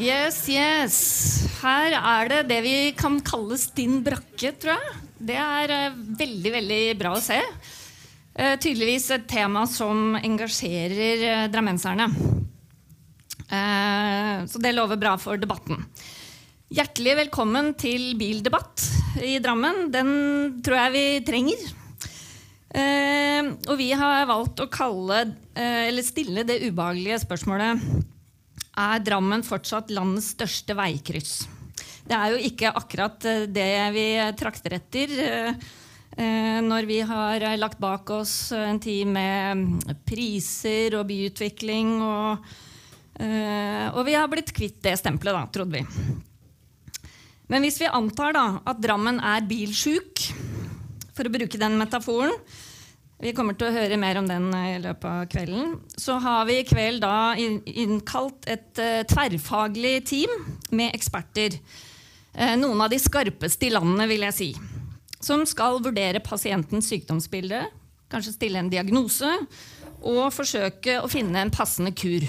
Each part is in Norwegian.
Yes, yes. Her er det det vi kan kalle stinn brakke, tror jeg. Det er eh, veldig, veldig bra å se. Eh, tydeligvis et tema som engasjerer eh, drammenserne. Så det lover bra for debatten. Hjertelig velkommen til bildebatt i Drammen. Den tror jeg vi trenger. Og vi har valgt å kalle, eller stille det ubehagelige spørsmålet Er Drammen fortsatt landets største veikryss? Det er jo ikke akkurat eh, det vi trakter etter eh, eh, når vi har lagt bak oss en tid med priser og byutvikling. Og, og vi har blitt kvitt det stempelet, da, trodde vi. Men hvis vi antar da, at Drammen er bilsjuk, for å bruke den metaforen Vi kommer til å høre mer om den i løpet av kvelden. Så har vi i kveld da innkalt et uh, tverrfaglig team med eksperter. Uh, noen av de skarpeste i landet, vil jeg si. Som skal vurdere pasientens sykdomsbilde, kanskje stille en diagnose og forsøke å finne en passende kur.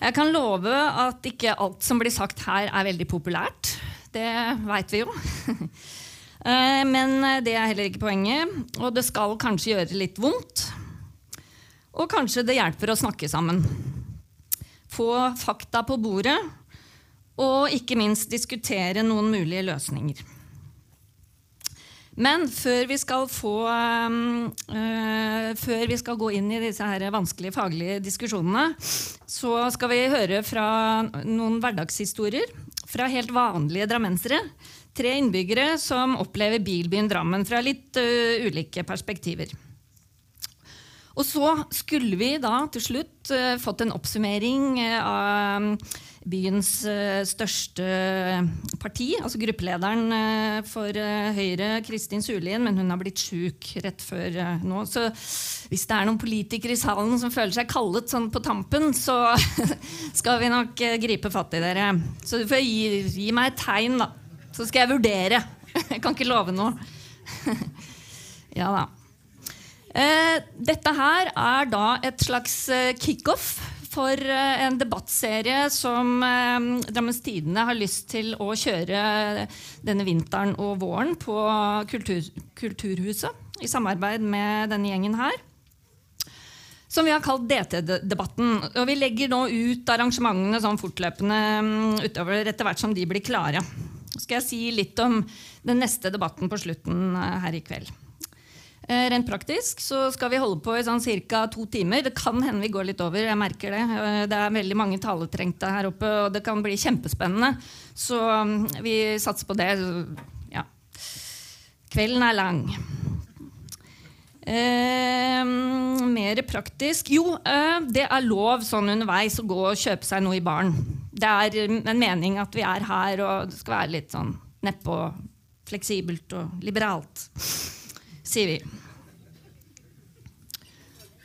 Jeg kan love at ikke alt som blir sagt her, er veldig populært. Det veit vi jo. Eh, men det er heller ikke poenget. Og det skal kanskje gjøre litt vondt. Og kanskje det hjelper å snakke sammen. Få fakta på bordet, og ikke minst diskutere noen mulige løsninger. Men før vi skal få øh, Før vi skal gå inn i disse her vanskelige faglige diskusjonene, så skal vi høre fra noen hverdagshistorier fra helt vanlige drammensere. Tre innbyggere som opplever bilbyen Drammen fra litt uh, ulike perspektiver. Og så skulle vi da til slutt uh, fått en oppsummering uh, av byens største parti, altså gruppelederen for Høyre, Kristin Sulien, men hun har blitt sjuk rett før nå. Så hvis det er noen politikere i salen som føler seg kallet sånn på tampen, så skal vi nok gripe fatt i dere. Så du får gi, gi meg et tegn, da. Så skal jeg vurdere. Jeg kan ikke love noe. ja da. Eh, dette her er da et slags eh, kickoff for eh, en debattserie som Drammens Tidende har lyst til å kjøre denne vinteren og våren på kultur, Kulturhuset i samarbeid med denne gjengen her. Som vi har kalt DT-debatten. Og vi legger nå ut arrangementene sånn fortløpende mm, utover etter hvert som de blir klare. Skal jeg si litt om den neste debatten på slutten her i kveld. Eh, rent praktisk så skal vi holde på i sånn ca. to timer. Det kan hende vi går litt over. jeg merker Det eh, Det er veldig mange taletrengte her oppe, og det kan bli kjempespennende. Så mm, vi satser på det. Ja. Kvelden er lang. Eh, mer praktisk Jo, eh, det er lov sånn underveis å gå og kjøpe seg noe i baren. Det er en mening at vi er her, og det skal være litt sånn nedpå, fleksibelt og liberalt sier vi.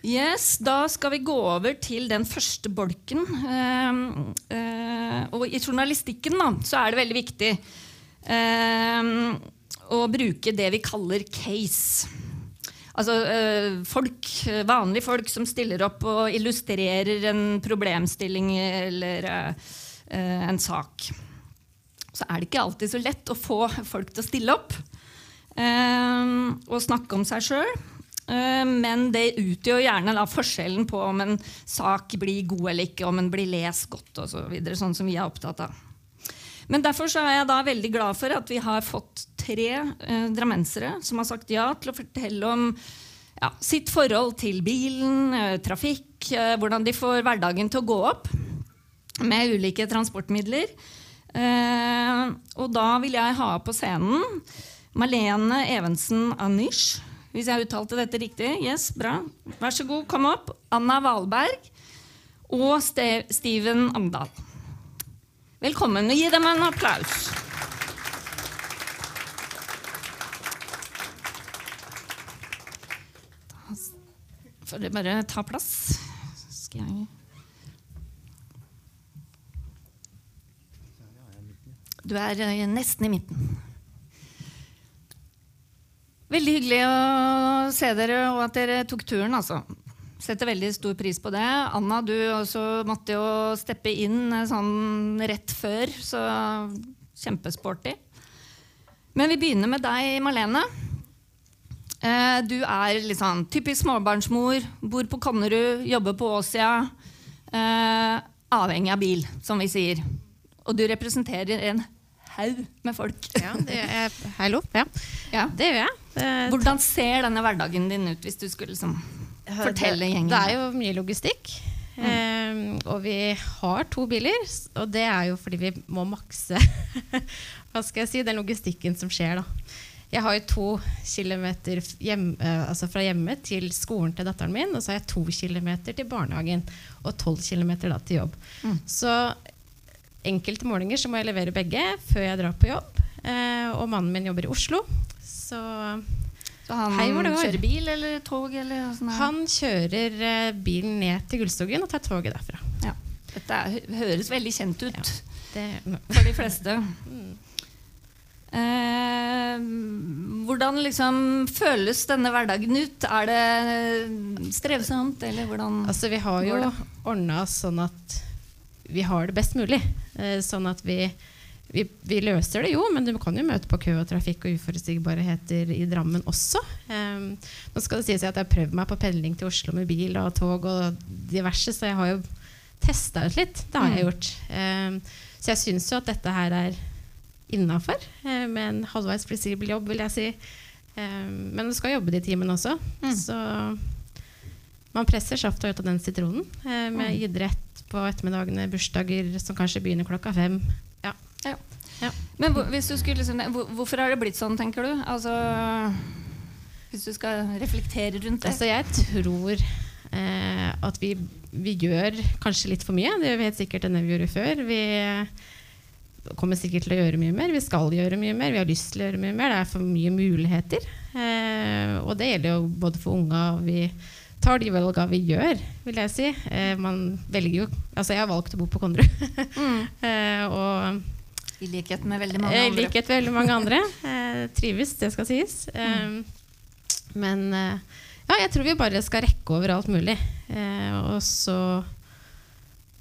Yes, Da skal vi gå over til den første bolken. Eh, eh, og i journalistikken da, så er det veldig viktig eh, å bruke det vi kaller case. Altså folk, vanlige folk som stiller opp og illustrerer en problemstilling eller en sak. Så er det ikke alltid så lett å få folk til å stille opp og snakke om seg sjøl. Men det utgjør gjerne da, forskjellen på om en sak blir god eller ikke, om en blir lest godt osv. Så videre, sånn som vi er opptatt av. Men derfor er jeg da veldig glad for at vi har fått tre eh, drammensere som har sagt ja til å fortelle om ja, sitt forhold til bilen, eh, trafikk, eh, hvordan de får hverdagen til å gå opp med ulike transportmidler. Eh, og da vil jeg ha på scenen Malene Evensen Anish. Hvis jeg uttalte dette riktig? Yes, bra. Vær så god, kom opp. Anna Valberg og Ste Steven Amdal. Velkommen. Gi dem en applaus. Får dere bare ta plass. Skal jeg Du er eh, nesten i midten. Veldig hyggelig å se dere, og at dere tok turen. altså. setter veldig stor pris på det. Anna, du måtte jo steppe inn eh, sånn rett før, så kjempesporty. Men vi begynner med deg, Marlene. Eh, du er litt sånn typisk småbarnsmor, bor på Konnerud, jobber på Åsia. Eh, avhengig av bil, som vi sier. Og du representerer en haug med folk. Ja, det er, hallo. Ja. Ja. Det gjør jeg. Hvordan ser denne hverdagen din ut, hvis du skulle liksom fortelle gjengen? Det er jo mye logistikk. Eh, og vi har to biler, og det er jo fordi vi må makse Hva skal jeg si, den logistikken som skjer, da. Jeg har jo to kilometer hjem, eh, altså fra hjemme til skolen til datteren min, og så har jeg to kilometer til barnehagen og tolv kilometer da til jobb. Mm. Så enkelte morgener så må jeg levere begge før jeg drar på jobb. Eh, og mannen min jobber i Oslo, så Så han Hei, kjører bil eller tog? Eller han kjører eh, bilen ned til Gullstogen og tar toget derfra. Ja. Dette høres veldig kjent ut Ja. Det, for de fleste. Mm. Eh, hvordan liksom føles denne hverdagen ut? Er det strevsomt, eller hvordan altså, vi har jo ordna oss sånn at vi har det best mulig. Eh, sånn at vi, vi, vi løser det jo, men du kan jo møte på kø og trafikk og uforutsigbarheter i Drammen også. Eh, nå skal det sies at jeg har prøvd meg på pendling til Oslo med bil og tog og diverse, så jeg har jo testa ut litt. Det har jeg Mm. gjort. Eh, så jeg syns jo at dette her er innafor, eh, med en halvveis fleksibel jobb, vil jeg si. Eh, men du skal jobbe de timene også, Mm. så man presser safta ut av den sitronen eh, med idrett på ettermiddagene, bursdager som kanskje begynner klokka fem. Ja. Men hvor, hvis du skulle liksom, hvorfor har det blitt sånn, tenker du? Altså, hvis du skal reflektere rundt det. Altså, jeg tror eh, at vi, vi gjør kanskje litt for mye. Det gjør vi helt sikkert enn det vi gjorde før. Vi kommer sikkert til å gjøre mye mer. Vi skal gjøre mye mer. Vi har lyst til å gjøre mye mer. Det er for mye muligheter. Eh, og det gjelder jo både for unga og vi tar de valga vi gjør, vil jeg si. Eh, man velger jo Altså, jeg har valgt å bo på Konnerud. Mm. eh, og I likhet med veldig mange i andre. likhet med veldig mange andre. Eh, trives, det skal sies. Eh, Men eh, ja, jeg tror vi bare skal rekke over alt mulig. Eh, og så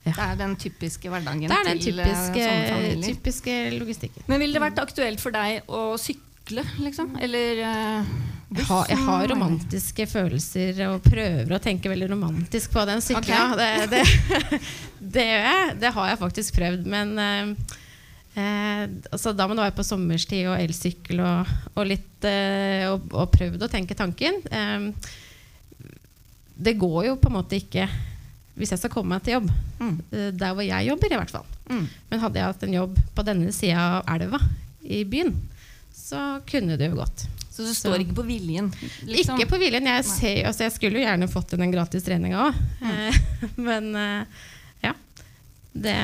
Det er den typiske hverdagen Det er den til eh, typiske, sånne typiske logistikken. Men ville det vært aktuelt for deg å sykle, liksom? Eller uh, Jeg har, jeg har romantiske følelser og prøver å tenke veldig romantisk på den sykkelen. Okay. Det, det, det gjør jeg. Det har jeg faktisk prøvd. Men uh, eh, altså, da må det være på sommerstid og elsykkel og, og litt eh, og, og prøvd å tenke tanken. Eh, det går jo på en måte ikke hvis jeg skal komme meg til jobb. Mm. eh, Der hvor jeg jobber, i hvert fall. Mm. Men hadde jeg hatt en jobb på denne sida av elva i byen, så kunne det jo gått. Så du står ikke på viljen? liksom? Ikke på viljen. Jeg, ser, altså jeg skulle jo gjerne fått den gratis treninga òg. Men eh, ja. Det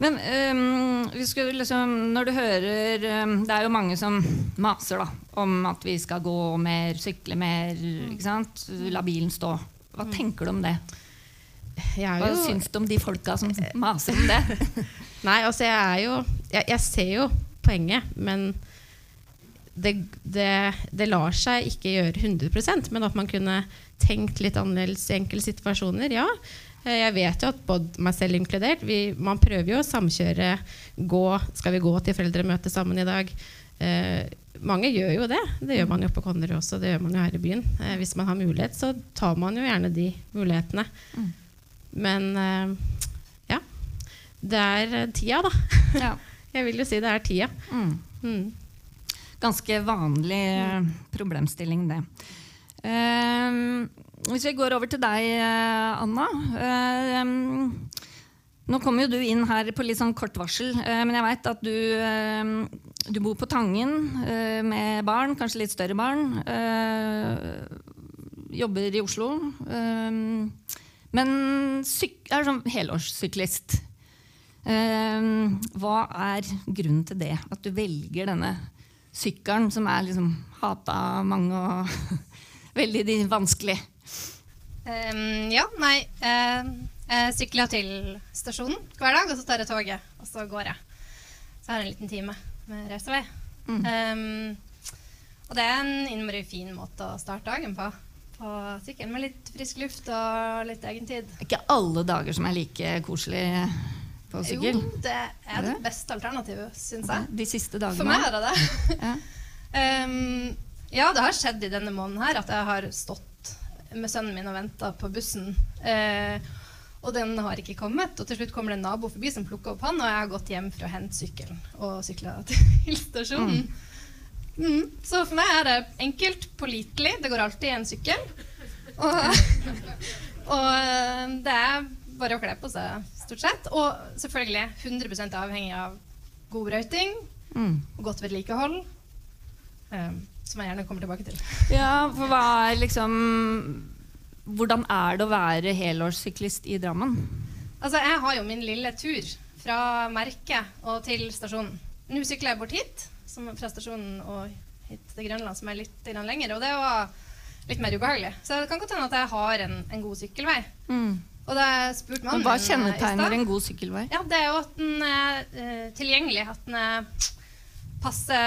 Men um, vi skulle liksom, når du hører um, Det er jo mange som maser da, om at vi skal gå mer, sykle mer. ikke sant? La bilen stå. Hva tenker du om det? Jeg er Hva jo syns du om de folka som maser om det? Nei, altså jeg er jo Jeg, jeg ser jo poenget, men det, det, det lar seg ikke gjøre 100% men at man kunne tenkt litt annerledes i enkelte situasjoner, ja. Eh, Jeg vet jo at både meg selv inkludert, vi, man prøver jo å samkjøre. Gå, skal vi gå til foreldremøte sammen i dag? Eh, mange gjør jo det. Det gjør man jo på Konnerud også, det gjør man jo her i byen. Eh, hvis man har mulighet, så tar man jo gjerne de mulighetene. Mm. Men eh, ja. Det er eh, tida, da. Ja. Jeg vil jo si det er tida. Mm. Mm. Ganske vanlig eh, problemstilling, det. Uh, hvis vi går over til deg, Anna. Anna. um, nå kommer jo du inn her på litt sånn kort varsel, men jeg veit at du, ehm, du bor på Tangen med barn, kanskje litt større barn. jobber i Oslo. Men syk er sånn helårssyklist. Ehm, hva er grunnen til det? At du velger denne sykkelen, som er liksom hata av mange og veldig vanskelig? Um, ja, nei uh, Jeg sykler til stasjonen hver dag, og så tar jeg toget, og så går jeg. Så har jeg en liten time med reisevei. Mm. Um, og det er en innmari fin måte å starte dagen på. På sykkelen med litt frisk luft og litt egentid. Det er ikke alle dager som er like koselig på sykkel. Jo, det er Er det det? beste alternativet, syns jeg. De siste dagene. For meg er det det. Ja. Um, ja, det har skjedd i denne måneden her at jeg har stått med sønnen min og venta på bussen. Uh, og den har ikke kommet. Og til slutt kommer det en nabo forbi som plukker opp han, og jeg har gått hjem for å hente sykkelen og sykla til stasjonen. Mm. Så for meg er det enkelt, pålitelig. Det går alltid i en sykkel. Og, og eh, det er bare å kle på seg, stort sett. Og selvfølgelig 100% avhengig av god brøyting Mm. og godt vedlikehold. Um, som jeg gjerne kommer tilbake til. Ja, for hva er liksom Hvordan er det å være helårssyklist i Drammen? Altså, jeg har jo min lille tur fra merket og til stasjonen. Nå sykler jeg bort hit, som, fra stasjonen og hit til Grønland, som er litt lenger. Og det var litt mer ubehagelig. Så det kan godt hende at jeg har en, en god sykkelvei. Mm. Og da spurte mannen hva kjennetegner en god sykkelvei? Ja, det er jo at den er uh, tilgjengelig. At den er passe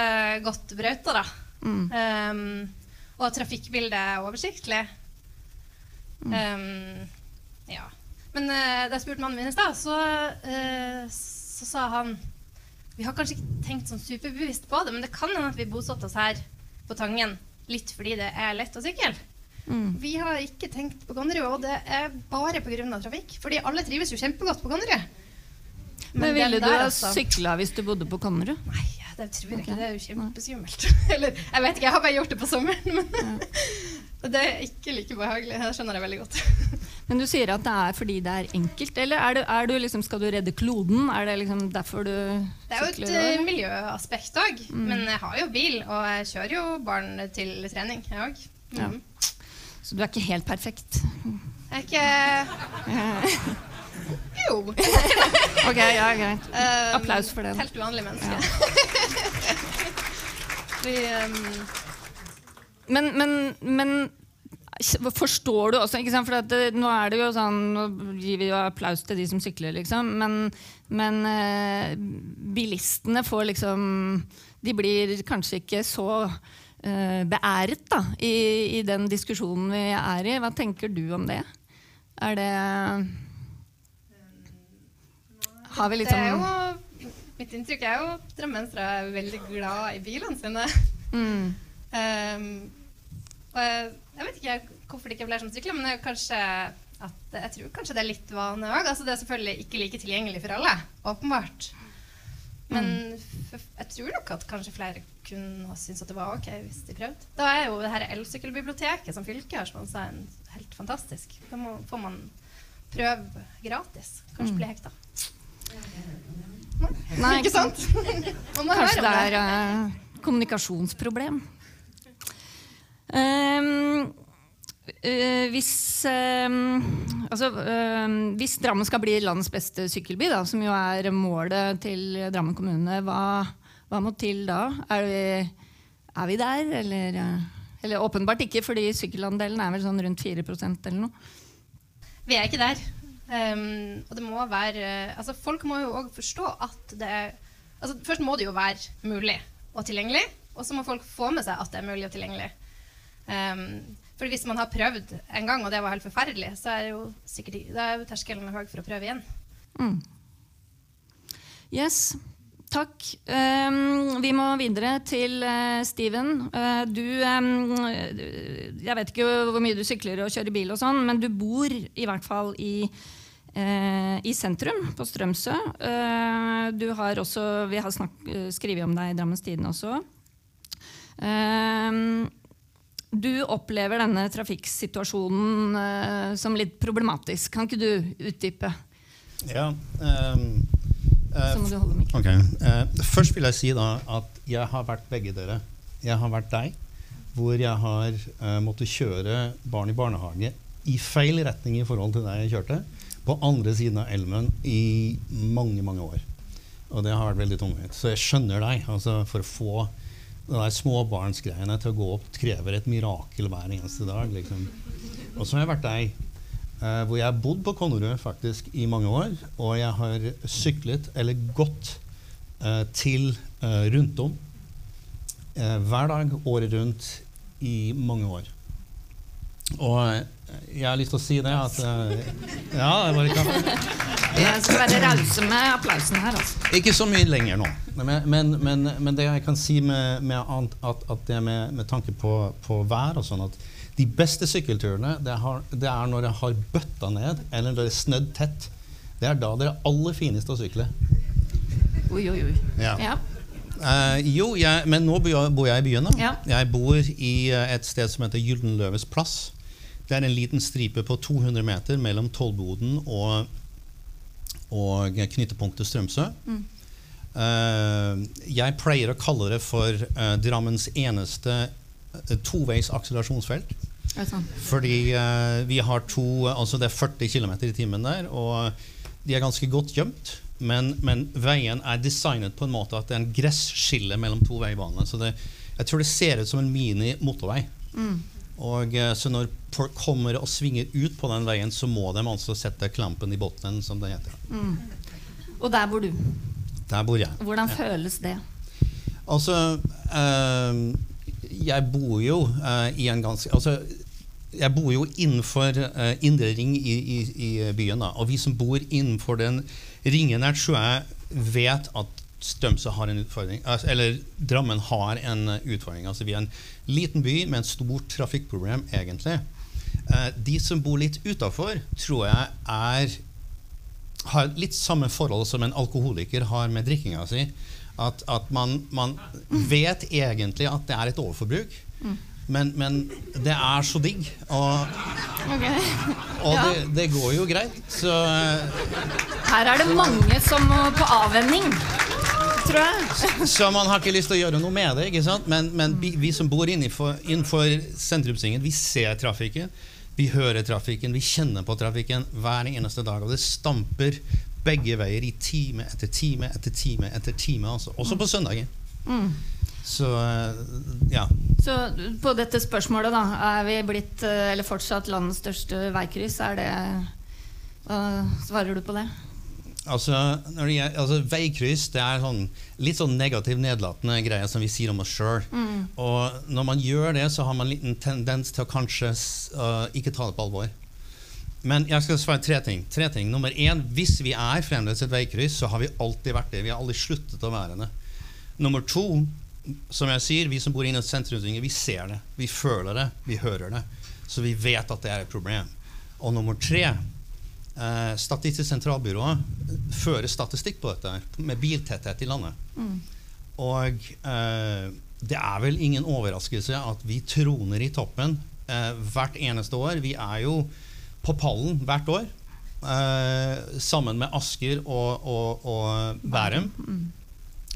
godt brøyta, da. Mm. Um, og at trafikkbildet er oversiktlig. Mm. Um, ja. Men uh, da spurte mannen min i stad, så, uh, så sa han Vi har kanskje ikke tenkt sånn superbevisst på det, men det kan hende at vi bosatte oss her på Tangen litt fordi det er lett å sykle. Mm. Vi har ikke tenkt på Konnerud, og det er bare pga. trafikk. Fordi alle trives jo kjempegodt på Konnerud. Men men ville du ha altså- sykla hvis du bodde på Konnerud? Nei, det tror jeg okay. ikke. Det er jo kjempeskummelt. Eller, jeg vet ikke, jeg har bare gjort det på sommeren. Men det er ikke like behagelig. Det skjønner jeg veldig godt. Men du sier at det er fordi det er enkelt, eller er du, er du liksom, skal du redde kloden? Er det liksom derfor du Det er jo et eh, miljøaspekt òg. Men jeg har jo bil, og jeg kjører jo barn til trening, jeg òg. Ja. Mm. Så du er ikke helt perfekt? Jeg er ikke Jo. Ok, ja, greit. Um, Applaus for det. Helt uvanlig menneske. Vi, um, Men, men, men forstår du også? For det, Nå er det jo sånn Nå gir vi jo applaus til de som sykler, liksom. Men, men eh, bilistene får liksom De blir kanskje ikke så eh, beæret da, i, i den diskusjonen vi er i. Hva tenker du om det? Er det Har vi det liksom jo Mitt inntrykk er jo at drammensere er veldig glad i bilene sine. mm, Um, og jeg, vet ikke hvorfor det ikke er flere som sykler, men kanskje at jeg tror kanskje det er litt vane òg. Altså, det er selvfølgelig ikke like tilgjengelig for alle, åpenbart. Men jeg tror nok at kanskje flere kunne ha syntes at det var ok hvis de prøvde. Da er jo det her elsykkelbiblioteket som fylket har sponsa, helt fantastisk. Da må, får man prøve gratis. Kanskje bli hekta. Nei, Ikke sant? Kanskje det er uh, kommunikasjonsproblem. Ehm, Uh, hvis, ehm, altså, ehm, hvis Drammen skal bli landets beste sykkelby, da, som jo er målet til Drammen kommune, hva, hva må til da? Er vi, er vi der, eller, eh, eller åpenbart ikke, fordi sykkelandelen er vel sånn rundt 4% eller noe. Vi er ikke der. Um, og det må være altså Folk må jo òg forstå at det er altså Først må det jo være mulig og tilgjengelig, og så må folk få med seg at det er mulig og tilgjengelig. Um, for hvis man har prøvd en gang, og det var helt forferdelig, så er, jo sikkert, da er jo terskelen høy for å prøve igjen. Mm. Yes, takk. Um, vi må videre til uh, Steven. Uh, du um, Jeg vet ikke hvor mye du sykler og kjører bil, og sånn, men du bor i hvert fall i, uh, i sentrum, på Strømsø. Du har også, vi har skrevet om deg i Drammens Tidende også. Ehm, du opplever denne trafikksituasjonen eh, som litt problematisk. Kan ikke du utdype? Ja. ehm, eh, Så må du holde mikken. Okay. Eh, først vil jeg si da at jeg har vært begge dere. Jeg har vært deg, hvor jeg har eh, måttet kjøre barn i barnehage i feil retning i forhold til deg jeg kjørte, på andre siden av elven i mange, mange år. Og det har vært veldig tungvint. Så jeg skjønner deg. altså For å få det der småbarnsgreiene til å gå opp krever et mirakel hver eneste dag. liksom. Og så har jeg vært deg, eh, hvor jeg har bodd på Konnerud faktisk i mange år. Og jeg har syklet, eller gått, eh, til eh, rundt om eh, hver dag året rundt i mange år. Og eh, jeg har lyst til å si det at eh, Ja, det var ikke Jeg skal være rause med applausen her. altså. Ikke så mye lenger nå. Men, men, men, men det jeg kan si med, med annet, at, at det med, med tanke på, på vær og sånn at de beste sykkelturene det, har, det er når det har bøtta ned, eller når det er snødd tett. Det er da det er aller fineste å sykle. Oi, oi, oi. Ja. Ja. Uh, jo, jeg, men nå bor jeg, i byen. da. Ja. Jeg bor i eh, et sted som heter Gyldenløves plass. Det er en liten stripe på 200 meter mellom Tollboden og, og knyttepunktet Strømsø. Eh, jeg pleier å kalle det for uh, Drammens eneste uh, toveis akselerasjonsfelt. Er det sånn? Fordi uh, vi har to Altså det er 40 km i timen der, og de er ganske godt gjemt. Men, men veien er designet på en måte at det er en gresskille mellom to veibaner. Så det, jeg tror det ser ut som en mini-motorvei. Og eh, Så når folk kommer og svinger ut på den veien, så må de altså sette klampen i bunnen, som det heter. Og der bor du. Der bor jeg. Hvordan føles det? Altså eh, Jeg bor jo eh, i en ganske Altså jeg bor jo innenfor uh, indre ring i, i, i byen. Da. Og vi som bor innenfor den ringen her, tror jeg vet at Strømsø har en utfordring. Altså, eller Drammen har en eh, utfordring. Altså, vi er en liten by med et stort trafikkproblem, egentlig. Eh, de som bor litt utafor, tror jeg er har litt samme forhold som en alkoholiker har med drikkinga si. At, at man, man vet egentlig at det er et overforbruk, men, men det er så digg. Og, og Ja. det, det går jo greit. Så eh, Her er det mange som må på avvenning, tror jeg. Så man har ikke lyst til å gjøre noe med det. ikke sant? Men, men vi, vi som bor innenfor, innenfor sentrumsringen, vi ser trafikken. Vi hører trafikken, vi kjenner på trafikken hver eneste dag. Og det stamper begge veier i time etter time etter time. etter time, altså. Også på søndager. Så eh, ja. Så på dette spørsmålet, da. Er vi blitt, eh, eller fortsatt, landets største veikryss? Er det Hva svarer du på det? Altså, det altså Veikryss det er sånn, litt sånn negativ, nedlatende greie som vi sier om oss sjøl. Og når man gjør det, så har man en liten tendens til å kanskje øh, ikke ta det på alvor. Men jeg skal svare tre ting. tre ting. Nummer én, hvis vi er fremdeles et veikryss, så har vi alltid vært det. Vi har aldri sluttet å være det. Nummer to, som jeg sier, vi som bor inne i sentrumsringen, vi ser det. Vi føler det. Vi hører det. Så vi vet at det er et problem. Og nummer tre, eh, Statistisk sentralbyrå fører statistikk på dette med biltetthet i landet. Og eh, det er vel ingen overraskelse at vi troner i toppen eh, hvert eneste år. Vi er jo på pallen hvert år, eh, sammen med Asker og, og, og Bærum.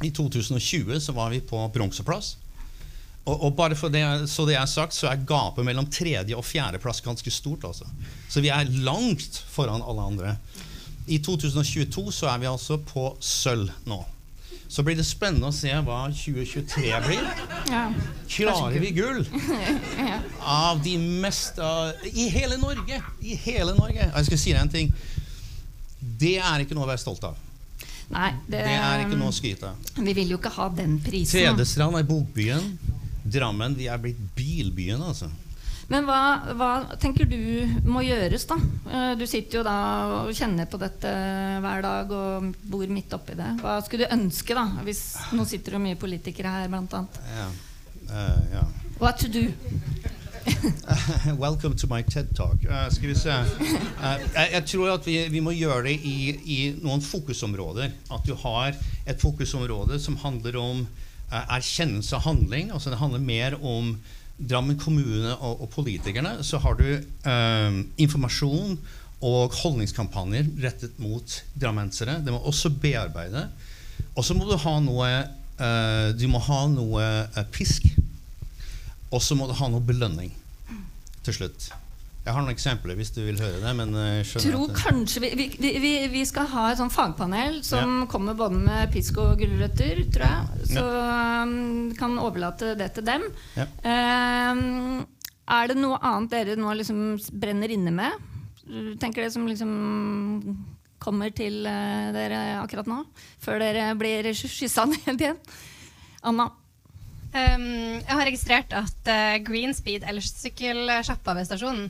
I 2020 så var vi på bronseplass. Og, og bare for det, så det er sagt, så er gapet mellom tredje- og fjerdeplass ganske stort. Altså. Så vi er langt foran alle andre. I 2022 så er vi altså på sølv nå. Så blir det spennende å se hva 2023 blir. Ja. Klarer vi gull? Av de mest av, I hele Norge! I hele Norge. Jeg skal si deg en ting. Det er ikke noe å være stolt av. Nei, det, Det er ikke noe å skryte av. Vi vil jo ikke ha den prisen. Tvedestrand er bokbyen. Drammen vi er blitt bilbyen, altså. Men hva, hva tenker du må gjøres, da? Eh, Du sitter jo da og kjenner på dette hver dag og bor midt oppi det. Hva skulle du ønske, da? Hvis, nå sitter det mye politikere her, blant annet. Ja. Uh, ja. What to do? Welcome to my TED Talk. Uh, skal vi se. Uh, jeg, jeg tror at vi, vi må gjøre det i, i noen fokusområder. At du har et fokusområde som handler om uh, erkjennelse av handling. Altså det handler mer om Drammen kommune og, og politikerne. Så har du eh, informasjon og holdningskampanjer rettet mot drammensere. Det må også bearbeide. Og så må du ha noe Du må ha noe pisk. Og så må du ha noe belønning til slutt. Jeg har noen eksempler hvis du vil høre det. men eh, Tror det- kanskje vi, vi, vi, vi skal ha et sånn fagpanel som kommer både med pisk og gulrøtter, tror jeg. Så ja. kan overlate det til dem. Ja. Uh, er det noe annet dere nå liksom brenner inne med? Tenker det som liksom kommer til eh, dere akkurat nå? Før dere blir skyssa ned igjen? Anna? Um, jeg har registrert at uh, Greenspeed, eller sykkelsjappa ved stasjonen,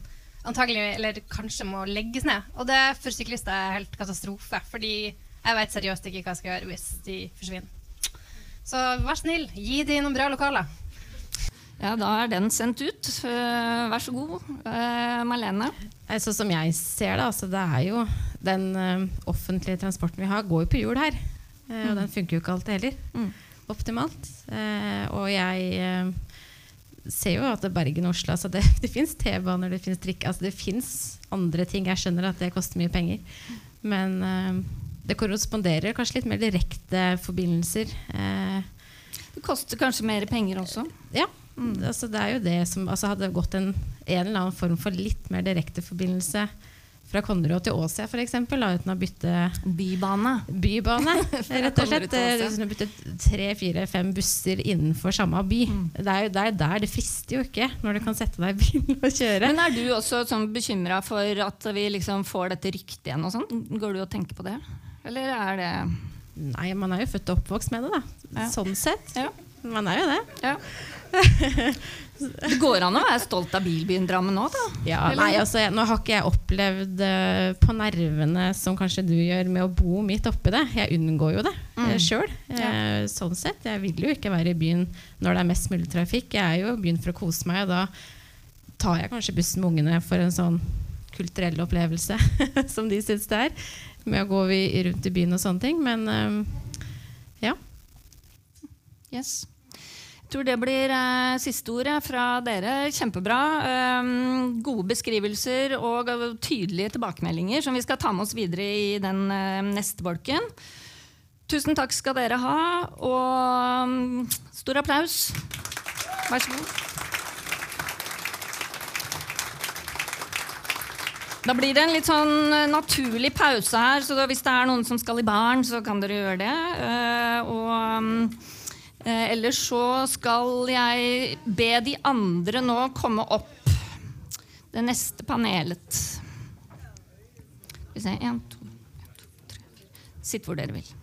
antagelig, eller kanskje må legges ned. Og det for syklister er helt katastrofe, fordi jeg vet seriøst ikke hva jeg skal gjøre hvis de forsvinner. Så vær snill, gi de noen bra lokaler. Ja, da er den sendt ut. Uh, vær så god, uh, Marlene. Sånn som jeg ser det, altså det er jo den uh, offentlige transporten vi har, går jo på hjul her. Mm. Og den funker jo ikke alltid heller. Mm. Optimalt. og jeg ser jo at Bergen og Oslo altså Det, det fins T-baner, det fins trikk altså Det fins andre ting. Jeg skjønner at det koster mye penger. Men det korresponderer kanskje litt mer direkte forbindelser. det koster kanskje mer penger også? Ja. Mm. Altså, det er jo det som altså, Hadde det gått en, en, eller annen form for litt mer direkte forbindelse fra Konnerud til Åsia f.eks., uten å bytte Bybane. Bybane, rett og slett. Liksom bytte tre, fire, fem busser innenfor samme by. Mm. Det er jo der, der, det frister jo ikke når du kan sette deg i bilen og kjøre. Men Er du også sånn bekymra for at vi liksom får dette ryktet igjen? og sånn? Går du og tenker på det? Eller er det Nei, man er jo født og oppvokst med det, da. Ja. Sånn sett. Ja. Man er jo det. Ja. Det går an å være stolt av bilbyen Drammen nå, da? Ja, nei, altså, nå har ikke jeg opplevd uh, på nervene som kanskje du gjør med å bo midt oppi det. Jeg unngår jo det mm. uh, sjøl. Uh, sånn sett. Jeg vil jo ikke være i byen når det er mest mulig trafikk. Jeg er jo i byen for å kose meg, og da tar jeg kanskje bussen med ungene for en sånn kulturell opplevelse som de syns det er, med å gå rundt i byen og sånne ting. Men ja. Yes tror det blir eh, siste ordet fra dere. Kjempebra. Um, gode beskrivelser og tydelige tilbakemeldinger som vi skal ta med oss videre i den uh, neste bolken. Tusen takk skal dere ha, og um, stor applaus. Vær så god. Da blir det en litt sånn naturlig pause her, så hvis det er noen som skal i baren, så kan dere gjøre det. Uh, og... Um, Eh, ellers så skal jeg be de andre nå komme opp. Det neste panelet. Skal vi se Én, to, en, to, tre. Sitt hvor dere vil.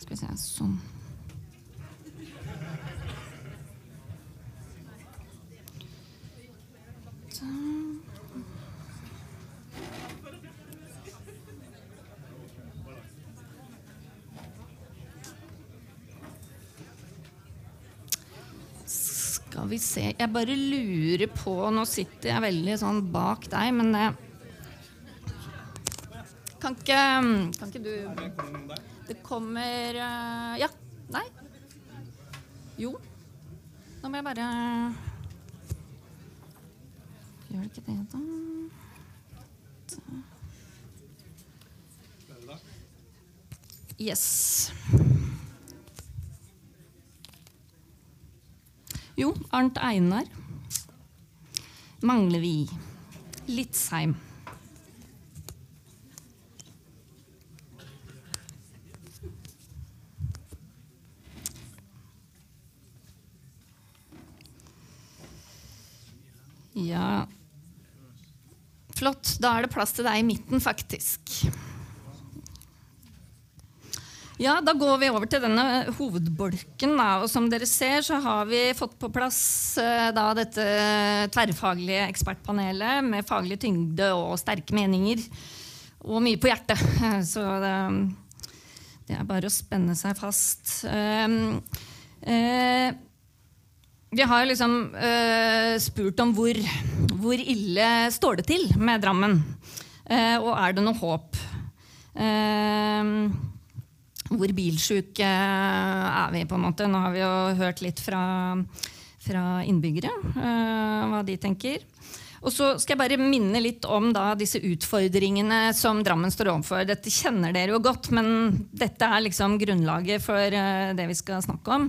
Skal vi se Sånn. Skal vi se Jeg bare lurer på Nå sitter jeg veldig sånn bak deg, men det kan ikke, kan ikke du Det kommer eh, Ja. Nei. Jo. Nå må jeg bare Gjør det ikke det, da? Yes. Jo, Arnt Einar. Mangler vi. Litzheim. Ja Flott. Da er det plass til deg i midten, faktisk. Ja, Da går vi over til denne hovedbolken. Da. og Som dere ser, så har vi fått på plass uh, da, dette tverrfaglige ekspertpanelet med faglig tyngde og sterke meninger. Og mye på hjertet. Så det, det er bare å spenne seg fast. Uh, uh, vi har liksom spurt om hvor, hvor, ille står det til med Drammen. og er det noe håp? Uh, hvor bilsjuke er vi, på en måte. Nå har vi jo hørt litt fra, fra innbyggere uh, hva de tenker. Og så skal jeg bare minne litt om da, disse utfordringene som Drammen står overfor. Dette kjenner dere jo godt, men dette er liksom grunnlaget for uh, det vi skal snakke om.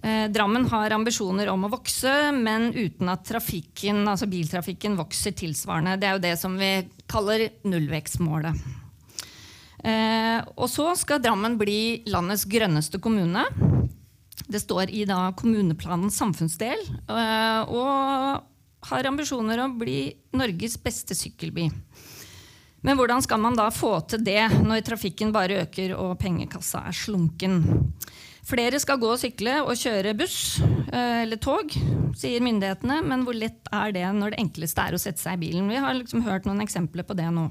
Uh, Drammen har ambisjoner om å vokse, men uten at trafikken, altså biltrafikken vokser tilsvarende. Det er jo det som vi kaller nullvekstmålet. Eh, og så skal Drammen bli landets grønneste kommune. Det står i da kommuneplanens samfunnsdel. Eh, og har ambisjoner om å bli Norges beste sykkelby. Men hvordan skal man da få til det når trafikken bare øker og pengekassa er slunken? Flere skal gå og sykle og kjøre buss eh, eller tog, sier myndighetene. Men hvor lett er det når det enkleste er å sette seg i bilen? Vi har liksom hørt noen eksempler på det nå.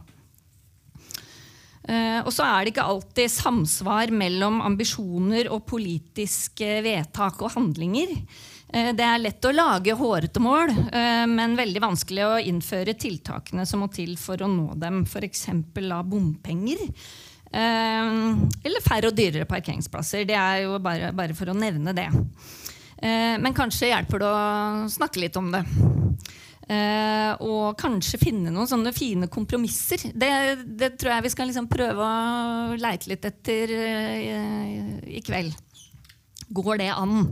Eh, og så er det ikke alltid samsvar mellom ambisjoner og politiske vedtak og handlinger. Eh, det er lett å lage hårete mål, eh, men veldig vanskelig å innføre tiltakene som må til for å nå dem. F.eks. bompenger. Eller færre og dyrere parkeringsplasser. Det er jo bare, bare for å nevne det. Men kanskje hjelper det å snakke litt om det. Uh, og kanskje finne noen sånne fine kompromisser. Det, det tror jeg vi skal liksom prøve å leite litt etter eh, i kveld. Går det an?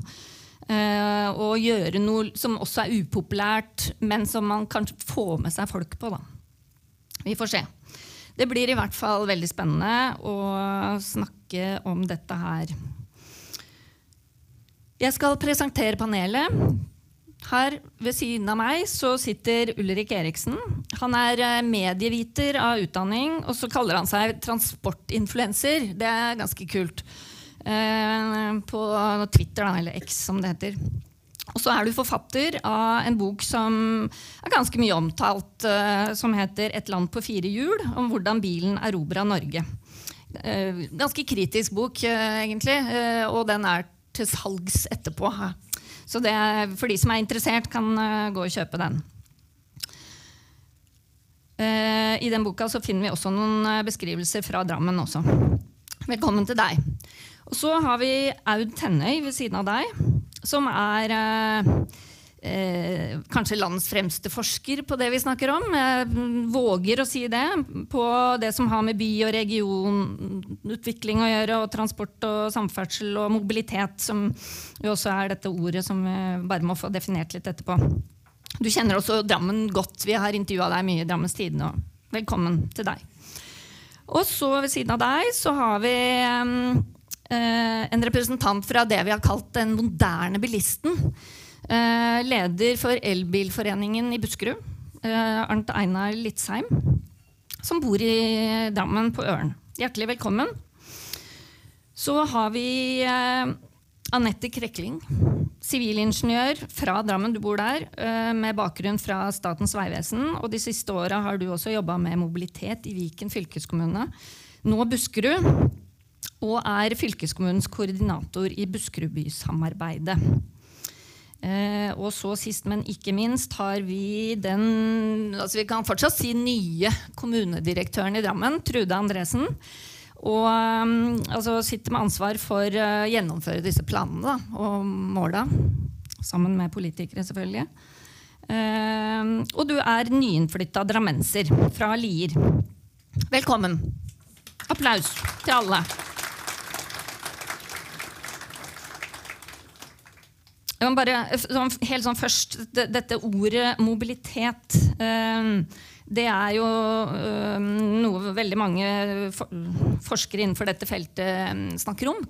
Eh, å gjøre noe som også er upopulært, men som man kanskje får med seg folk på. Da. Vi får se. Det blir i hvert fall veldig spennende å snakke om dette her. Jeg skal presentere panelet. Her ved siden av meg så sitter Ulrik Eriksen. Han er eh, medieviter av utdanning, og så kaller han seg transportinfluenser. Det er ganske kult. Eh, på Twitter, da, eller X som det heter. Og så er du forfatter av en bok som er ganske mye omtalt, eh, som heter 'Et land på fire hjul', om hvordan bilen erobra Norge. Ganske kritisk bok, egentlig, og den er til salgs etterpå. Så det, for de som er interessert, kan uh, gå og kjøpe den. Uh, I den boka finner vi også noen uh, beskrivelser fra Drammen også. Velkommen til deg. Og så har vi Aud Tennøy ved siden av deg, som er eh, kanskje landets fremste forsker på det vi snakker om. Jeg våger å si det. På det som har med by- og regionutvikling å gjøre, og transport og samferdsel og mobilitet, som jo også er dette ordet som vi bare må få definert litt etterpå. Du kjenner også Drammen godt. Vi har intervjua deg mye i Drammens Tidende. Velkommen til deg. Og så ved siden av deg så har vi um, en representant fra det vi har kalt den moderne bilisten. Eh, leder for Elbilforeningen i Buskerud, eh, Arnt Einar Litzheim, som bor i Drammen på Øren. Hjertelig velkommen. Så har vi eh, Anette Krekling, sivilingeniør fra Drammen, du bor der, med bakgrunn fra Statens vegvesen. Og de siste åra har du også jobba med mobilitet i Viken fylkeskommune, nå Buskerud, og er fylkeskommunens koordinator i Buskerudbysamarbeidet. Eh, og så sist, men ikke minst, har vi den altså Vi kan fortsatt si nye kommunedirektøren i Drammen, Trude Andresen. Og um, altså sitter med ansvar for å uh, gjennomføre disse planene da, og måla. Sammen med politikere, selvfølgelig. Uh, og du er nyinnflytta drammenser fra Lier. Velkommen. Applaus til alle. Bare, sånn, helt sånn først, Dette ordet mobilitet ehm, det er jo ehm, noe veldig mange forskere innenfor dette feltet ehm, snakker om.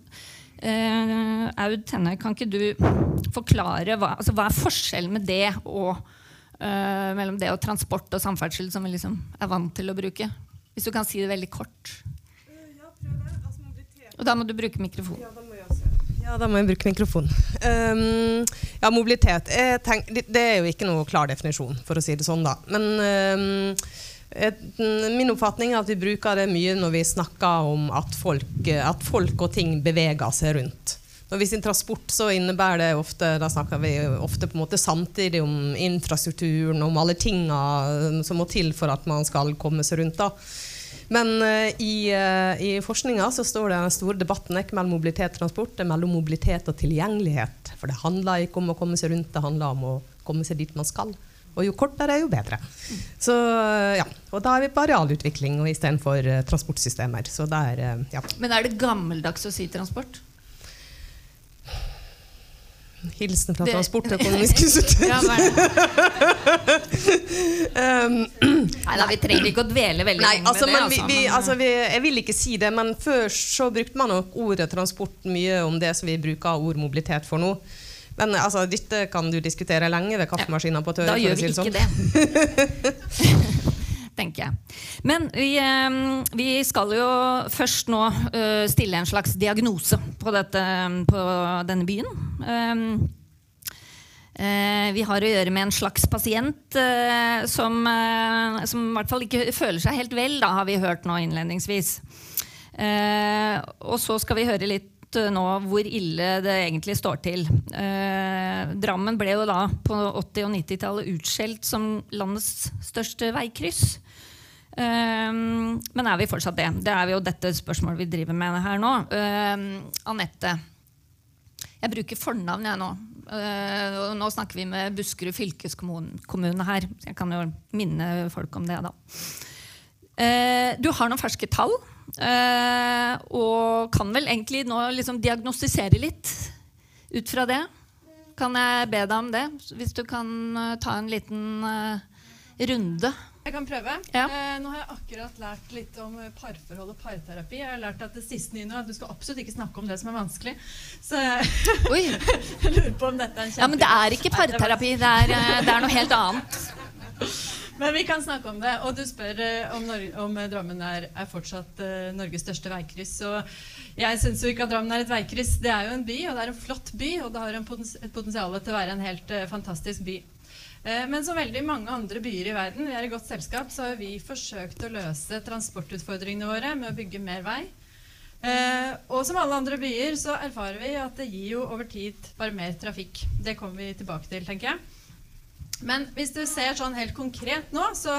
Uh, Aud Tenne, kan ikke du forklare hva, altså, hva er forskjellen med det og uh, mellom det og transport og samferdsel, som vi liksom er vant til å bruke? Hvis du kan si det veldig kort. Altså, og da må du bruke mikrofon. Ja, da må jeg bruke mikrofon. Um, ja, mobilitet. tenk, det er jo ikke noe klar definisjon, for å si det sånn, da. Men um, et, min oppfatning er at vi bruker det mye når vi snakker om at folk, at folk og ting beveger seg rundt. Når vi sier transport, så innebærer det ofte Da snakker vi ofte på en måte samtidig om infrastrukturen, om alle tinga som må til for at man skal komme seg rundt. da. Men uh, i, uh, i forskninga så står det den store debatten ikke mellom mobilitet og transport, det er mellom mobilitet og tilgjengelighet. For det handler ikke om å komme seg rundt, det handler om å komme seg dit man skal. Og jo kortere, jo bedre. Så, ja. Og da er vi på arealutvikling istedenfor uh, transportsystemer. Så der, ja. Men er det gammeldags å si transport? Hilsen fra Transportøkonomisk institutt. ja, um, nei da, vi trenger ikke å dvele veldig nei, altså, med det. Altså, vi, vi, altså, vi, jeg vil ikke si det, men før så brukte man nok ordet transport mye om det som vi bruker ord mobilitet for nå. Men altså, dette kan du diskutere lenge ved kaffemaskinen på Tøre. Da gjør vi ikke sånn. det. tenker jeg. Men vi, eh, vi skal jo først nå eh, stille en slags diagnose på, dette, på denne byen. Eh, vi har å gjøre med en slags pasient som, som i hvert fall ikke føler seg helt vel, da, har vi hørt nå innledningsvis. Og så skal vi høre litt nå hvor ille det egentlig står til. Eh, Drammen ble jo da på 80- og 90-tallet utskjelt som landets største veikryss. Eh, men er vi fortsatt det? Det er jo dette spørsmålet vi driver med her nå. Eh, Anette. Jeg bruker fornavn jeg nå. Uh, og nå snakker vi med Buskerud fylkeskommune her. Jeg kan jo minne folk om det, da. Uh, du har noen ferske tall, uh, og kan vel egentlig nå liksom diagnostisere litt ut fra det. Kan jeg be deg om det? Hvis du kan eh, ta en liten eh, runde. Jeg kan prøve. Ja. Eh, nå har jeg akkurat lært litt om eh, parforhold og parterapi. Jeg har lært at det siste nye nå er at du skal absolutt ikke snakke om det som er vanskelig. Så jeg Oi. lurer på om dette er en kjempe... Ja, men det er ikke parterapi. Det er, eh, det er noe helt annet. Men vi kan snakke om det. Og du spør eh, om, Nor om Drammen er, er fortsatt uh, Norges største veikryss. Og jeg syns jo ikke at Drammen er et veikryss. Det er jo en by, og det er en flott by. Og det har en potens et potensial til å være en helt uh, fantastisk by. Eh, Men som veldig mange andre byer i verden, vi er i godt selskap, så har vi forsøkt å løse transportutfordringene våre med å bygge mer vei. Eh, og som alle andre byer så erfarer vi at det gir jo over tid bare mer trafikk. Det kommer vi tilbake til, tenker jeg. Men hvis du ser sånn helt konkret nå, så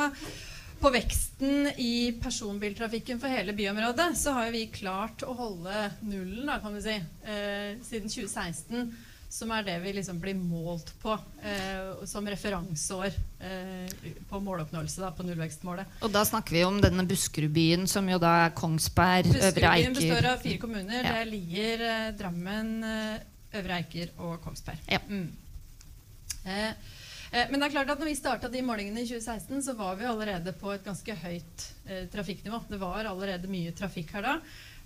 på veksten i personbiltrafikken for hele byområdet, så har vi klart å holde nullen, da, kan du si, eh, siden 2016. Som er det vi liksom blir målt på eh, som referanseår eh, på måloppnåelse, da, på nullvekstmålet. Og da snakker vi om denne Buskerudbyen, som jo da er Kongsberg, Øvre Eiker Buskerudbyen består av fire kommuner. Ja. Det er Lier, eh, Drammen, eh, Øvre Eiker og Kongsberg. Ja. Mm. Eh, eh, men det er klart at når vi starta de målingene i 2016, så var vi allerede på et ganske høyt trafikknivå. Det var allerede mye trafikk her da.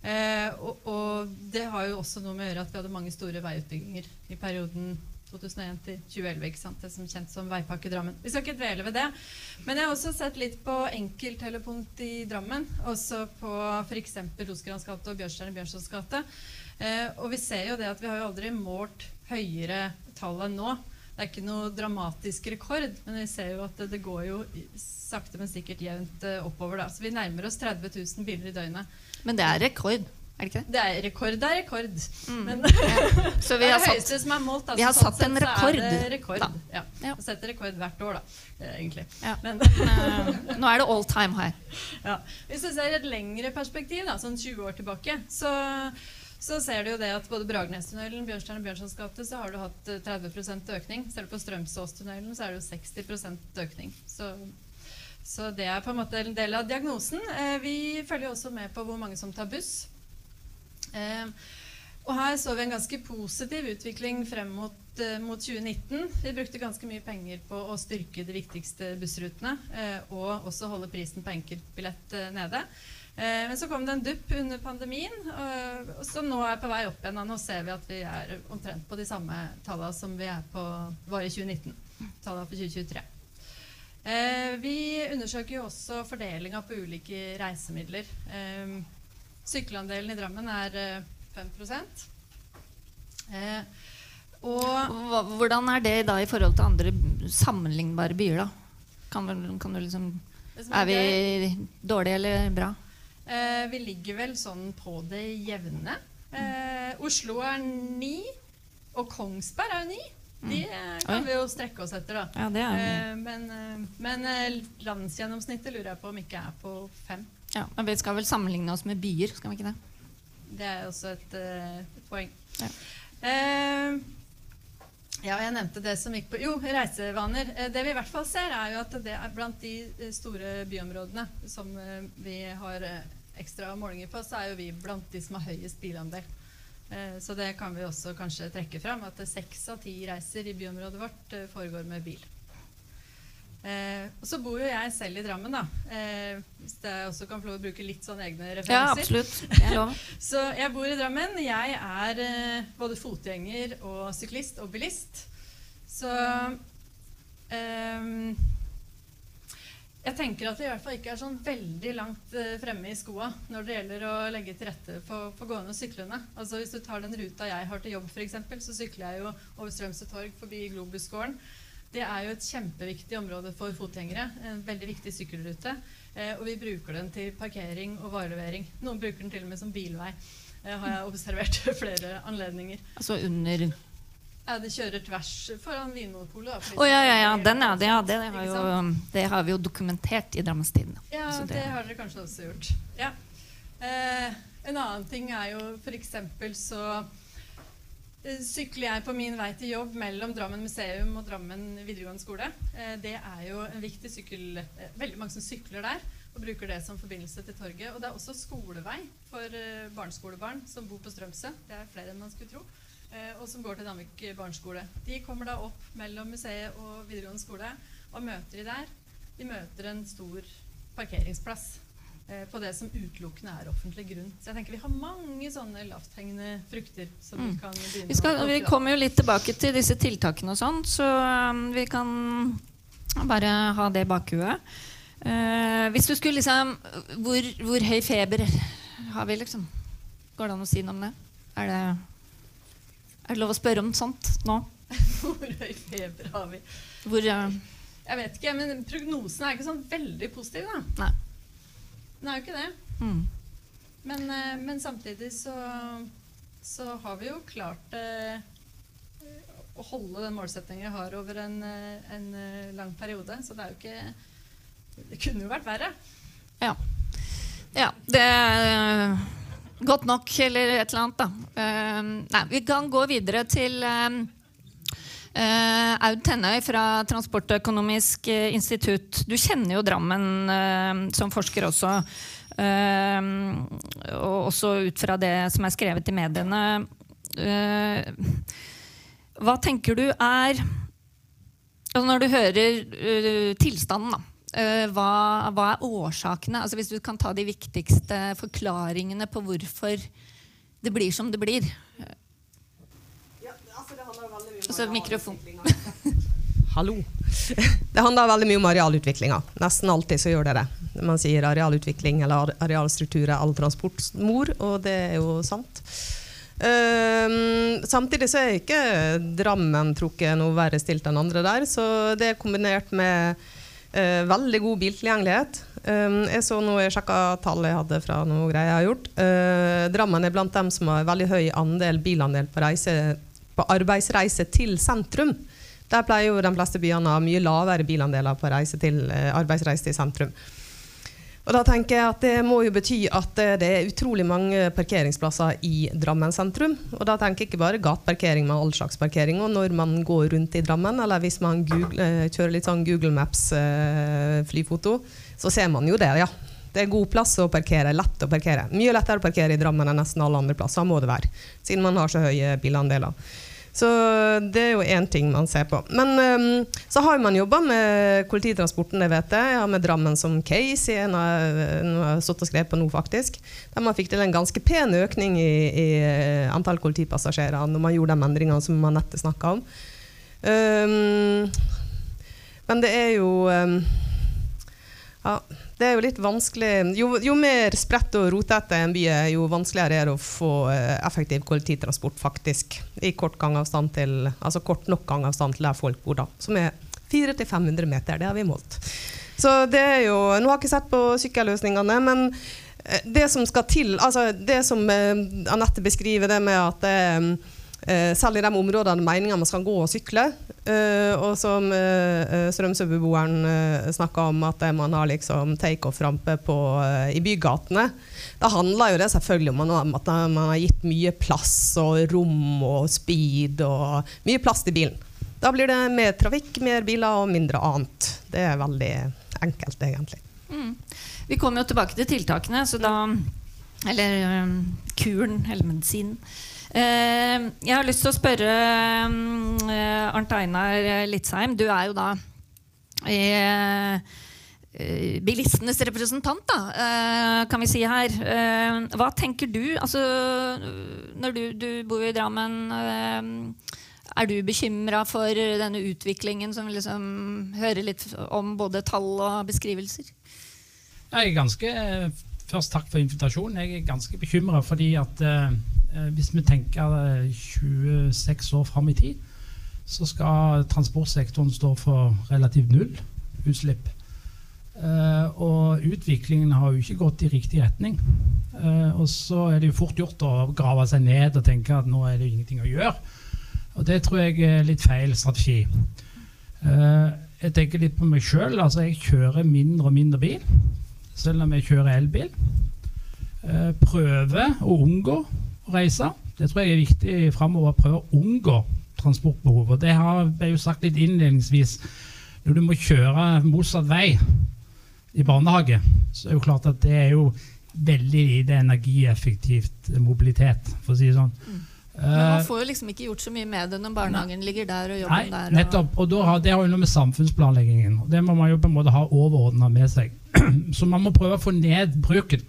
Eh, og, og det har jo også noe med å gjøre at vi hadde mange store veiutbygginger i perioden 2001 til 2011, ikke sant? det som kjent som Veipakke Drammen. Vi skal ikke dvele ved det. Men jeg har også sett litt på enkelttelepunkt i Drammen. Også på f.eks. Rosgrans gate og Bjørnstjerne Bjørnsons gate. Eh, og vi ser jo det at vi har jo aldri målt høyere tall enn nå. Det er ikke noe dramatisk rekord, men vi ser jo at det, det går jo sakte, men sikkert jevnt eh, oppover. da. Så vi nærmer oss 30 000 biler i døgnet. Men det er rekord, er det ikke det? Det er rekord, det er rekord. Men Så vi har det satt som er målt. altså, vi har sånn satt en sett så er det rekord, rekord. Ja. Ja. Setter rekord hvert år, da, eh, egentlig. Ja. Men, Eh, Nå er det all time high. ja. Hvis du ser et lengre perspektiv, da, sånn 20 år tilbake, så, så ser du jo det at både Bragernestunnelen, Bjørnstjerne og Bjørnsons gate, så har du hatt eh, 30 økning. Ser du på Strømsåstunnelen, så er det jo 60 økning. Så, så det er på en måte en del av diagnosen. Eh, vi følger også med på hvor mange som tar buss. Eh, og her så vi en ganske positiv utvikling frem mot, eh, mot 2019. Vi brukte ganske mye penger på å styrke de viktigste bussrutene og også holde prisen på enkeltbillett nede. Men så kom det en dupp under pandemien, som nå er på vei opp igjen. Nå ser vi at vi er omtrent på de samme tallene som vi er på, var i 2019. Tallene for 2023. Eh, vi undersøker jo også fordelinga på ulike reisemidler. Eh, Sykkelandelen i Drammen er eh, 5 eh, Og Hvordan er det da i forhold til andre sammenlignbare byer, da? Kan, kan du liksom Er vi dårlige eller bra? eh, vi ligger vel sånn på det jevne. Eh, Oslo er ni, og Kongsberg er jo ni. De eh, kan vi jo strekke oss etter, da. Ja, det Eh, men eh, men eh, landsgjennomsnittet lurer jeg på om ikke er på fem. ja, Men vi skal vel sammenligne oss med byer, skal vi ikke det? Det er også et, et poeng. Ja. Uh, ja, jeg nevnte det som gikk på Jo, reisevaner. Det vi i hvert fall ser, er jo at det er blant de store byområdene som vi har ekstra målinger på, så er jo vi blant de som har høyest bilandel. Eh, så det kan vi også kanskje trekke fram, at seks av ti reiser i byområdet vårt eh, foregår med bil. Eh, og så bor jo jeg selv i Drammen, da. Eh, hvis jeg også kan få lov å bruke litt sånn egne referanser. Ja, absolutt. Så jeg bor i Drammen. Jeg er eh, både fotgjenger og syklist og bilist. Så ehm, Jeg tenker at det i hvert fall ikke er sånn veldig langt eh, fremme i skoa når det gjelder å legge til rette for, for gående og syklende. Altså Hvis du tar den ruta jeg har til jobb, for eksempel, så sykler jeg jo over Strømsø torg forbi Globusgården. Det er jo et kjempeviktig område for fotgjengere. En veldig viktig sykkelrute. Eh, og vi bruker den til parkering og varelevering. Noen bruker den til og med som bilvei. Eh, har jeg observert flere anledninger. Altså under Ja, det kjører tvers foran Vinmonopolet. for ja, ja, ja. Den, ja. Det, ja, det, har jo, det har vi jo dokumentert i Drammenstiden. Ja, det, det- har dere kanskje også gjort. Ja. Eh, en annen ting er jo f.eks. så eh, sykler jeg på min vei til jobb mellom Drammen museum og Drammen videregående skole. Eh, det er jo en viktig sykkel... Eh, veldig mange som sykler der og bruker det som forbindelse til torget. Og det er også skolevei for eh, barneskolebarn som bor på Strømsø. Det er flere enn man skulle tro. Eh, og som går til Danvik barneskole. De kommer da opp mellom museet og videregående skole. Og møter de der. De møter en stor parkeringsplass eh, på det som utelukkende er offentlig grunn. Så jeg tenker vi har mange sånne lavthengende frukter som vi Mm. kan begynne Vi, skal, å vi kommer jo litt tilbake til disse tiltakene og sånn, så um, vi kan bare ha det i bakhuet. Uh, hvis du skulle liksom hvor, hvor høy feber har vi, liksom? Går det an å si noe om det? Er det, er det lov å spørre om sånt nå? Hvor høy feber har vi? Hvor uh, Jeg vet ikke, men prognosen er ikke sånn veldig positiv, da. Nei. Den er jo ikke det. mm. Men, uh, men samtidig så, så har vi jo klart uh, å holde den målsettingen vi har over en, eh, en lang periode. Så det er jo ikke Det kunne jo vært verre. Ja. ja. Det godt nok, eller et eller annet, da. Eh, nei, vi kan gå videre til Uh, Aud Tennøy fra Transportøkonomisk eh, institutt. Du kjenner jo Drammen uh, som forsker også. Uh, og også ut fra det som er skrevet i mediene. Eh, hva tenker du er altså Når du hører tilstanden, da. Eh, hva, hva er årsakene? Altså Hvis du kan ta de viktigste forklaringene på hvorfor det blir som det blir. Altså mikrofon. Hallo. Det handler veldig mye om arealutviklinga. Nesten alltid så gjør det det. Man sier arealutvikling eller arealstruktur er all transports mor, og det er jo sant. Um, samtidig så er ikke Drammen trukket noe verre stilt enn andre der, så det er kombinert med eh, veldig god biltilgjengelighet. Eh, jeg så noe, jeg sjekka tallet jeg hadde fra noe greier jeg har gjort. Eh, Drammen er blant dem som har veldig høy andel bilandel på, reise, på arbeidsreise til sentrum. Der pleier jo de fleste byene å ha mye lavere bilandeler på til, eh, arbeidsreise til sentrum. Og da tenker jeg at Det må jo bety at eh, det er utrolig mange parkeringsplasser i Drammen sentrum. Og da tenker jeg ikke bare gateparkering, men all slags parkering. Og når man går rundt i Drammen, eller hvis man Google, eh, kjører litt sånn Google Maps-flyfoto, så ser man jo det, ja. Det er god plass å parkere, lett å parkere. Mye lettere å parkere i Drammen enn nesten alle andre plasser, må det være. Siden man har så høye bilandeler. Så det er jo én ting man ser på. Men um, så har man jobba med kollektivtransporten, det vet jeg. Jeg med Drammen som case i en av jeg og skrevet på nå, faktisk. Der man fikk til en ganske pen økning i, i eh, antall kollektivpassasjerer når man gjorde de endringene som Anette snakka om. Um, men det er jo um, ja, det er jo litt vanskelig Jo, jo mer spredt og rotete en by er, jo vanskeligere er det å få eh, effektiv kollektivtransport, faktisk. I kort til Altså kort nok gangavstand til der folk bor, da. Som er 400-500 meter. Det har vi målt. Så det er jo Nå har jeg ikke sett på sykkelløsningene, men eh, det som skal til Altså det som eh, Anette beskriver, det med at det selv i de områdene meninga man skal gå og sykle. Eh, og som eh, eh, Strømsø-beboeren eh, snakka om, at eh, man har liksom takeoff-rampe eh, i bygatene. Da handler jo det selvfølgelig om at man- har gitt mye plass og rom og speed og mye plass til bilen. Da blir det mer trafikk, mer biler og mindre annet. Det er veldig enkelt, egentlig. Mm. Vi kommer jo tilbake til tiltakene, så da Eller um, kuren, eller medisinen. Eh, jeg har lyst til å spørre um, Arnt Einar Litzheim. Du er jo da eh, eh, bilistenes representant, da, eh, kan vi si her. Eh, hva tenker du? Altså, når du, du bor i Drammen, eh, Er du bekymra for denne utviklingen som vi liksom hører litt om både tall og beskrivelser? Jeg er ganske, Først takk for invitasjonen. Jeg er ganske bekymra fordi at eh, hvis vi tenker eh, 26 år fram i tid, så skal transportsektoren stå for relativt null utslipp. Uh, og utviklingen har jo ikke gått i riktig retning. Uh, og så er det jo fort gjort å grave seg ned og tenke at nå er det ingenting å gjøre. Og det tror jeg er litt feil strategi. Uh, jeg tenker litt på meg sjøl. Altså jeg kjører mindre og mindre bil, selv om jeg kjører elbil. prøver å unngå å reise. Det tror jeg er viktig framover. Prøve å unngå transportbehov. Og det har jeg jo sagt litt innledningsvis. Når du må kjøre motsatt vei i barnehage, så er det jo klart at det er jo veldig lite energieffektivt mobilitet, for å si det sånn. Mm. Men man eh, får jo liksom ikke gjort så mye med det når barnehagen nei, ligger der og jobben nei, der. Og nettopp, og har, Det har jo noe med samfunnsplanleggingen Det må man jo på en måte ha overordna med seg. Så man må prøve å få ned bruken.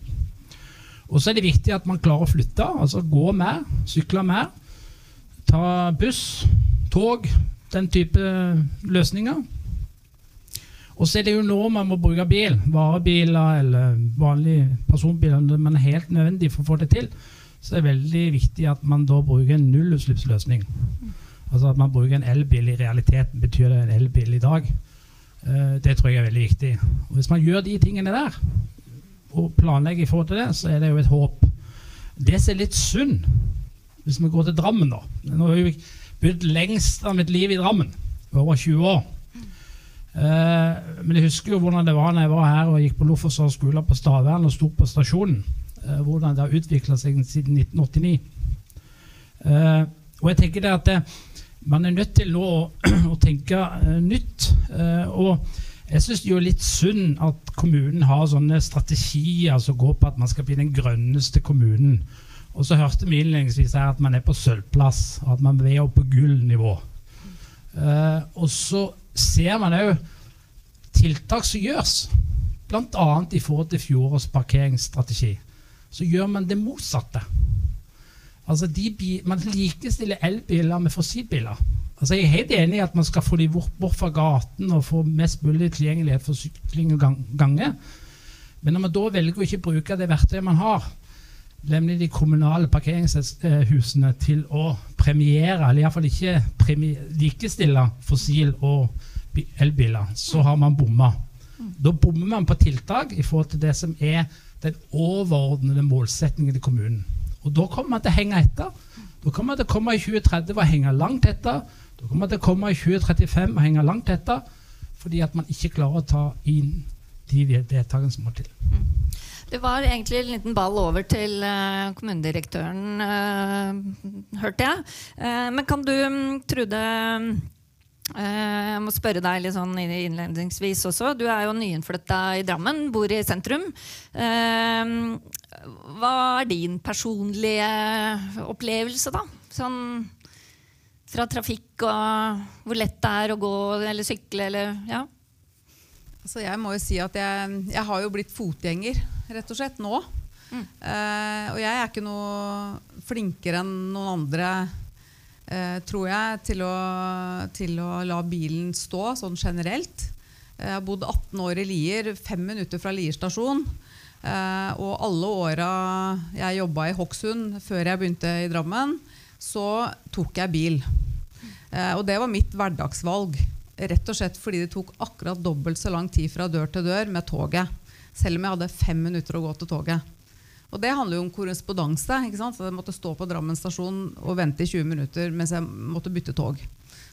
Og så er det viktig at man klarer å flytte, altså gå mer, sykle mer. Ta buss, tog, den type løsninger. Og så er det jo nå man må bruke bil, varebiler eller vanlige personbiler, man er helt nødvendig for å få det til. Så er det veldig viktig at man da bruker en nullutslippsløsning. Altså at man bruker en elbil. I realiteten betyr det en elbil i dag. Uh, det tror jeg er veldig viktig. Og Hvis man gjør de tingene der, og planlegger i forhold til det, så er det jo et håp. Det som er litt synd, hvis vi går til Drammen, da Nå har jeg bodd lengst av mitt liv i Drammen, over 20 år. Eh, men jeg husker jo hvordan det var når jeg var her og gikk på Lofotshall skole på Stavern og sto på stasjonen. Eh, hvordan det har utvikla seg siden 1989. Eh, og jeg tenker det at det, man er nødt til å, å tenke uh, nytt. Uh, og jeg syns det er litt synd at kommunen har sånne strategier som går på at man skal bli den grønneste kommunen. Og så hørte vi innledningsvis her at man er på sølvplass, og at man er opp på gullnivå. Uh, og så ser man òg tiltak som gjøres, bl.a. i forhold til fjorårets parkeringsstrategi. Så gjør man det motsatte. Altså Man likestiller elbiler med fossilbiler. Altså jeg er helt enig i at man skal få de bort fra gaten og få mest mulig tilgjengelighet for sykling og gange. Men når man da velger å ikke bruke det verktøyet man har, nemlig de kommunale parkeringshusene, til å premiere, eller iallfall ikke likestille fossil- og elbiler, så har man bomma. Da bommer man på tiltak i forhold til det som er den overordnede målsettingen til kommunen. Og da kommer man til å henge etter. Da kommer man til å komme i 2030 og henge langt etter. Da kommer man til å komme i 2035 og henge langt etter fordi at man ikke klarer å ta inn de vedtakene som må til. Det var egentlig en liten ball over til uh, kommunedirektøren, uh, hørte jeg. Uh, men kan du, um, Trude jeg må spørre deg litt sånn innledningsvis også. Du er jo nyinnflytta i Drammen, bor i sentrum. Hva er din personlige opplevelse, da? Sånn fra trafikk og hvor lett det er å gå eller sykle eller ja? Altså jeg må jo si at jeg, jeg, har jo blitt fotgjenger, rett og slett, nå. Mm. Uh, og jeg er ikke noe flinkere enn noen andre, tror jeg, til å, til å, la bilen stå sånn generelt. Jeg har bodd 18 år i Lier, fem minutter fra Lier stasjon. Uh, og alle åra jeg jobba i Hokksund før jeg begynte i Drammen, så tok jeg bil. og det var mitt hverdagsvalg. Rett og slett fordi det tok akkurat dobbelt så lang tid fra dør til dør med toget. Selv om jeg hadde fem minutter å gå til toget. Og det handler jo om korrespondanse. ikke sant? Så jeg måtte stå på Drammen stasjon og vente i 20 minutter mens jeg måtte bytte tog.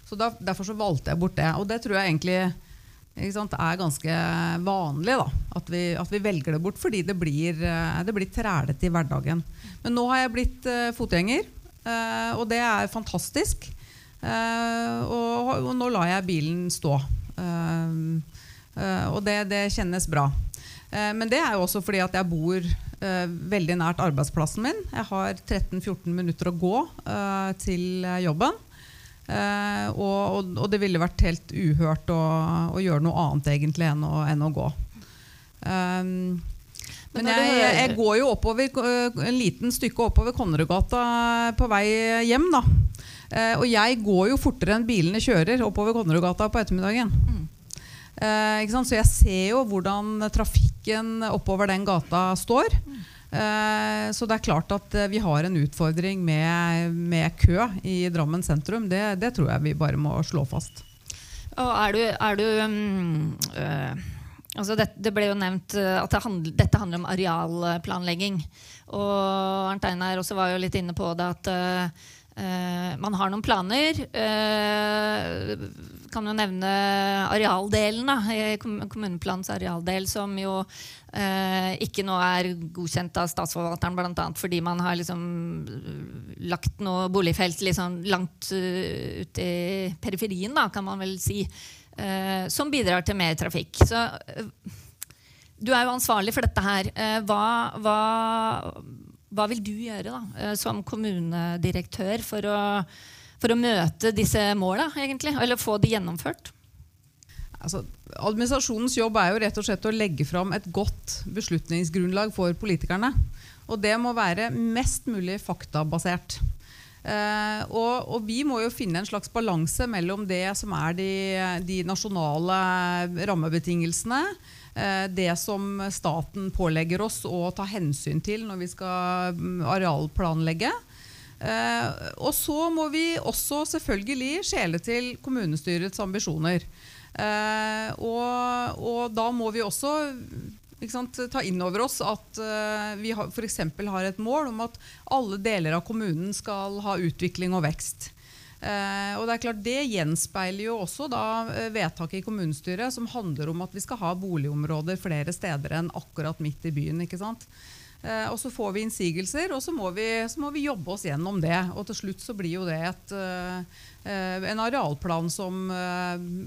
Så da, Derfor så valgte jeg bort det. Og det tror jeg egentlig sant, er ganske vanlig. da, at vi, at vi, velger det bort fordi det blir, eh, det blir trælete i hverdagen. Men nå har jeg blitt uh, fotgjenger, uh, og det er fantastisk. Uh, og, og, nå lar jeg bilen stå. Og det, det, kjennes bra. men det er jo også fordi at jeg bor veldig nært arbeidsplassen min. Jeg har 13-14 minutter å gå til jobben. Og, og, og, det ville vært helt uhørt å, å, gjøre noe annet egentlig enn å, enn å gå. Um, men jeg, jeg, går jo oppover, en liten stykke oppover Konnerudgata på vei hjem. da Eh, og jeg går jo fortere enn bilene kjører oppover Konnerudgata på ettermiddagen. Eh, sant? Så jeg ser jo hvordan trafikken oppover den gata står. Eh, så det er klart at eh, vi har en utfordring med, med kø i Drammen sentrum. Det, det tror jeg vi bare må slå fast. Og er du, er du um, øh, altså det, det ble jo nevnt at det handl, dette handler om arealplanlegging. Og Arnt Einar også var jo litt inne på det at øh, man har noen planer. øh, kan jo nevne arealdelen, da, kommuneplanens arealdel, som jo eh, ikke nå er godkjent av Statsforvalteren, bl.a. fordi man har liksom øh, lagt noe boligfelt liksom langt uh, ut i periferien, da, kan man vel si, Eh, som bidrar til mer trafikk. Så øh, du er jo ansvarlig for dette her. Eh, Hva, hva, hva vil du gjøre da, eh, som kommunedirektør for å, for å møte disse måla, egentlig? Eller få de gjennomført? Altså, administrasjonens jobb er jo rett og slett å legge fram et godt beslutningsgrunnlag for politikerne. Og det må være mest mulig faktabasert. Eh, og, og vi må jo finne en slags balanse mellom det som er de, de nasjonale rammebetingelsene, eh, det som staten pålegger oss å ta hensyn til når vi skal mm, arealplanlegge. Eh, og så må vi også selvfølgelig skjele til kommunestyrets ambisjoner. Eh, og, og da må vi også sant, ta inn over oss at eh, vi har, for har et mål om at alle deler av kommunen skal ha utvikling og vekst. Eh, og Det er klart det gjenspeiler jo også da vedtaket i kommunestyret som handler om at vi skal ha boligområder flere steder enn akkurat midt i byen. ikke sant? Eh, og Så får vi innsigelser, og så må vi, så må vi jobbe oss gjennom det. Og til slutt så blir jo det et, eh, eh, en arealplan som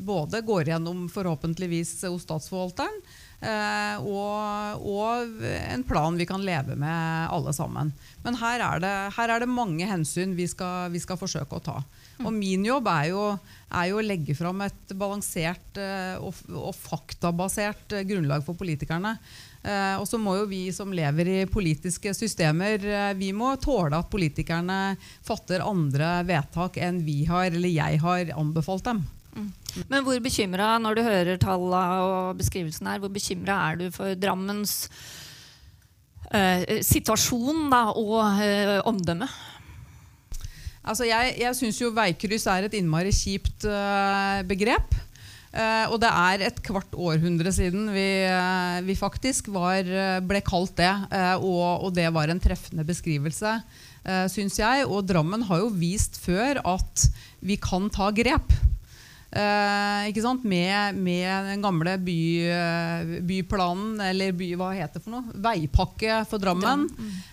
både går gjennom forhåpentligvis hos Statsforvalteren, og, og en plan vi kan leve med alle sammen. Men her er det, her er det mange hensyn vi skal, vi skal forsøke å ta. Og min jobb er jo, er jo å legge fram et balansert og, og faktabasert grunnlag for politikerne. Eh, og så må jo vi som lever i politiske systemer, eh, vi må tåle at politikerne fatter andre vedtak enn vi har, eller jeg har anbefalt dem. Men hvor bekymra, når du hører tallene og beskrivelsen her, hvor bekymra er du for Drammens eh, situasjon da, og eh, omdømme? Altså jeg jeg syns jo veikryss er et innmari kjipt eh, begrep. Eh, og det er et kvart århundre siden vi, eh, vi faktisk var, eh, ble kalt det. eh, og, og det var en treffende beskrivelse, uh, syns jeg. Og Drammen har jo vist før at vi kan ta grep. Eh, ikke sant? Med, med den gamle by, eh, byplanen, eller by, hva heter det for noe? Veipakke for Drammen.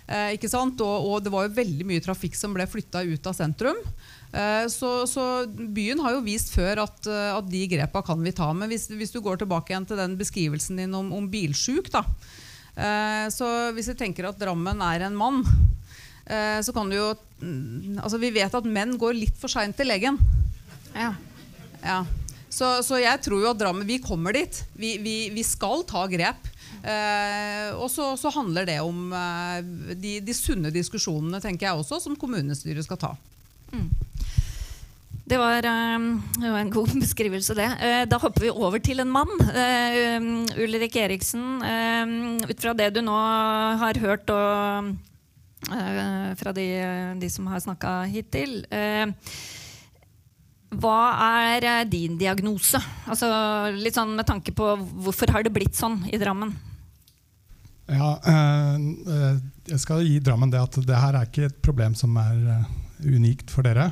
Eh, ikke sant? Og, og det var jo veldig mye trafikk som ble flytta ut av sentrum. Eh, så, så byen har jo vist før at, eh, at de grepa kan vi ta. Men hvis, hvis du går tilbake igjen til den beskrivelsen din om, om bilsjuk, da. Eh, så hvis du tenker at Drammen er en mann, så kan du jo mm, Altså vi vet at menn går litt for seint til legen. Ja. Ja. Så, så jeg tror jo at Drammen Vi kommer dit. Vi, vi, vi skal ta grep. Eh, og så, så handler det om eh, de, de sunne diskusjonene, tenker jeg også, som kommunestyret skal ta. Det var, eh, det en god beskrivelse, det. Eh, Da hopper vi over til en mann. Eh, um, Ulrik Eriksen, eh, ut fra det du nå har hørt og eh, fra de, de som har snakka hittil Hva er din diagnose? Altså, litt sånn med tanke på hvorfor har det blitt sånn i Drammen? Ja, jeg skal gi Drammen det at det her er ikke et problem som er unikt for dere.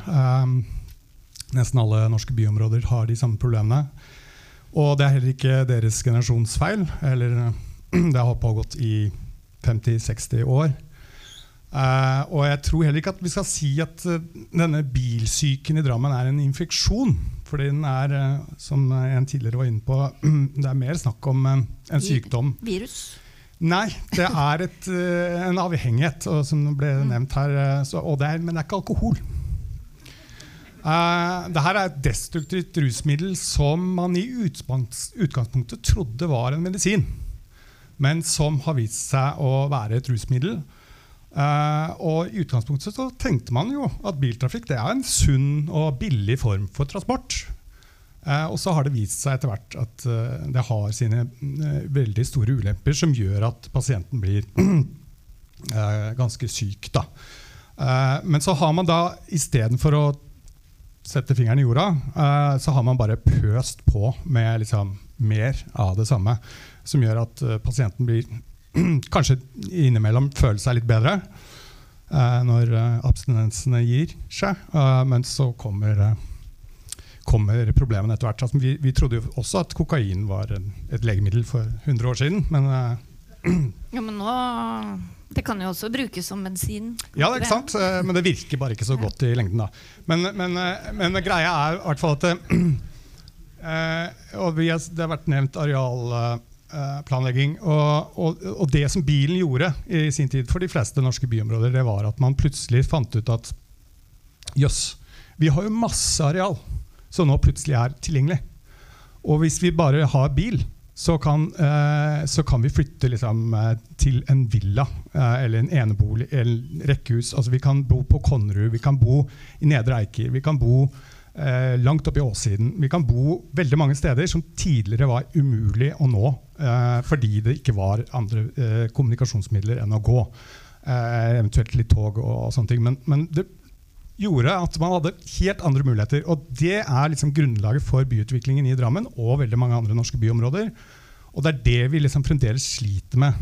Nesten alle norske byområder har de samme problemene. Og det er heller ikke deres generasjons feil. Eller det har pågått i 50-60 år. Uh, og jeg tror heller ikke at vi skal si at uh, denne bilsyken i Drammen er en infeksjon. Fordi den er, uh, som en tidligere var inne på, det er mer snakk om en sykdom. Virus? Nei, det er et, en avhengighet, og som ble nevnt her. Så, det er, men det er ikke alkohol. Uh, det her er et destruktivt rusmiddel som man i utgangspunktet trodde var en medisin, men som har vist seg å være et rusmiddel. Eh, og i utgangspunktet så tenkte man jo at biltrafikk det er en sunn og billig form for transport. Eh, og så har det vist seg etter hvert at det har sine veldig store ulemper som gjør at pasienten blir ganske syk. Da. Men så har man da istedenfor å sette fingeren i jorda, eh, så har man bare pøst på med liksom mer av det samme. Som gjør at eh, pasienten blir kanskje innimellom føler seg litt bedre eh, når abstinensene gir seg. Men så kommer, kommer problemene etter hvert. Altså, vi, vi trodde jo også at kokain var et legemiddel for 100 år siden. Men Ja, men nå Det kan jo også brukes som medisin. Ja, det er ikke sant? Eh, Men det virker bare ikke så godt i lengden. da. Men, men, eh, men greia er i hvert fall at det, eh, og har, Det har vært nevnt arealplanlegging. Og, og, og det som bilen gjorde i sin tid for de fleste norske byområder, det var at man plutselig fant ut at jøss, vi har jo masse areal som nå plutselig er tilgjengelig. Og hvis vi bare har bil, så kan, eh, så kan vi flytte liksom, eh, til en villa eh, eller en enebolig en rekkehus. Altså, vi kan bo på Konnerud, vi kan bo i Nedre Eiker, vi kan bo eh, langt oppe i Åssiden. Vi kan bo veldig mange steder som tidligere var umulig å nå eh, fordi det ikke var andre eh, kommunikasjonsmidler enn å gå. Eventuelt litt tog og, og sånne ting. Men, men det gjorde at man hadde helt andre muligheter. Og det er liksom grunnlaget for byutviklingen i Drammen og veldig mange andre norske byområder. Og det er det vi liksom fremdeles sliter med.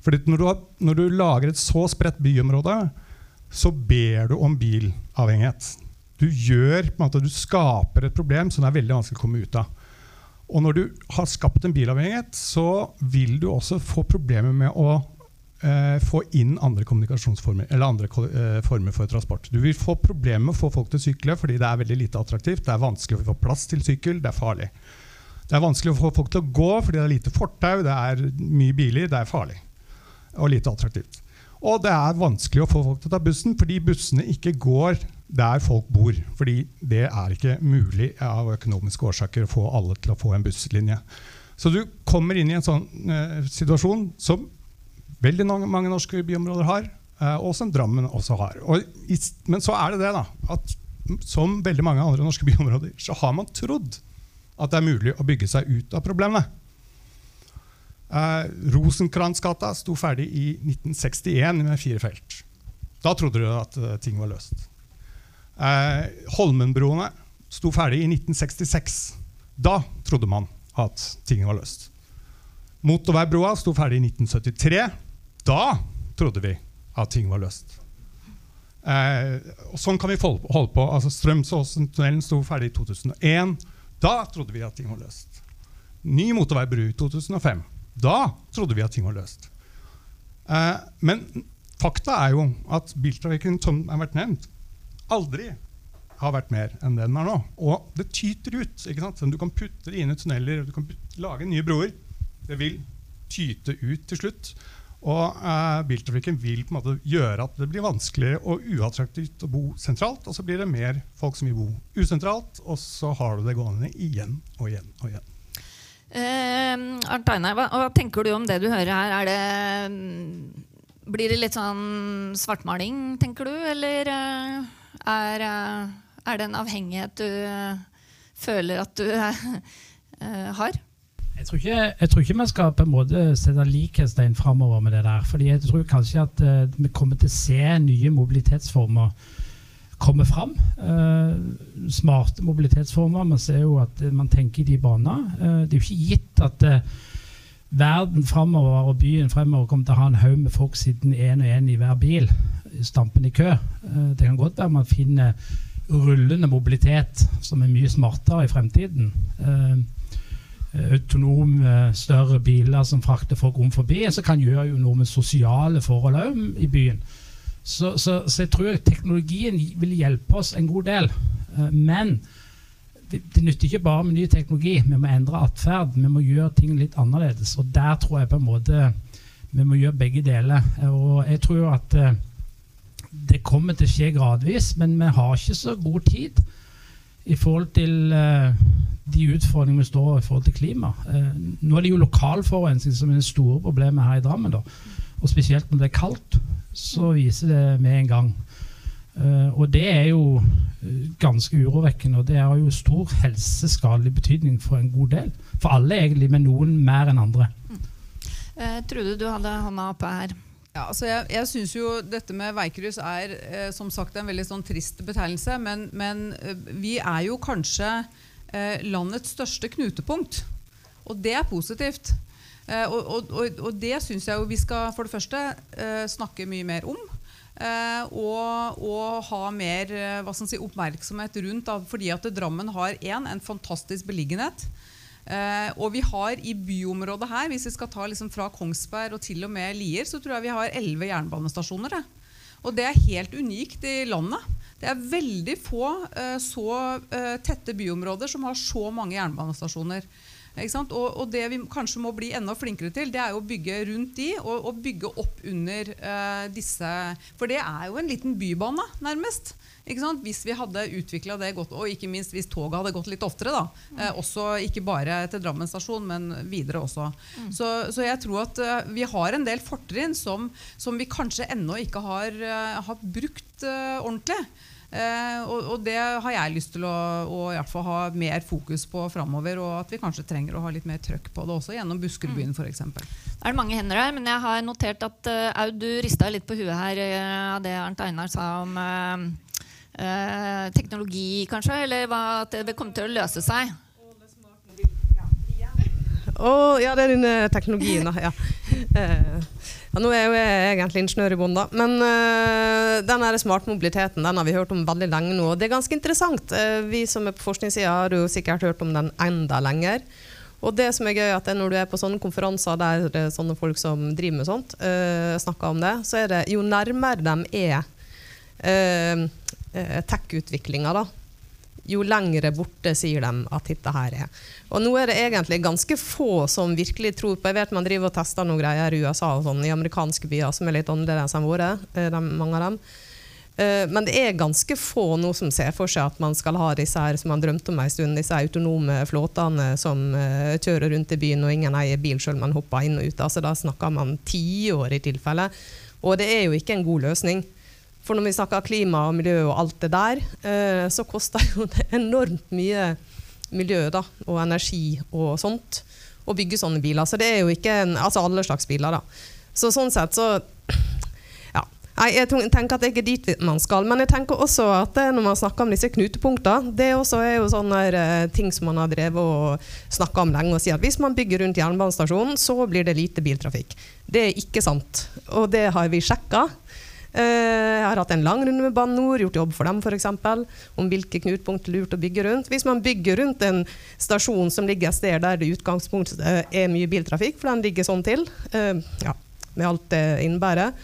Fordi når du, har, når du lager et så spredt byområde, så ber du om bilavhengighet. Du gjør, på en måte, du skaper et problem som det er veldig vanskelig å komme ut av. Og når du har skapt en bilavhengighet, så vil du også få problemer med å få inn andre kommunikasjonsformer eller andre eh, former for transport. Du vil få problemer med å få folk til å sykle fordi det er veldig lite attraktivt. Det er vanskelig å få plass til sykkel, det er farlig. Det er vanskelig å få folk til å gå fordi det er lite fortau, det er mye biler, det er farlig. Og lite attraktivt. Og det er vanskelig å få folk til å ta bussen fordi bussene ikke går der folk bor. Fordi det er ikke mulig av økonomiske årsaker å få alle til å få en busslinje. Så du kommer inn i en sånn eh, situasjon som veldig mange, norske byområder har, eh, og som Drammen også har. Og men så er det det, da, at som veldig mange andre norske byområder, så har man trodd at det er mulig å bygge seg ut av problemene. Eh, Rosenkransgata sto ferdig i 1961 med fire felt. Da trodde du at eh, ting var løst. Eh, Holmenbroene sto ferdig i 1966. Da trodde man at ting var løst. Motorveibroa sto ferdig i 1973. Da trodde vi at ting var løst. Eh, sånn kan vi holde på. Altså, Strømsåsen-tunnelen sto ferdig i 2001. Da trodde vi at ting var løst. Ny motorveibru i 2005. Da trodde vi at ting var løst. Eh, men fakta er jo at biltrafikken, som har vært nevnt, aldri har vært mer enn det den er nå. Og det tyter ut. ikke sant? Du kan putte det inn i tunneler, du lage nye broer. Det vil tyte ut til slutt. Og eh, biltrafikken vil på en måte gjøre at det blir vanskelig og uattraktivt å bo sentralt. Og så blir det mer folk som vil bo usentralt, og så har du det gående igjen og igjen og igjen. Eh, Arnt Einar, hva, hva tenker du om det du hører her? Er det, blir det litt sånn svartmaling, tenker du? Eller eh, er, eh, er det en avhengighet du eh, føler at du eh, har? Jeg tror, ikke, jeg tror ikke man skal på en måte sette likhetstegn framover med det der. fordi jeg tror kanskje at uh, vi kommer til å se nye mobilitetsformer komme fram. Uh, smarte mobilitetsformer. Man ser jo at eh, man tenker i de baner. Uh, det er jo ikke gitt at eh, verden framover og byen fremover kommer til å ha en haug med folk sittende én og én i hver bil, stampende i kø. Eh, det kan godt være man finner rullende mobilitet som er mye smartere i fremtiden. Eh, autonome, større biler som frakter folk om forbi, så kan gjøre jo noe med sosiale forhold òg i byen. Så, så, så jeg tror teknologien vil hjelpe oss en god del. Eh, Men det, det nytter ikke bare med ny teknologi. Vi må endre atferd. Vi må gjøre ting litt annerledes. Og der tror jeg på en måte vi må gjøre begge deler. Og jeg tror at eh, det kommer til å skje gradvis, men vi har ikke så god tid i forhold til eh, de utfordringene vi står i forhold til klima. Eh, nå er det jo lokal forurensning som er det store problemet her i Drammen. da. Og spesielt når det er kaldt. så viser det med en gang. Eh, og det er jo ganske urovekkende, og det har jo stor helseskadelig betydning for en god del. For alle, egentlig, men noen mer enn andre. Eh, Trude, du hadde hånda oppe her. Ja, altså jeg jeg syns jo dette med veikryss er eh, som sagt en veldig sånn trist betegnelse. Men, men eh, vi er jo kanskje eh, landets største knutepunkt. Og det er positivt. Eh, og, og, og, det syns jeg jo vi skal for det første eh, snakke mye mer om. Eh, og, og ha mer si, oppmerksomhet rundt. Da, fordi at Drammen har en, en fantastisk beliggenhet. Eh, og vi har i byområdet her, hvis vi skal ta liksom fra Kongsberg og til og med Lier, så tror jeg vi har elleve jernbanestasjoner. Det. Og det er helt unikt i landet. Det er veldig få eh, så eh, tette byområder som har så mange jernbanestasjoner. Og, og det vi kanskje må bli enda flinkere til, det er å bygge rundt de og, og bygge opp under uh, disse For det er jo en liten bybane, nærmest. Hvis vi hadde utvikla det godt, og ikke minst hvis toget hadde gått litt oftere. da. Eh, også Ikke bare til Drammen stasjon, men videre også. Så, så jeg tror at uh, vi har en del fortrinn som, som vi kanskje ennå ikke har, uh, har brukt uh, ordentlig. Eh, og, og det har jeg lyst til å, å i hvert fall ha mer fokus på framover. Og at vi kanskje trenger å ha litt mer trøkk på det også, gjennom Buskerudbyen f.eks. Det er mange hender her, men jeg har notert at uh, Aud, du rista litt på huet her eh, av det Arnt Einar sa om uh, uh, teknologi, kanskje? Eller hva, at det kommer til å løse seg? Å, ja, det er den teknologien, da. Ja. Eh, ja, nå er jo jeg egentlig ingeniør i bånn. Men uh, den smartmobiliteten den har vi hørt om veldig lenge nå. Og det er ganske interessant. Uh, vi som er på forskningssida, har jo sikkert hørt om den enda lenger. Og det som er gøy, at når du er på sånne konferanser der det er sånne folk som driver med sånt, uh, snakker om det, så er det jo nærmere de er eh, eh, tech-utviklinga, da, jo lengre borte sier de at dette her er. Og nå er det egentlig ganske få som virkelig tror på Jeg vet man driver og tester noen greier i USA og sånn, i amerikanske byer som er litt annerledes enn våre, eh, de, mange av dem. Eh, Men det er ganske få nå som ser for seg at man skal ha disse her som man drømte om en stund, disse autonome flåtene som eh, kjører rundt i byen og ingen eier bil selv man hopper inn og ut. Altså, da snakker man tiår i tilfelle. Og det er jo ikke en god løsning. For når vi snakker klima og miljø og alt det der, eh, så koster jo det enormt mye miljø da, og energi og sånt å bygge sånne biler. Så det er jo ikke en, altså alle slags biler, da. Så sånn sett så ja. Jeg tenker at det er ikke dit man skal. Men jeg tenker også at eh, når man snakker om disse knutepunktene, det også er jo sånne eh, ting som man har drevet og snakka om lenge og sier at hvis man bygger rundt jernbanestasjonen, så blir det lite biltrafikk. Det er ikke sant. Og det har vi sjekka. Eh, Jeg har hatt en lang runde med Bane NOR, gjort jobb for dem f.eks. om hvilke knutepunkt det er lurt å bygge rundt. Hvis man bygger rundt en stasjon som ligger et sted der det i utgangspunktet eh, er mye biltrafikk, for den ligger sånn til, eh, ja, med alt det innebærer,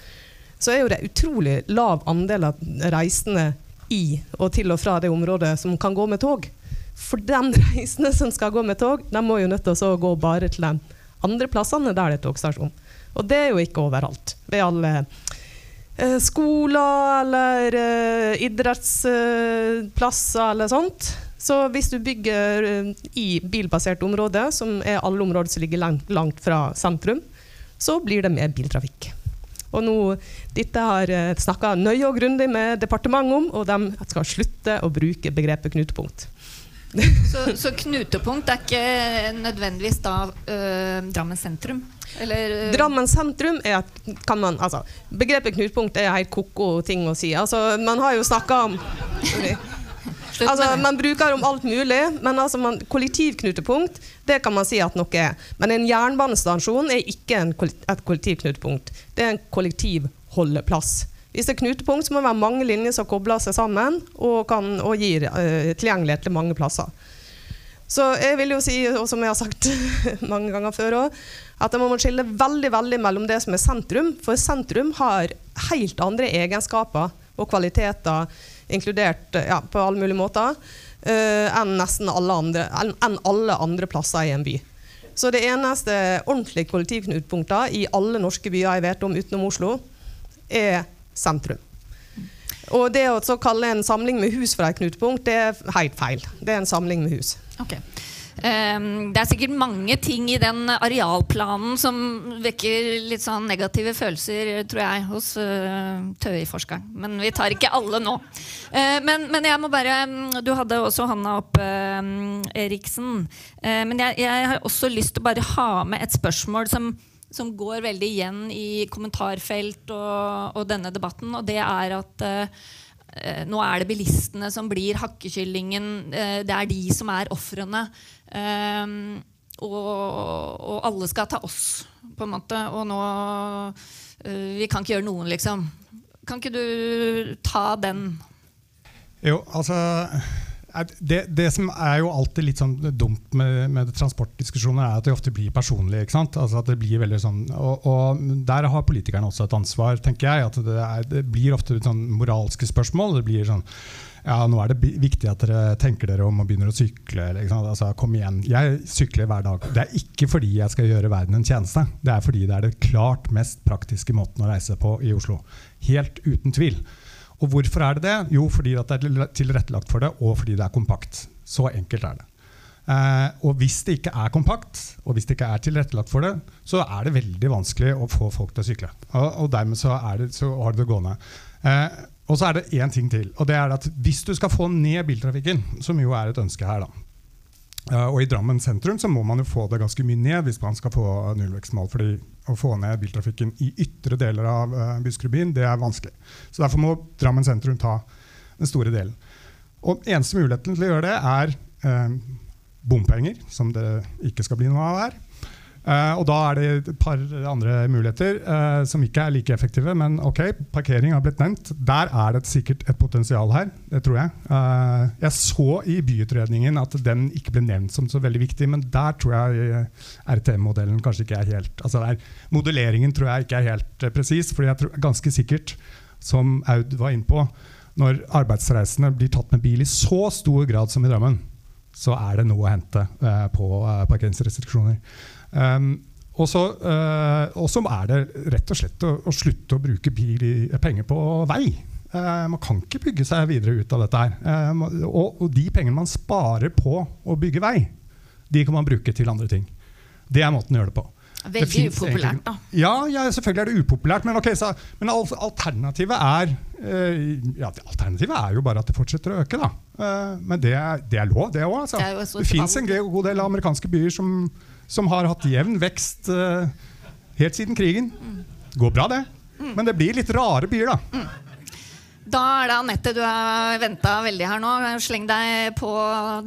så er jo det utrolig lav andel av reisende i og til og fra det området som kan gå med tog. For den reisende som skal gå med tog, de må jo nødt til å gå bare til de andre plassene der det er togstasjon. Og det er jo ikke overalt. Ved alle skoler eller eh, idrettsplasser eller sånt. Så hvis du bygger eh, i bilbasert område, som er alle områder som ligger langt, langt fra sentrum, så blir det mer biltrafikk. Og nå, Dette har jeg snakka nøye og grundig med departementet om, og de skal slutte å bruke begrepet knutepunkt. Så, så knutepunkt er ikke nødvendigvis da øh, Drammen sentrum? Eller øh, Drammen sentrum er kan man, altså, Begrepet knutepunkt er helt ko-ko ting å si. Altså, man har jo snakka om altså. Man bruker om alt mulig, men altså, man, kollektivknutepunkt det kan man si at noe er. Men en jernbanestasjon er ikke en, et kollektivknutepunkt. Det er en kollektivholdeplass. Hvis det er knutepunkt, så må det være mange linjer som kobler seg sammen og, kan, og gir uh, tilgjengelighet til mange plasser. Så jeg vil jo si, og som jeg har sagt mange ganger før òg, at man må skille veldig veldig mellom det som er sentrum. For sentrum har helt andre egenskaper og kvaliteter, inkludert ja, på alle mulige måter, eh, enn nesten alle andre, enn, alle andre plasser i en by. Så det eneste ordentlige kollektivknutepunktet i alle norske byer jeg vet om utenom Oslo, er sentrum. Og det å kalle en samling med hus for et knutepunkt, det er helt feil. Det er en samling med hus. Ok. Um, det er sikkert mange ting i den arealplanen som vekker litt sånn negative følelser, tror jeg, hos uh, TØI-forskeren. Men vi tar ikke alle nå. Uh, men, men, jeg må bare Du hadde også hånda opp, uh, Eriksen. Uh, men jeg, jeg, har også lyst til å bare ha med et spørsmål som, som går veldig igjen i kommentarfelt og, og denne debatten, og det er at nå er det bilistene som blir hakkekyllingen. Det er de som er ofrene. Um, og, og, alle skal ta oss, på en måte. Og nå uh, Vi kan ikke gjøre noen, liksom. Kan ikke du ta den? Jo, altså det, det, som er jo alltid litt sånn dumt med, med transportdiskusjoner, er at det ofte blir personlig. ikke sant? Altså at det blir veldig sånn, og, og Der har politikerne også et ansvar, tenker jeg. at Det, er, det blir ofte sånn moralske spørsmål. det blir sånn ja, nå er det viktig at dere tenker dere om og begynner å sykle. Altså, kom igjen. Jeg sykler hver dag. Det er ikke fordi jeg skal gjøre verden en tjeneste. Det er fordi det er det klart mest praktiske måten å reise på i Oslo. Helt uten tvil. Og hvorfor er det det? Jo, fordi det er tilrettelagt for det, og fordi det er kompakt. Så enkelt er det. Eh, og hvis det ikke er kompakt, og hvis det ikke er tilrettelagt for det, så er det veldig vanskelig å få folk til å sykle. Og, og dermed så, det, så har det det gående. Eh, og så er det én ting til. og det er at Hvis du skal få ned biltrafikken, som jo er et ønske her, da, og i Drammen sentrum så må man jo få det ganske mye ned hvis man skal få nullvekstmål. fordi å få ned biltrafikken i ytre deler av uh, Buskerudbyen er vanskelig. Så Derfor må Drammen sentrum ta den store delen. Og Eneste muligheten til å gjøre det er eh, bompenger, som det ikke skal bli noe av her. Uh, og da er det et par andre muligheter uh, som ikke er like effektive. Men ok, parkering har blitt nevnt. Der er det sikkert et potensial her. Det tror jeg. Uh, jeg så i byutredningen at den ikke ble nevnt som så veldig viktig, men der tror jeg RTM-modellen kanskje ikke er helt altså der, Modelleringen tror jeg ikke er helt presis, for jeg tror ganske sikkert, som Aud var inne på, når arbeidsreisende blir tatt med bil i så stor grad som i Drammen, så er det noe å hente på parkeringsrestriksjoner. Um, og så uh, er det rett og slett å, å slutte å bruke i, penger på vei. Uh, man kan ikke bygge seg videre ut av dette. her. Uh, og, og, de pengene man sparer på å bygge vei, de kan man bruke til andre ting. Det er måten å gjøre det på. Veldig det upopulært, da. Ja, ja, selvfølgelig er det upopulært. Men, okay, så, men alternativet er ja, Alternativet er jo bare at det fortsetter å øke. da. men det er, det er lov, det òg. Altså. Det, det fins en god del amerikanske byer som som har hatt jevn vekst uh, helt siden krigen. Går bra, det. Men det blir litt rare byer, da. Da er det Anette, du har venta veldig her nå. Sleng deg på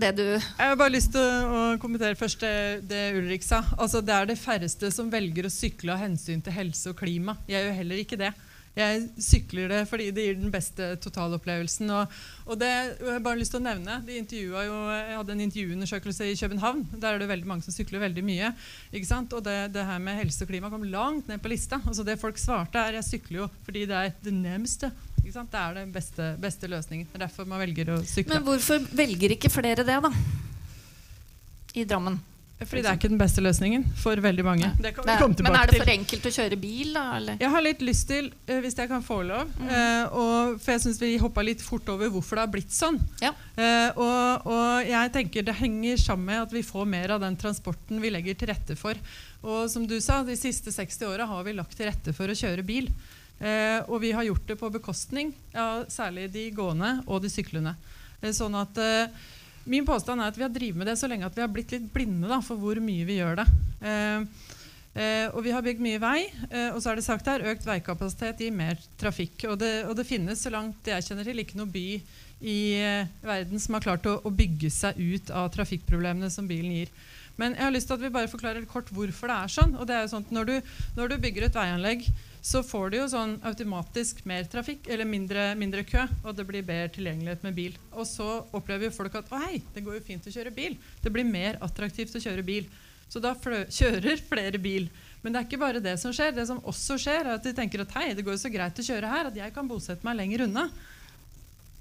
det du Jeg har bare lyst til å kommentere først det, det Ulrik sa. Altså, det er det færreste som velger å sykle av hensyn til helse og klima. Jeg gjør heller ikke det. Jeg sykler det fordi det gir den beste totalopplevelsen. Og, og det jeg har bare lyst til å nevne, de jo, Jeg hadde en intervjuundersøkelse i København. Der er det veldig mange som sykler veldig mye. ikke sant? Og det, det her med helse og klima kom langt ned på lista. Altså Det folk svarte, er jeg sykler jo fordi det er det nærmeste. Det er den beste, beste løsningen. Det er derfor man velger å sykle. Men hvorfor velger ikke flere det, da? I Drammen? Fordi det er ikke den beste løsningen for veldig mange. Det kan vi komme Men er det for enkelt å kjøre bil, da? Eller? Jeg har litt lyst til, uh, hvis jeg kan få lov mm. og, For jeg syns vi hoppa litt fort over hvorfor det har blitt sånn. Ja. Uh, og, og, jeg tenker det henger sammen med at vi får mer av den transporten vi legger til rette for. Og som du sa, de siste 60 åra har vi lagt til rette for å kjøre bil. og vi har gjort det på bekostning av særlig de gående og de syklende. sånn at Min påstand er at vi har drevet med det så lenge at vi har blitt litt blinde da, for hvor mye vi gjør det. Eh, eh, og vi har bygd mye vei, eh, og så er det sagt her, økt veikapasitet gir mer trafikk. Og det, og det finnes, så langt jeg kjenner til, ikke noe by i eh, verden som har klart å, å, bygge seg ut av trafikkproblemene som bilen gir. Men jeg har lyst til at vi bare forklarer kort hvorfor det er sånn. og det er jo sånn når du, når du bygger et veianlegg så får du jo sånn automatisk mer trafikk, eller mindre, mindre, kø, og det blir bedre tilgjengelighet med bil. Og så opplever jo folk at å hei, det går jo fint å kjøre bil. Det blir mer attraktivt å kjøre bil. Så da kjører flere bil. Men det er ikke bare det som skjer. Det som også skjer, er at de tenker at hei, det går jo så greit å kjøre her at jeg kan bosette meg lenger unna.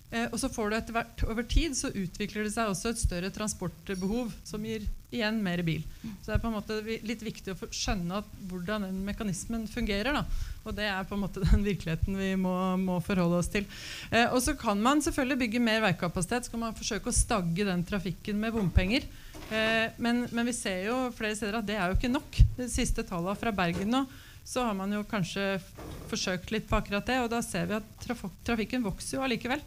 Eh, og så får du etter hvert, Over tid så utvikler det seg også et større transportbehov, som gir igjen mer bil. Så det er på en måte litt viktig å skjønne hvordan den mekanismen fungerer. Da. Og det er på en måte den virkeligheten vi må, må forholde oss til. Eh, og så kan man selvfølgelig bygge mer veikapasitet. Så kan man forsøke å stagge den trafikken med bompenger. Eh, men, men vi ser jo flere steder at det er jo ikke nok. De siste tallene fra Bergen nå, så har man jo kanskje forsøkt litt på akkurat det. Og da ser vi at traf trafikken vokser jo allikevel.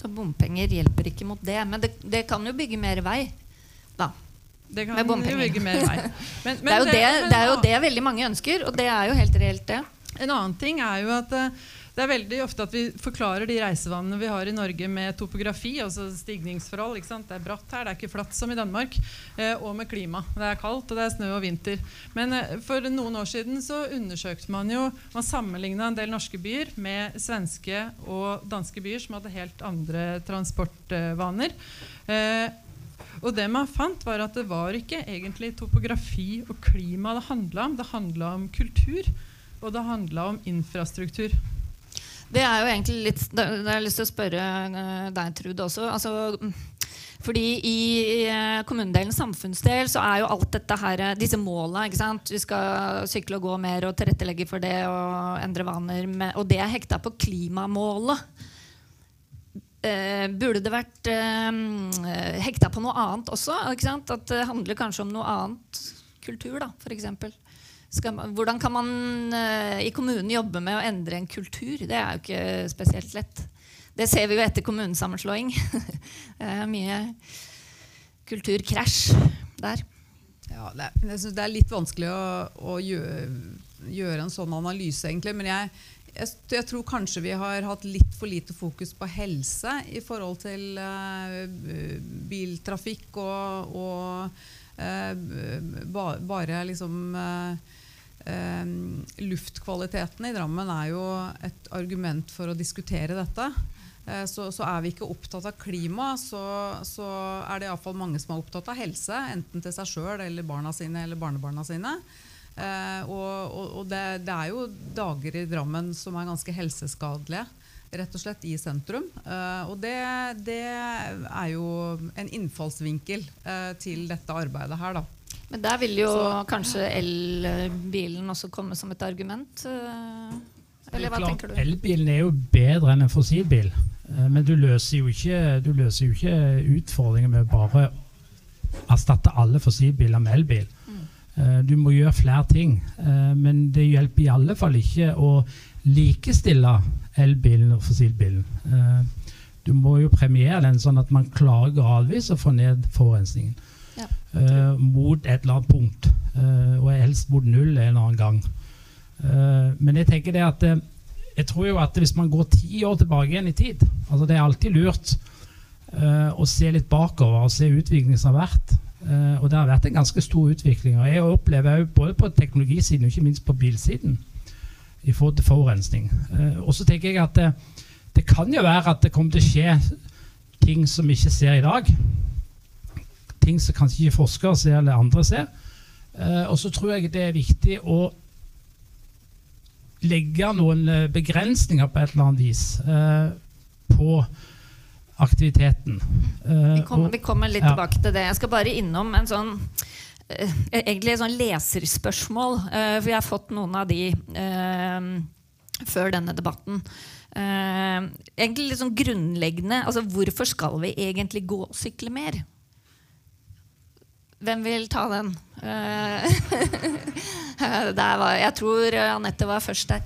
Så bompenger hjelper ikke mot det. Men det, det kan jo bygge mer vei. Da. Det kan Med jo bygge mer vei. Men, det, er det, det er jo det veldig mange ønsker, og det er jo helt reelt, det. En annen ting er jo at eh, det er veldig ofte at vi forklarer de reisevanene vi har i Norge med topografi, altså stigningsforhold. Det er bratt her, det er ikke flatt som i Danmark. Eh, og med klima. Det er kaldt, og det er snø og vinter. Men eh, for noen år siden så undersøkte man jo Man sammenligna en del norske byer med svenske og danske byer som hadde helt andre transportvaner. Eh, og det man fant, var at det var ikke egentlig topografi og klima det handla om. Det handla om kultur, og det handla om infrastruktur. Det er jo egentlig litt da har jeg lyst til å spørre eh, deg, Trud, også. Altså, mm, fordi i eh, kommunedelen samfunnsdel så er jo alt dette her eh, Disse måla, ikke sant. Vi skal sykle og gå mer og tilrettelegge for det og endre vaner. Med, og det er hekta på klimamålet. Eh, burde det vært eh, hekta på noe annet også? At det handler kanskje om noe annet. Kultur, da, f.eks. Man, hvordan kan man eh, i kommunen jobbe med å endre en kultur? Det er jo ikke spesielt lett. Det ser vi jo etter kommunesammenslåing. det er mye kulturkrasj der. Ja, det, er, jeg synes det er litt vanskelig å, å gjøre, gjøre en sånn analyse, egentlig. Men jeg, jeg, jeg tror kanskje vi har hatt litt for lite fokus på helse i forhold til uh, biltrafikk og, og uh, ba, bare liksom eh, eh, Luftkvaliteten i Drammen er jo et argument for å diskutere dette. Eh, Så, så er vi ikke opptatt av klima, så, så er det iallfall mange som er opptatt av helse. Enten til seg sjøl eller barna sine eller barnebarna sine. Eh, og og, det, det er jo dager i Drammen som er ganske helseskadelige, rett og slett, i sentrum. Eh, og det, det er jo en innfallsvinkel til dette arbeidet her, da. Men der vil jo Så- kanskje elbilen også komme som et argument. eh, Eller hva tenker du? Elbilen er jo bedre enn en fossilbil. eh, Men du løser jo ikke, du løser jo ikke utfordringen med å bare erstatte alle fossilbiler med elbil. Mm. Du må gjøre flere ting. eh, Men det hjelper i alle fall ikke å likestille elbilen og fossilbilen. Eh, Du må jo premiere den sånn at man klarer gradvis å få ned forurensningen. Eh, Mot et eller annet punkt. Uh, Og helst mot null en annen gang. Uh, Men jeg tenker det at jeg tror jo at hvis man går ti år tilbake igjen i tid altså Det er alltid lurt å se litt bakover og se utviklingen som har vært. Og det har vært en ganske stor utvikling. Og jeg opplever jo både på teknologisiden og ikke minst på bilsiden i forhold til forurensning. Og så tenker jeg at det, det kan jo være at det kommer til å skje ting som vi ikke ser i dag. Ting som kanskje ikke forskere ser eller andre ser. Eh, og så tror jeg det er viktig å legge noen eh, begrensninger på et eller annet vis eh, på aktiviteten. Eh, Vi kommer, og- vi kommer litt ja. tilbake til det. Jeg skal bare innom en sånn egentlig et sånn leserspørsmål. for jeg har fått noen av de før denne debatten. Egentlig litt sånn grunnleggende. Altså, hvorfor skal vi egentlig gå og sykle mer? Hvem vil ta den? Eh, var, jeg tror Anette var først der.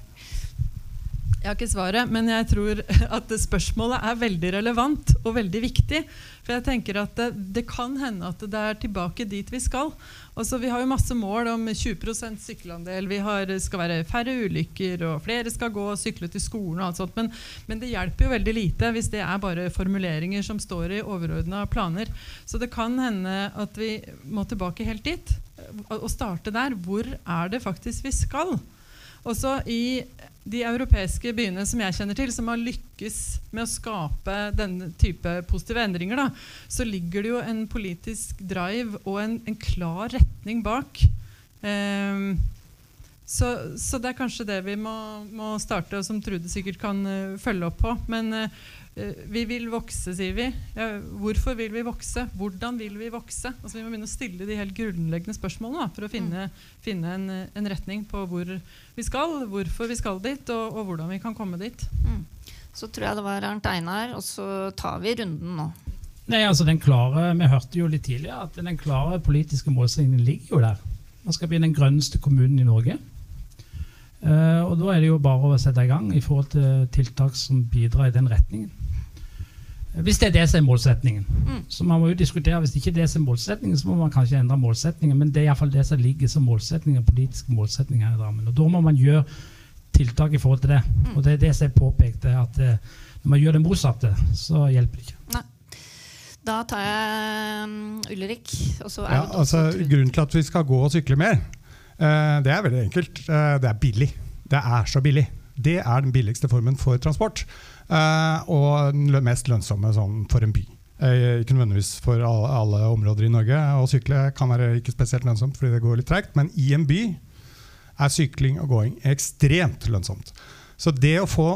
Jeg har ikke svaret, men jeg tror at spørsmålet er veldig relevant og veldig viktig. For jeg tenker at det, det kan hende at det er tilbake dit vi skal. Altså, vi har jo masse mål om 20% sykkelandel. Vi har, skal være færre ulykker, og flere skal gå og sykle til skolen. og alt sånt, men, men det hjelper jo veldig lite hvis det er bare formuleringer som står i overordna planer. Så det kan hende at vi må tilbake helt dit og starte der. Hvor er det faktisk vi skal? Også i de europeiske byene som jeg kjenner til, som har lykkes med å skape denne type positive endringer, da, så ligger det jo en politisk drive og en, en klar retning bak. Ehm, Så, så det er kanskje det vi må, må starte, og som Trude sikkert kan uh, følge opp på. Men eh, eh, vi vil vokse, sier vi. Ja, hvorfor vil vi vokse? Hvordan vil vi vokse? Altså, vi må begynne å stille de helt grunnleggende spørsmålene da, for å finne, finne en, en retning på hvor vi skal, hvorfor vi skal dit, og, og hvordan vi kan komme dit. Så tror jeg det var Arnt Einar, og så tar vi runden nå. Nei, altså den klare, Vi hørte jo litt tidligere at den klare politiske målsettingen ligger jo der. Man skal bli den grønneste kommunen i Norge. Uh, og Da er det jo bare å sette i gang i forhold til tiltak som bidrar i den retningen. Hvis det er det som er målsetningen. Så man må jo diskutere, Hvis ikke det er målsetningen, så må man kanskje endre målsetningen. Men det er iallfall det som ligger som målsetninger, politiske målsetninger her i Drammen. Og Da må man gjøre tiltak i forhold til det. Og det er det som er påpekt, er at eh, når man gjør det motsatte, så hjelper det ikke. Da tar jeg um, Ulrik. Og så er Ja, altså, grunnen til at vi skal gå og sykle mer, uh, det er veldig enkelt. Uh, det er billig. Det er så billig. Det er den billigste formen for transport. Eh, og den mest lønnsomme sånn, for en by. Eh, ikke nødvendigvis for alle, alle områder i Norge. Å sykle kan være ikke spesielt lønnsomt fordi det går litt tregt, men i en by er sykling og gåing ekstremt lønnsomt. Så det å få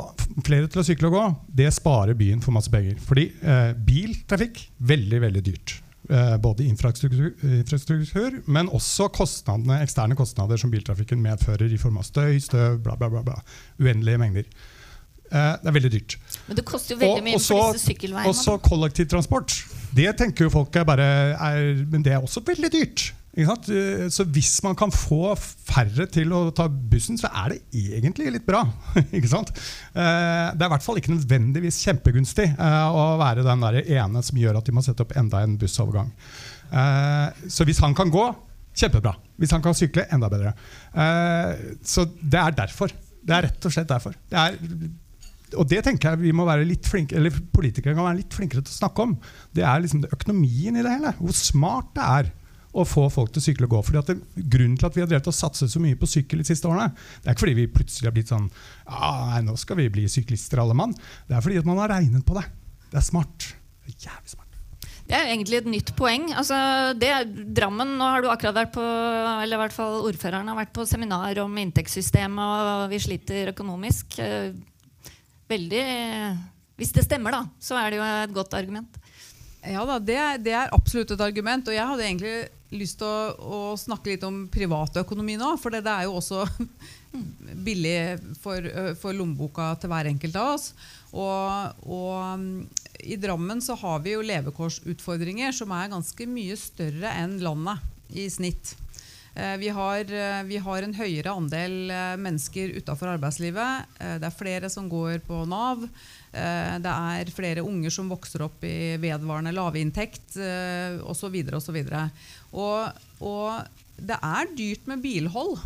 flere til å sykle og gå, det sparer byen for masse penger. Fordi eh, biltrafikk, veldig, veldig dyrt. Eh, både infrastruktur, infrastruktur, men også kostnadene, eksterne kostnader som biltrafikken medfører i form av støy, støv, bla, bla, bla. bla. Uendelige mengder. Eh, det er veldig dyrt. Men det koster jo veldig mye også, for disse sykkelveiene. også kollektivtransport. Det tenker jo folk er bare er, Men det er også veldig dyrt. Ikke sant? Eh, Så hvis man kan få færre til å ta bussen, så er det egentlig litt bra. ikke sant? Eh, Det er i hvert fall ikke nødvendigvis kjempegunstig å være den der ene som gjør at de må sette opp enda en bussovergang. Så hvis han kan gå, kjempebra. Hvis han kan sykle, enda bedre. Så det er derfor. Det er rett og slett derfor. Det er og det tenker jeg vi må være litt flinke, eller politikere kan være litt flinkere til å snakke om. Det er liksom det økonomien i det hele. Hvor smart det er å få folk til å sykle og gå. Fordi at det, Grunnen til at vi har drevet og satset så mye på sykkel de siste årene, det er ikke fordi vi plutselig har blitt sånn ja, nei, nå skal vi bli syklister alle mann. Det er fordi at man har regnet på det. Det er smart. Det er jævlig smart. Det er egentlig et nytt poeng. Altså, det Drammen, nå har du akkurat vært på eller i hvert fall ordføreren har vært på seminar om inntektssystemet, og vi sliter økonomisk. Eh, Veldig Hvis det stemmer, da, så er det jo et godt argument. Ja da, det, det er absolutt et argument. Og jeg hadde egentlig lyst til å, å snakke litt om privatøkonomi nå. For det, det er jo også billig for, for lommeboka til hver enkelt av oss. Og, og i Drammen så har vi jo levekårsutfordringer som er ganske mye større enn landet i snitt. Eh, Vi har, eh, vi har en høyere andel eh, mennesker utafor arbeidslivet. Det er flere som går på Nav. Det er flere unger som vokser opp i vedvarende lavinntekt osv. osv. Og, og det er dyrt med bilhold.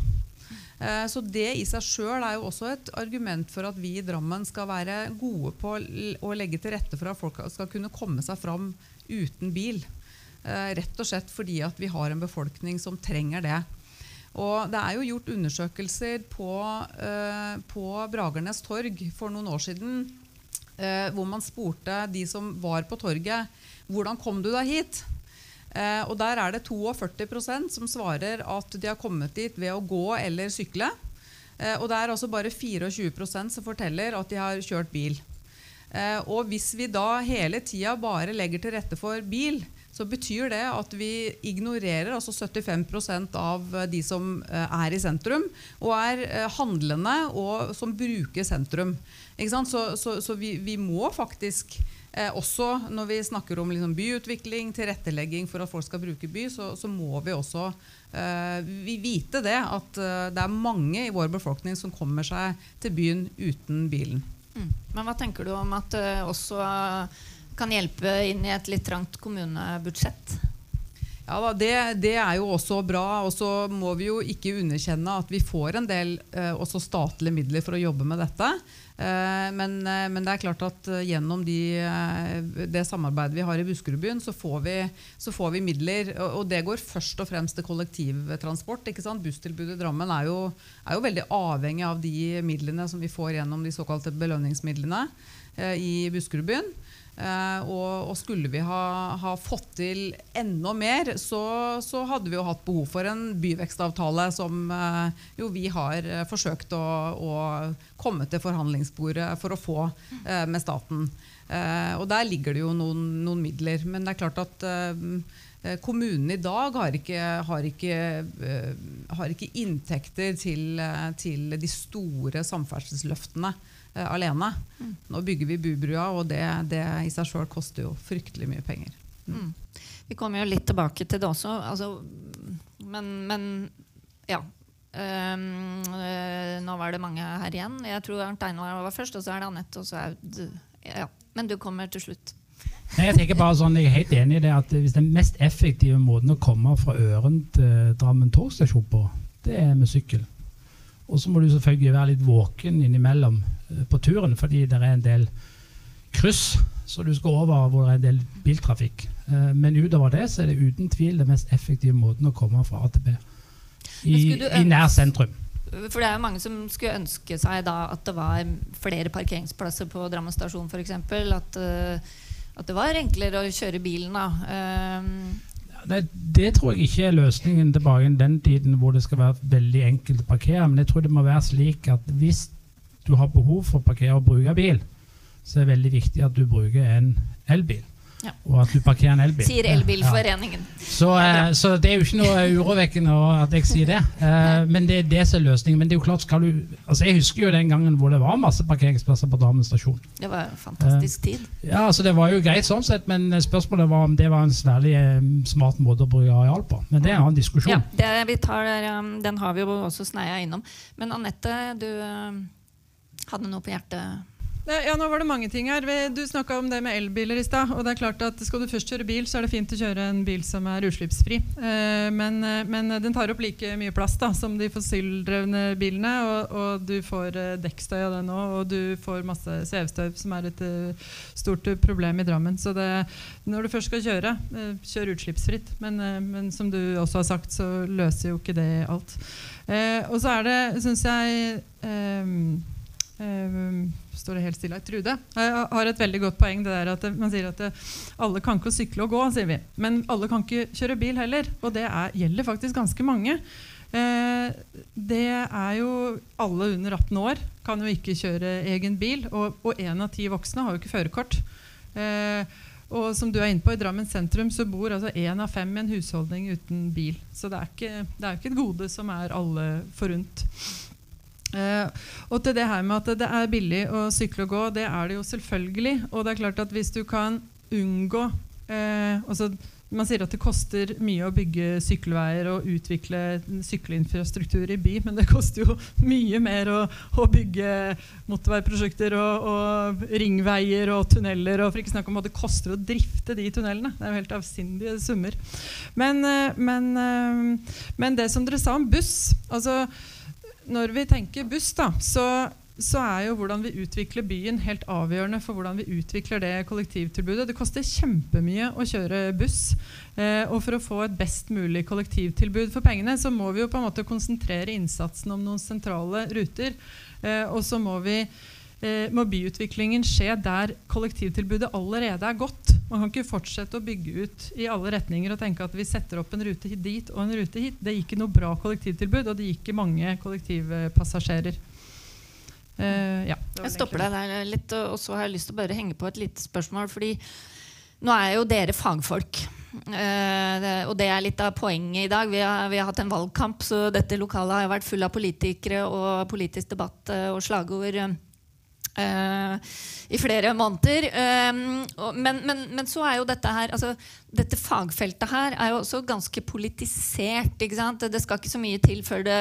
Så det i seg sjøl er jo også et argument for at vi i Drammen skal være gode på å legge til rette for at folk skal kunne komme seg fram uten bil. Eh, Rett og slett fordi at vi har en befolkning som trenger det. Og det er jo gjort undersøkelser på, eh, på Bragernes torg for noen år siden eh, hvor man spurte de som var på torget hvordan kom du deg hit? Og der er det 42% som svarer at de har kommet dit ved å gå eller sykle. Og det er altså bare 24% som forteller at de har kjørt bil. Og hvis vi da hele tida bare legger til rette for bil, så betyr det at vi ignorerer altså 75% av de som eh, er i sentrum, og er eh, handlende og som bruker sentrum. Så, så, så vi, vi må faktisk eh, også når vi snakker om liksom, byutvikling, tilrettelegging for at folk skal bruke by, så, så må vi også eh, vi vite det at eh, det er mange i vår befolkning som kommer seg til byen uten bilen. Mm. Men hva tenker du om at også kan hjelpe inn i et litt trangt kommunebudsjett? Ja da, det, det er jo også bra. Og så må vi jo ikke underkjenne at vi får en del eh, også statlige midler for å jobbe med dette. Eh, men, eh, men det er klart at eh, gjennom de, eh, det samarbeidet vi har i Buskerudbyen, så, får vi- så får vi midler. Og, og det går først og fremst til kollektivtransport. ikke sant? Busstilbudet i Drammen er jo, er jo veldig avhengig av de midlene som vi får gjennom de såkalte belønningsmidlene eh, i Buskerudbyen. Eh, og, og skulle vi ha, ha fått til enda mer, så, så hadde vi jo hatt behov for en byvekstavtale som eh, jo vi har eh, forsøkt å, å komme til forhandlingsbordet for å få med staten. Og der ligger det jo noen, noen midler. Men det er klart at kommunen i dag har ikke, har ikke, har ikke inntekter til, til de store samferdselsløftene eh, alene. Nå bygger vi Bubrua, og det, det i seg sjøl koster jo fryktelig mye penger. Mm. Vi kommer jo litt tilbake til det også. Altså, men, men ja. Um, eh, nå var det mange her igjen. Jeg tror Arnt Einar var først, og så er det Anette, og så er du ja. Men du kommer til slutt. Nei, jeg bare sånn, jeg er helt enig i det at hvis den mest effektive måten å komme fra Øren til Drammen togstasjon på, det er med sykkel. Og så må du selvfølgelig være litt våken innimellom eh, på turen, fordi det er en del kryss så du skal over hvor det er en del biltrafikk. Eh, Men utover det så er det uten tvil den mest effektive måten å komme fra A til B. I, i nær sentrum. For det er jo mange som skulle ønske seg da at det var flere parkeringsplasser på Drammen stasjon f.eks. At, eh, at det var enklere å kjøre bilen. da. Det, det tror jeg ikke er løsningen tilbake i den tiden hvor det skal være veldig enkelt å parkere. Men jeg tror det må være slik at hvis du har behov for å parkere og bruke bil, så er det veldig viktig at du bruker en elbil. Ja. Og at du parkerer en elbil. sier Elbilforeningen. Så, eh, så det er jo ikke noe urovekkende at jeg sier det. Eh, men det er det som er løsningen. Men det er jo klart, skal du Altså Jeg husker jo den gangen hvor det var masse parkeringsplasser på Drammen stasjon. Det var en fantastisk tid. Ja, altså Det var jo greit sånn sett, men spørsmålet var om det var en særlig eh, smart måte å bruke areal på. Men det er en annen diskusjon. Ja, det vi tar, um, den har vi jo også sneia innom. Men Anette, du um, hadde noe på hjertet? Ja, nå var det mange ting her. Du snakka om det med elbiler i stad. og det er klart at Skal du først kjøre bil, så er det fint å kjøre en bil som er utslippsfri. Eh, men, eh, men den tar opp like mye plass da, som de fossildrevne bilene. Og, og du får eh, dekkstøy av den òg, og du får masse svevestøv, som er et stort problem i Drammen. Så det, når du først skal kjøre, kjør utslippsfritt. Men, men som du også har sagt, så løser jo ikke det alt. Og så er det, syns jeg står det helt stille. Trude jeg har et veldig godt poeng. det der at Man sier at det, alle kan ikke sykle og gå, sier vi. Men alle kan ikke kjøre bil heller. Og det er, gjelder faktisk ganske mange. Eh, det er jo Alle under 18 år kan jo ikke kjøre egen bil. Og én av ti voksne har jo ikke førerkort. Eh, og som du er inne på, i Drammen sentrum så bor altså én av fem i en husholdning uten bil. Så det er jo ikke et gode som er alle forunt. Eh, og til det her med at det er billig å sykle og gå, det er det jo selvfølgelig. Og det er klart at hvis du kan unngå uh, altså Man sier at det koster mye å bygge sykkelveier og utvikle sykkelinfrastruktur i by, men det koster jo mye mer å, å bygge motorveiprosjekter og, og ringveier og tunneler, og for ikke snakke om hva det koster å drifte de tunnelene. Det er jo helt avsindige summer. Men, uh, men, men det som dere sa om buss altså når vi tenker buss, da, så, så er jo hvordan vi utvikler byen helt avgjørende for hvordan vi utvikler det kollektivtilbudet. Det koster kjempemye å kjøre buss. Eh, og for å få et best mulig kollektivtilbud for pengene, så må vi jo på en måte konsentrere innsatsen om noen sentrale ruter. Eh, og så må vi eh, må byutviklingen skje der kollektivtilbudet allerede er godt. Man kan ikke fortsette å bygge ut i alle retninger og tenke at vi setter opp en rute dit og en rute hit. Det gikk ikke noe bra kollektivtilbud, og det gikk ikke mange kollektivpassasjerer. Eh, ja, Jeg stopper deg der litt, og så har jeg lyst til å bare henge på et lite spørsmål. fordi nå er jo dere fagfolk. Eh, det, og det er litt av poenget i dag. Vi har, vi har hatt en valgkamp, så dette lokalet har vært full av politikere og politisk debatt eh, og slagord. Eh, I flere måneder. Eh, men, men, men så er jo dette her altså, Dette fagfeltet her er jo også ganske politisert. Det skal ikke så mye til før det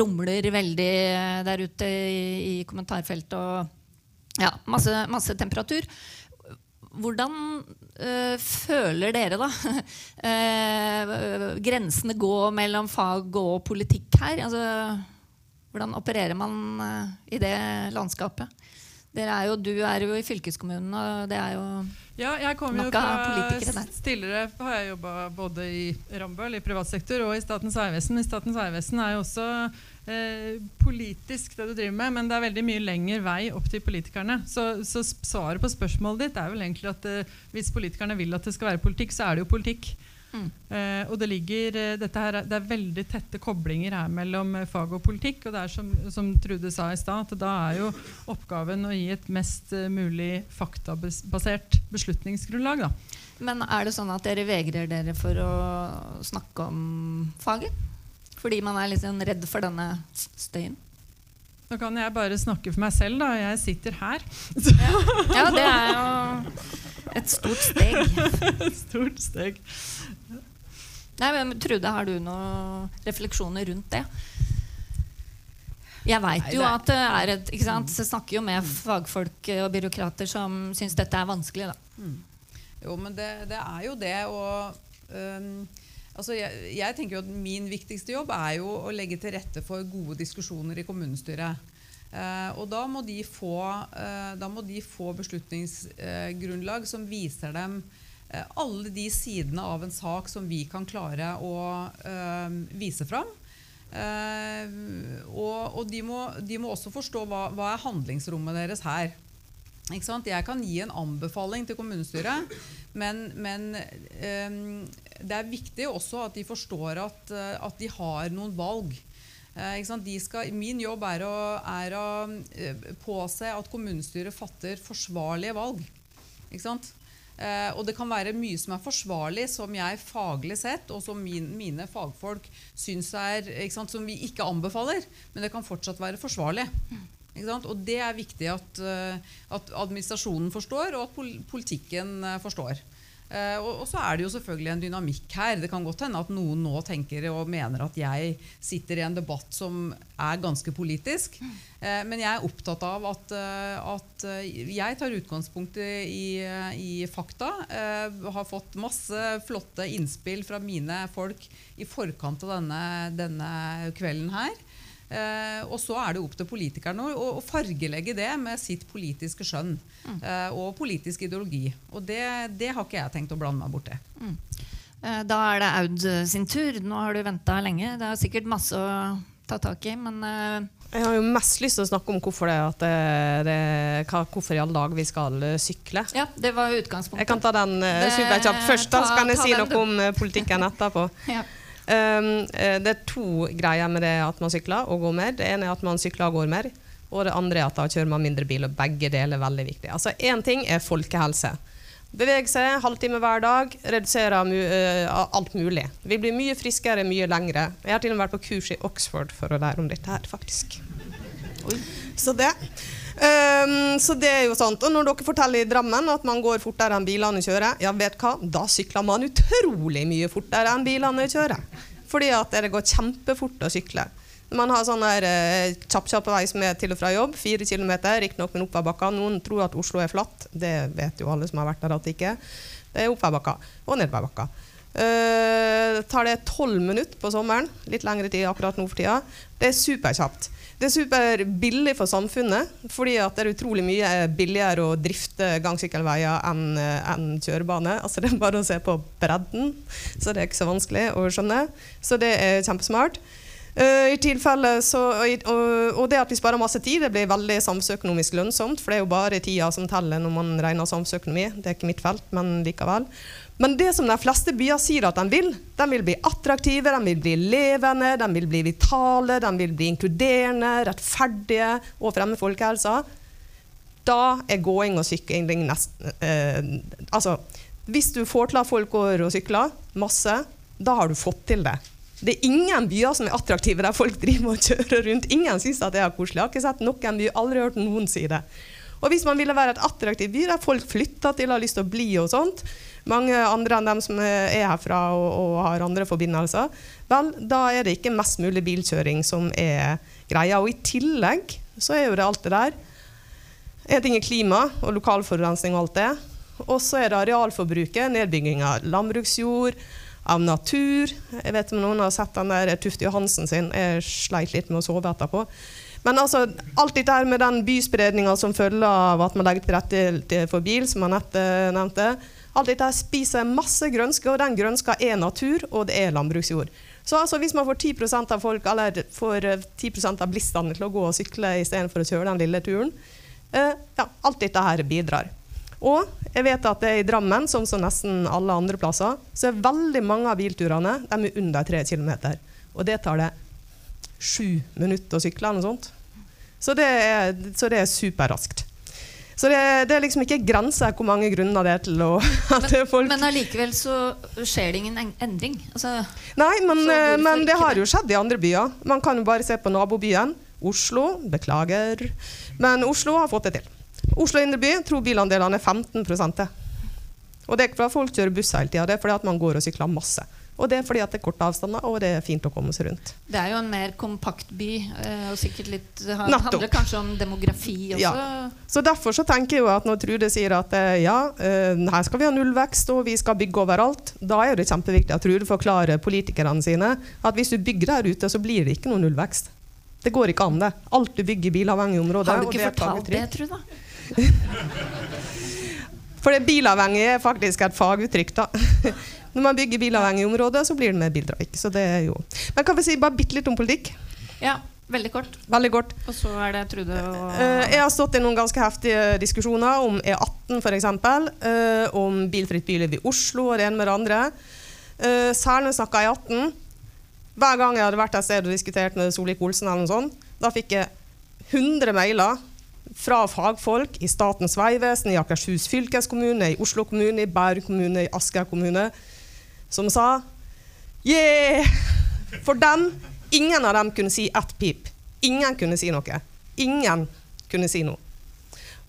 rumler veldig eh, der ute i, i kommentarfeltet. Og ja, masse, masse temperatur. Hvordan øh, føler dere, da? grensene går mellom fag og politikk her? Altså, hvordan opererer man eh, i det landskapet? Er jo, du er jo i fylkeskommunen, og det er jo Ja, jeg kommer jo fra. Tidligere har jeg jobba både i Rambøll, i privat sektor, og i Statens vegvesen. I Statens vegvesen er jo også eh, politisk, det du driver med, men det er veldig mye lengre vei opp til politikerne. Så, så svaret på spørsmålet ditt er vel egentlig at eh, hvis politikerne vil at det skal være politikk, så er det jo politikk. Mm. Uh, og det ligger dette her, det er veldig tette koblinger her mellom uh, fag og politikk. Og det er som, som Trude sa i stad, at da er jo oppgaven å gi et mest mulig faktabasert beslutningsgrunnlag. Da. Men er det sånn at dere vegrer dere for å snakke om faget? Fordi man er litt sånn redd for denne støyen? Nå kan jeg bare snakke for meg selv, da. Jeg sitter her. Ja, ja det er jo et stort steg. et stort steg. Nei, men Trude, har du noen refleksjoner rundt det? Jeg veit jo at det er et ikke sant? Så snakker jo med fagfolk og byråkrater som syns dette er vanskelig. Da. Mm. Jo, men det, det, er jo det. Og um, altså jeg, jeg, tenker jo at min viktigste jobb er jo å legge til rette for gode diskusjoner i kommunestyret. Uh, og da må de få, uh, da må de få beslutningsgrunnlag som viser dem alle de sidene av en sak som vi kan klare å uh, vise fram. Uh, og, og de, må, de, må, også forstå hva, hva er handlingsrommet deres her. Jeg kan gi en anbefaling til kommunestyret, men, men um, det er viktig også at de forstår at, at de har noen valg. Uh, skal, min jobb er å, er å påse at kommunestyret fatter forsvarlige valg. Ikke sant? Uh, og det kan være mye som er forsvarlig, som jeg faglig sett, og som min, mine fagfolk syns er sant, Som vi ikke anbefaler, men det kan fortsatt være forsvarlig. Og det er viktig at, uh, at administrasjonen forstår, og at politikken uh, forstår. Uh, og, og, så er det jo selvfølgelig en dynamikk her. Det kan godt hende at noen nå tenker og mener at jeg sitter i en debatt som er ganske politisk. Uh, men jeg er opptatt av at, uh, at jeg tar utgangspunkt i, i fakta. har fått masse flotte innspill fra mine folk i forkant av denne, denne kvelden her. Eh, og så er det opp til politikerne å, å fargelegge det med sitt politiske skjønn mm. eh, og politisk ideologi. Og det, det, har ikke jeg tenkt å blande meg borti. Mm. Eh, da er det Aud sin tur. Nå har du venta lenge. Det er sikkert masse å ta tak i, men eh, jeg har jo mest lyst til å snakke om hvorfor, det, det, det, hvorfor i alle dag vi skal sykle. Ja, det var utgangspunktet. Jeg kan ta den superkjapt først, da, så kan jeg si noe om politikken etterpå. ja. Um, det er to greier med det at man sykler og går mer. Det ene er at man sykler og går mer. Og det andre er at da kjører man mindre bil. og Begge deler er veldig viktig. Altså Én ting er folkehelse. Bevege seg halvtime hver dag, redusere mu uh, alt mulig. Vi blir mye friskere mye lengre. Jeg har til og med vært på kurs i Oxford for å lære om dette her, faktisk. Oi. Så det. Um, så det er jo sant. Og når dere forteller i Drammen at man går fortere enn bilene kjører, ja, vet hva? Da sykler man utrolig mye fortere enn bilene kjører. Fordi at det går kjempefort å sykle. Man har sånn der eh, kjapp, kjapp vei som er til og fra jobb, fire kilometer, riktignok med oppoverbakker. Noen tror at Oslo er flatt. Det vet jo alle som har vært der at det ikke er. Det er oppoverbakker og nedoverbakker. Uh, tar det tolv minutter på sommeren, litt lengre tid akkurat nå for tida. Det er superkjapt. Det er superbillig for samfunnet, fordi det er utrolig mye billigere å drifte gangsykkelveier enn en kjørebane. Altså det er bare å se på bredden, så det er ikke så vanskelig å skjønne. Så det er kjempesmart. Uh, i tilfelle så, og, og, det at vi sparer masse tid, det blir veldig samfunnsøkonomisk lønnsomt. For det er jo bare tida som teller når man regner samfunnsøkonomi. Det er ikke mitt felt, men likevel. Men det som de fleste byer sier at de vil, de vil bli attraktive, de vil bli levende, de vil bli vitale, de vil bli inkluderende, rettferdige og fremme folkehelsa. Da er gåing og sykling nesten eh, Altså, hvis du får til at folk går og sykler masse, da har du fått til det. Det er ingen byer som er attraktive der folk driver og kjører rundt. Ingen syns at det er koselig. Jeg har ikke sett noen by, aldri hørt noen si det. Og hvis man ville være et attraktivt by der folk flytter til har lyst til å bli og sånt, mange andre enn dem som er herfra og, og har andre forbindelser, vel, da er det ikke mest mulig bilkjøring som er greia. Og i tillegg så er jo det alt det der. En ting er klima og lokalforurensning og alt det. Og så er det arealforbruket, nedbygging av landbruksjord, av natur. Jeg vet om noen har sett den der Tufte Johansen sin. Jeg sleit litt med å sove etterpå. Men altså, alt dette her med den byspredninga som følger av at man legger til rette for bil, som Anette nevnte, alt dette spiser masse grønske, og den grønska er natur, og det er landbruksjord. Så altså, hvis man får 10% av folk, eller får eh, 10% av bilistene til å gå og sykle istedenfor å kjøre den lille turen, eh, ja, alt dette her bidrar. Og jeg vet at det er i Drammen, som så nesten alle andre plasser, så er veldig mange av bilturene er under 3 km. Og det tar det sju minutter å sykle. eller noe sånt. Så det er, så det er superraskt. Så det, det er liksom ikke grenser hvor mange grunner det er til å at folk Men allikevel så skjer det ingen endring. Altså, Nei, men, eh, men det har jo skjedd i andre byer. Man kan jo bare se på nabobyen. Oslo, beklager. Men Oslo har fått det til. Oslo indre by tror bilandelene er 15 det. Og det er ikke fordi folk kjører buss hele tida, det er fordi at man går og sykler masse. Og det er fordi at det er korte avstander, og det er fint å komme seg rundt. det er jo en mer kompakt by, eh, og sikkert litt Det handler kanskje om demografi også. Ja. Så derfor så tenker jeg jo at når Trude sier at eh, ja, eh, her skal vi ha nullvekst og vi skal bygge overalt, da er det kjempeviktig at Trude forklarer politikerne sine at hvis du bygger der ute, så blir det ikke noe nullvekst. Det går ikke an, det. Alt du bygger i bilavhengige områder. Har du ikke det fortalt det. Trude? For det bilavhengige er faktisk et faguttrykk, da. Når man bygger bilavhengige områder, så blir det mer biltrafikk. Så det er jo Men kan vi si bare bitte litt om politikk? Ja, veldig kort. Veldig kort. Og så er det Trude og Eh, jeg har stått i noen ganske heftige diskusjoner om E18 f.eks. Uh, om bilfritt byliv i Oslo og det ene med det andre. Uh, særlig snakka E18. Hver gang jeg hadde vært et sted og diskutert med Solvik-Olsen, eller noe sånt, da fikk jeg 100 mailer fra fagfolk i Statens vegvesen, i Akershus fylkeskommune, i Oslo kommune, i Bærum kommune, i Asker kommune, som sa Yeah! For dem Ingen av dem kunne si ett pip. Ingen kunne si noe. Ingen kunne si noe.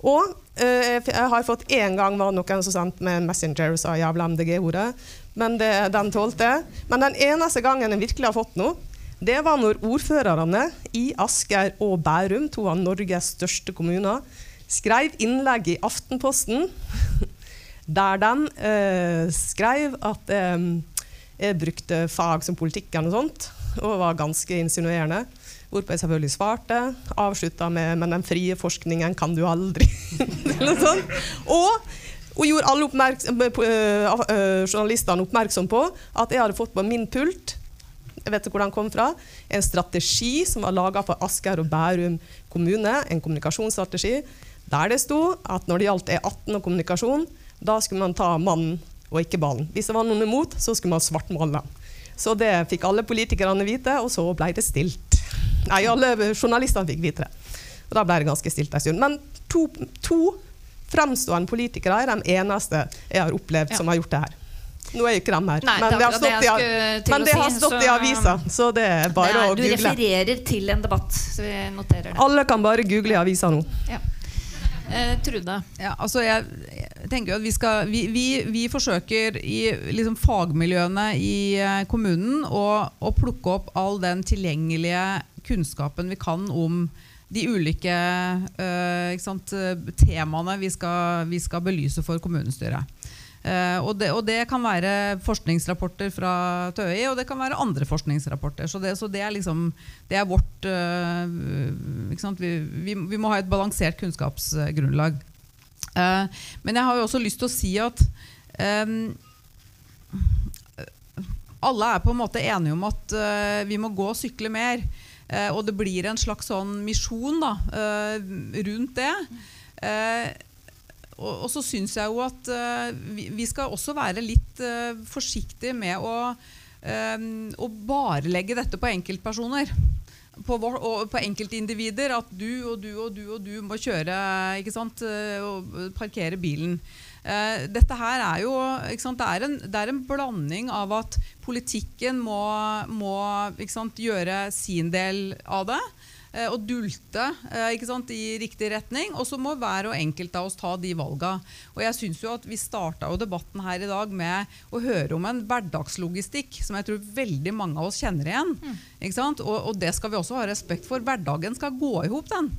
Og eh, jeg har fått én gang var noen som sendte med Messenger og sa jævla MDG-ordet. Men det, den tålte. Men den eneste gangen jeg virkelig har fått noe, det var når ordførerne i Asker og Bærum, to av Norges største kommuner, skrev innlegg i Aftenposten der den eh, skrev at eh, jeg brukte fag som politikk og sånt, og var ganske insinuerende. Hvorpå jeg selvfølgelig svarte. Avslutta med 'men den frie forskningen kan du aldri'. Og, hun gjorde alle oppmerksom, eh, eh, journalistene oppmerksom på at jeg hadde fått på min pult jeg vet hvor den kom fra, en strategi som var laga for Asker og Bærum kommune, en kommunikasjonsstrategi, der det sto at når det gjaldt E18 og kommunikasjon, da skulle man ta mannen og ikke ballen. Hvis det var noen imot, så skulle man svartmale. Så det fikk alle politikerne vite, og så ble det stilt. Nei, alle journalistene fikk vite det. Og da ble det ganske stilt en stund. Men to, to fremstående politikere er de eneste jeg har opplevd som har gjort det her. Nå er jo ikke de her, Nei, men det har stått, det i, men det har stått så, i så- avisa, så det er bare det er, å du google. refererer til en debatt, så vi noterer det. Alle kan bare google i avisa nå. Eh, Trude. Ja, altså jeg, jeg tenker at vi, skal, vi, vi, vi forsøker i liksom fagmiljøene i eh, kommunen å, å plukke opp all den tilgjengelige kunnskapen vi kan om de ulike eh, sant, temaene vi skal, vi skal belyse for kommunestyret. Eh, og, det, og det kan være forskningsrapporter fra TØI, og det kan være andre forskningsrapporter. Så det, så det er liksom Det er vårt eh? Vi, vi, vi må ha et balansert kunnskapsgrunnlag. Eh, men jeg har jo også lyst til å si at alle er på en måte enige om at uh, vi må gå og sykle mer. Uh, og det blir en slags sånn misjon da, uh, rundt det. Eh, og, så syns jeg jo at eh, vi, vi skal også være litt uh, forsiktige med å, eh, å bare legge dette på enkeltpersoner. På, vår, og på enkeltindivider. At du og du og du og du må kjøre ikke sant, eh, og parkere bilen. Eh, dette her er jo sant, det, er en, det er en blanding av at politikken må, må sant, gjøre sin del av det. Eh, Og dulte eh, ikke sant, i riktig retning. Og så må hver og enkelt av oss ta de valga. Og jeg synes jo at Vi starta jo debatten her i dag med å høre om en hverdagslogistikk som jeg tror veldig mange av oss kjenner igjen. Ikke sant? Og, og det skal vi også ha respekt for. Hverdagen skal gå i hop, den.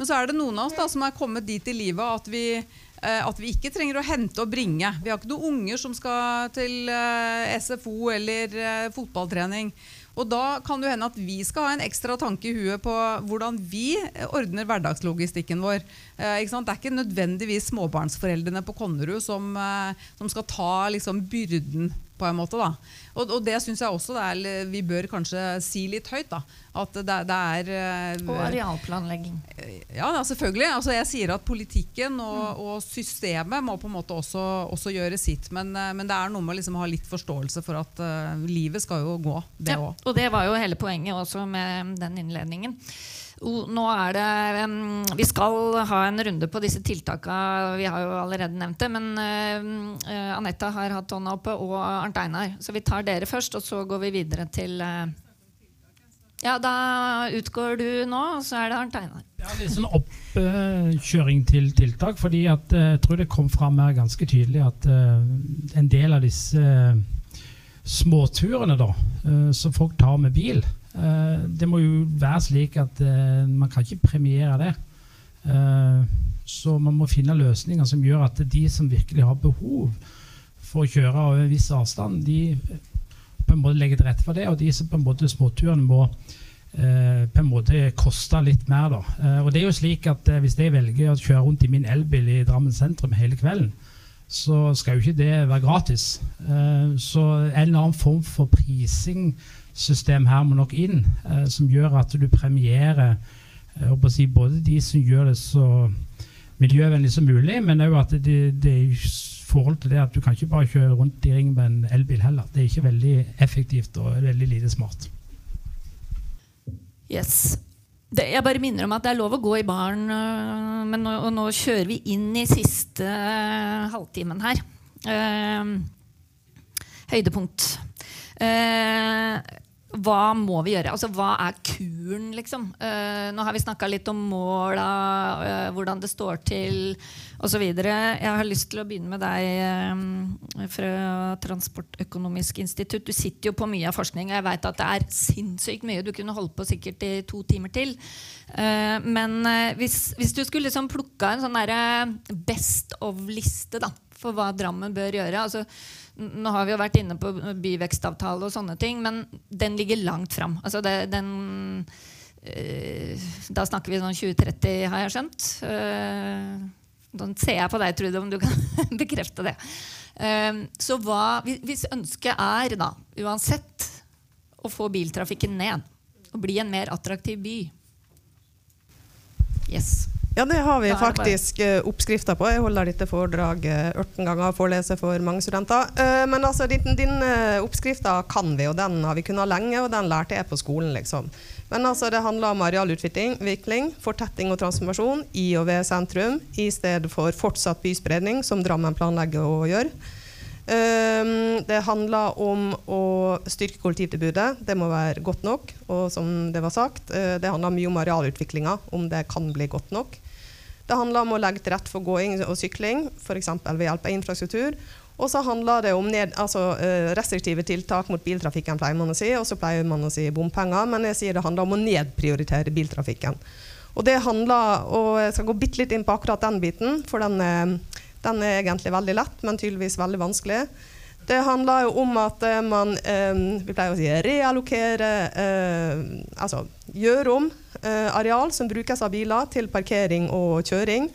Men så er det noen av oss da, som er kommet dit i livet at vi, eh, at vi ikke trenger å hente og bringe. Vi har ikke noen unger som skal til eh, SFO eller eh, fotballtrening. Og da kan det hende at vi skal ha en ekstra tanke i huet på hvordan vi ordner hverdagslogistikken vår. Eh? Det er ikke nødvendigvis småbarnsforeldrene på Konnerud som, eh, som skal ta liksom, byrden på en måte. da. Og, og det syns jeg også er, vi bør kanskje si litt høyt. da. At det, det er eh, Og arealplanlegging. Ja, da, selvfølgelig. Altså, jeg sier at politikken og, og systemet må på en måte også, også gjøre sitt. Men, eh, men det er noe med å liksom ha litt forståelse for at uh, livet skal jo gå, det Ja, og det var jo hele poenget også med den innledningen. Nå er det, Vi skal ha en runde på disse tiltakene. Vi har jo allerede nevnt det. Men eh, Anette har hatt hånda oppe, og Arnt Einar. Så vi tar dere først, og så går vi videre til uh, Ja, da utgår du nå, og så er det Arnt Einar. Ja, litt sånn oppkjøring til tiltak, fordi at uh, jeg tror det kom fram her ganske tydelig at uh, en del av disse småturene da, som folk tar med bil, det må jo være slik at eh, man kan ikke premiere det. Eh, så man må finne løsninger som gjør at de som virkelig har behov for å kjøre over en viss avstand, de på en måte legger til rette for det, og de som på en måte småturene må eh, på en måte koste litt mer. Da. Eh, og det er jo slik at eh, Hvis jeg velger å kjøre rundt i min elbil i Drammen sentrum hele kvelden, så skal jo ikke det være gratis. Eh, så en eller annen form for prisingssystem her må nok inn, eh, som gjør at du premierer å si, både de som gjør det så miljøvennlig som mulig, men òg at det, det er forhold til det at du kan ikke bare kjøre rundt i ring med en elbil heller. Det er ikke veldig effektivt og veldig lite smart. Yes. Det, jeg bare minner om at det er lov å gå i baren, øh, men nå, og nå kjører vi inn i siste uh, halvtimen her. Uh, høydepunkt. Eh, hva må vi gjøre? Altså, hva er kuren, liksom? Uh, nå har vi snakka litt om måla, uh, hvordan det står til osv. Jeg har lyst til å begynne med deg um, fra Transportøkonomisk institutt. Du sitter jo på mye av forskning, og jeg vet at det er sinnssykt mye. Du kunne holdt på sikkert i to timer til. Uh, men hvis, hvis du skulle liksom plukka en sånn best of-liste for hva Drammen bør gjøre altså, Nå har vi jo vært inne på byvekstavtale og sånne ting, men den ligger langt fram. Altså det, den øh, Da snakker vi sånn 2030, har jeg skjønt. Uh, nå ser jeg på deg, Trude, om du kan bekrefte det. Uh, så hva, hvis- ønsket er, da, uansett, å få biltrafikken ned og bli en mer attraktiv by Yes. Ja, det har vi det bare- faktisk eh, oppskrifter på. Jeg holder dette foredraget 18 ganger og foreleser for mange studenter. Eh, men altså, din, din eh, oppskrifta kan vi, og den har vi kunnet lenge, og den lærte jeg på skolen, liksom. Men altså, det handler om arealutvikling, fortetting og transformasjon i og ved sentrum, i stedet for fortsatt byspredning, som Drammen planlegger å gjøre. Um, det handler om å styrke kollektivtilbudet. Det må være godt nok. Og som det var sagt, eh, det handler mye om arealutviklinga, om det kan bli godt nok. Det handler om å legge til rette for gåing og sykling, f.eks. ved hjelp av infrastruktur. Og så handler det om ned, altså, eh, restriktive tiltak mot biltrafikken, pleier man å si. Og så pleier man å si bompenger, men jeg sier det handler om å nedprioritere biltrafikken. Og det handler, og jeg skal gå bitte litt inn på akkurat den biten, for den, eh, den er egentlig veldig lett, men tydeligvis veldig vanskelig. Det handler jo om at eh, man eh, vi pleier å si, reallokere eh, Altså gjør om areal som brukes av biler, til parkering og kjøring.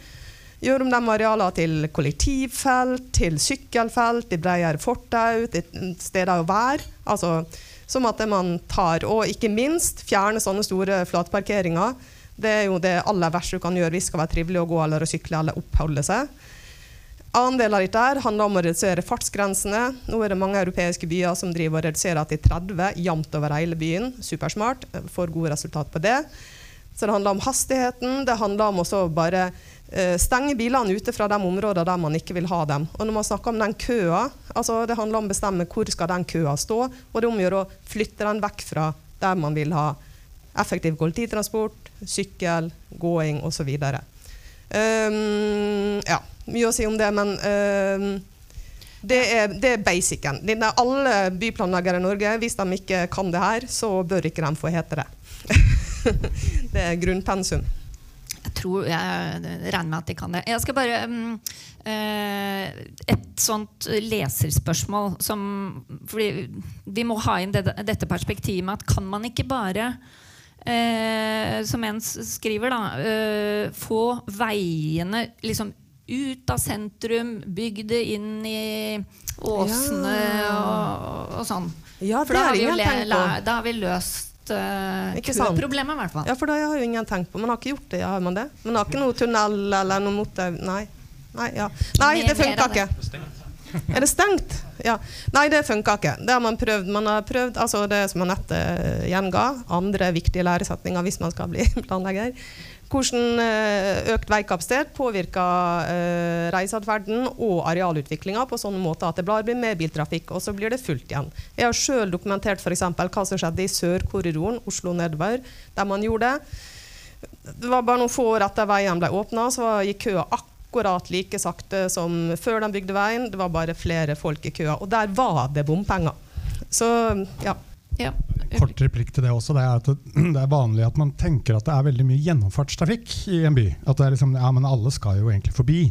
Gjør om de arealene til kollektivfelt, til sykkelfelt, til bredere fortau, til steder å være. Altså, som at man tar, Og ikke minst fjerne sånne store flatparkeringer. Det er jo det aller verste du kan gjøre hvis det skal være trivelig å gå eller å sykle eller oppholde seg. Annen del av dette her handler om å redusere fartsgrensene. Nå er det mange europeiske byer som driver og reduserer til 30 jevnt over hele byen. Supersmart. Får gode resultat på det. Så det handler om hastigheten. Det handler om også bare eh, stenge bilene ute fra de områdene der man ikke vil ha dem. Og når man snakker om den køa, altså det handler om å bestemme hvor skal den køa stå, og det omgjør å å flytte den vekk fra der man vil ha effektiv kollektivtransport, sykkel, gåing osv. Um, ja, mye å si om det, men um, det er, det er basicen. Det er alle byplanleggere i Norge, hvis de ikke kan det her, så bør ikke de få hete det. det er grunnpensum. Jeg tror jeg regner med at de kan det. Jeg skal bare um, eh, Et sånt leserspørsmål som Fordi vi må ha inn det, dette perspektivet med at kan man ikke bare eh, som en skriver, da, eh, få veiene liksom ut av sentrum, bygd det inn i åsene Ja. og, og sånn. Ja, For da har, vi ingen le, la, da har vi løst uh, Ikke køproblemet, i hvert fall. Ja, for det har jo ingen tenkt på. Man har ikke gjort det, ja, har man det? Man har ikke noe tunnel eller noe motor... Nei. Nei, ja. Nei det funker funka ikke. Er det stengt? Ja. Nei, det funka ikke. Det har man prøvd. Man har prøvd altså det som Anette eh, gjenga, andre viktige læresetninger hvis man skal bli planlegger. Hvordan eh, økt veikapasitet påvirker eh, reiseatferden og arealutviklinga på sånne måter at det blir mer biltrafikk, og så blir det fullt igjen. Jeg har sjøl dokumentert for hva som skjedde i Sørkorridoren, Oslo nedover, der man gjorde det. Det var bare noen få år etter veien ble åpna, så gikk køa akkurat like sakte som før de bygde veien. Det var bare flere folk i køa. Og der var det bompenger. Så ja. Ja. Kort replikk til det også. Det er at det, er vanlig at man tenker at det er veldig mye gjennomfartstrafikk i en by. At det er liksom, ja, men alle skal jo egentlig forbi.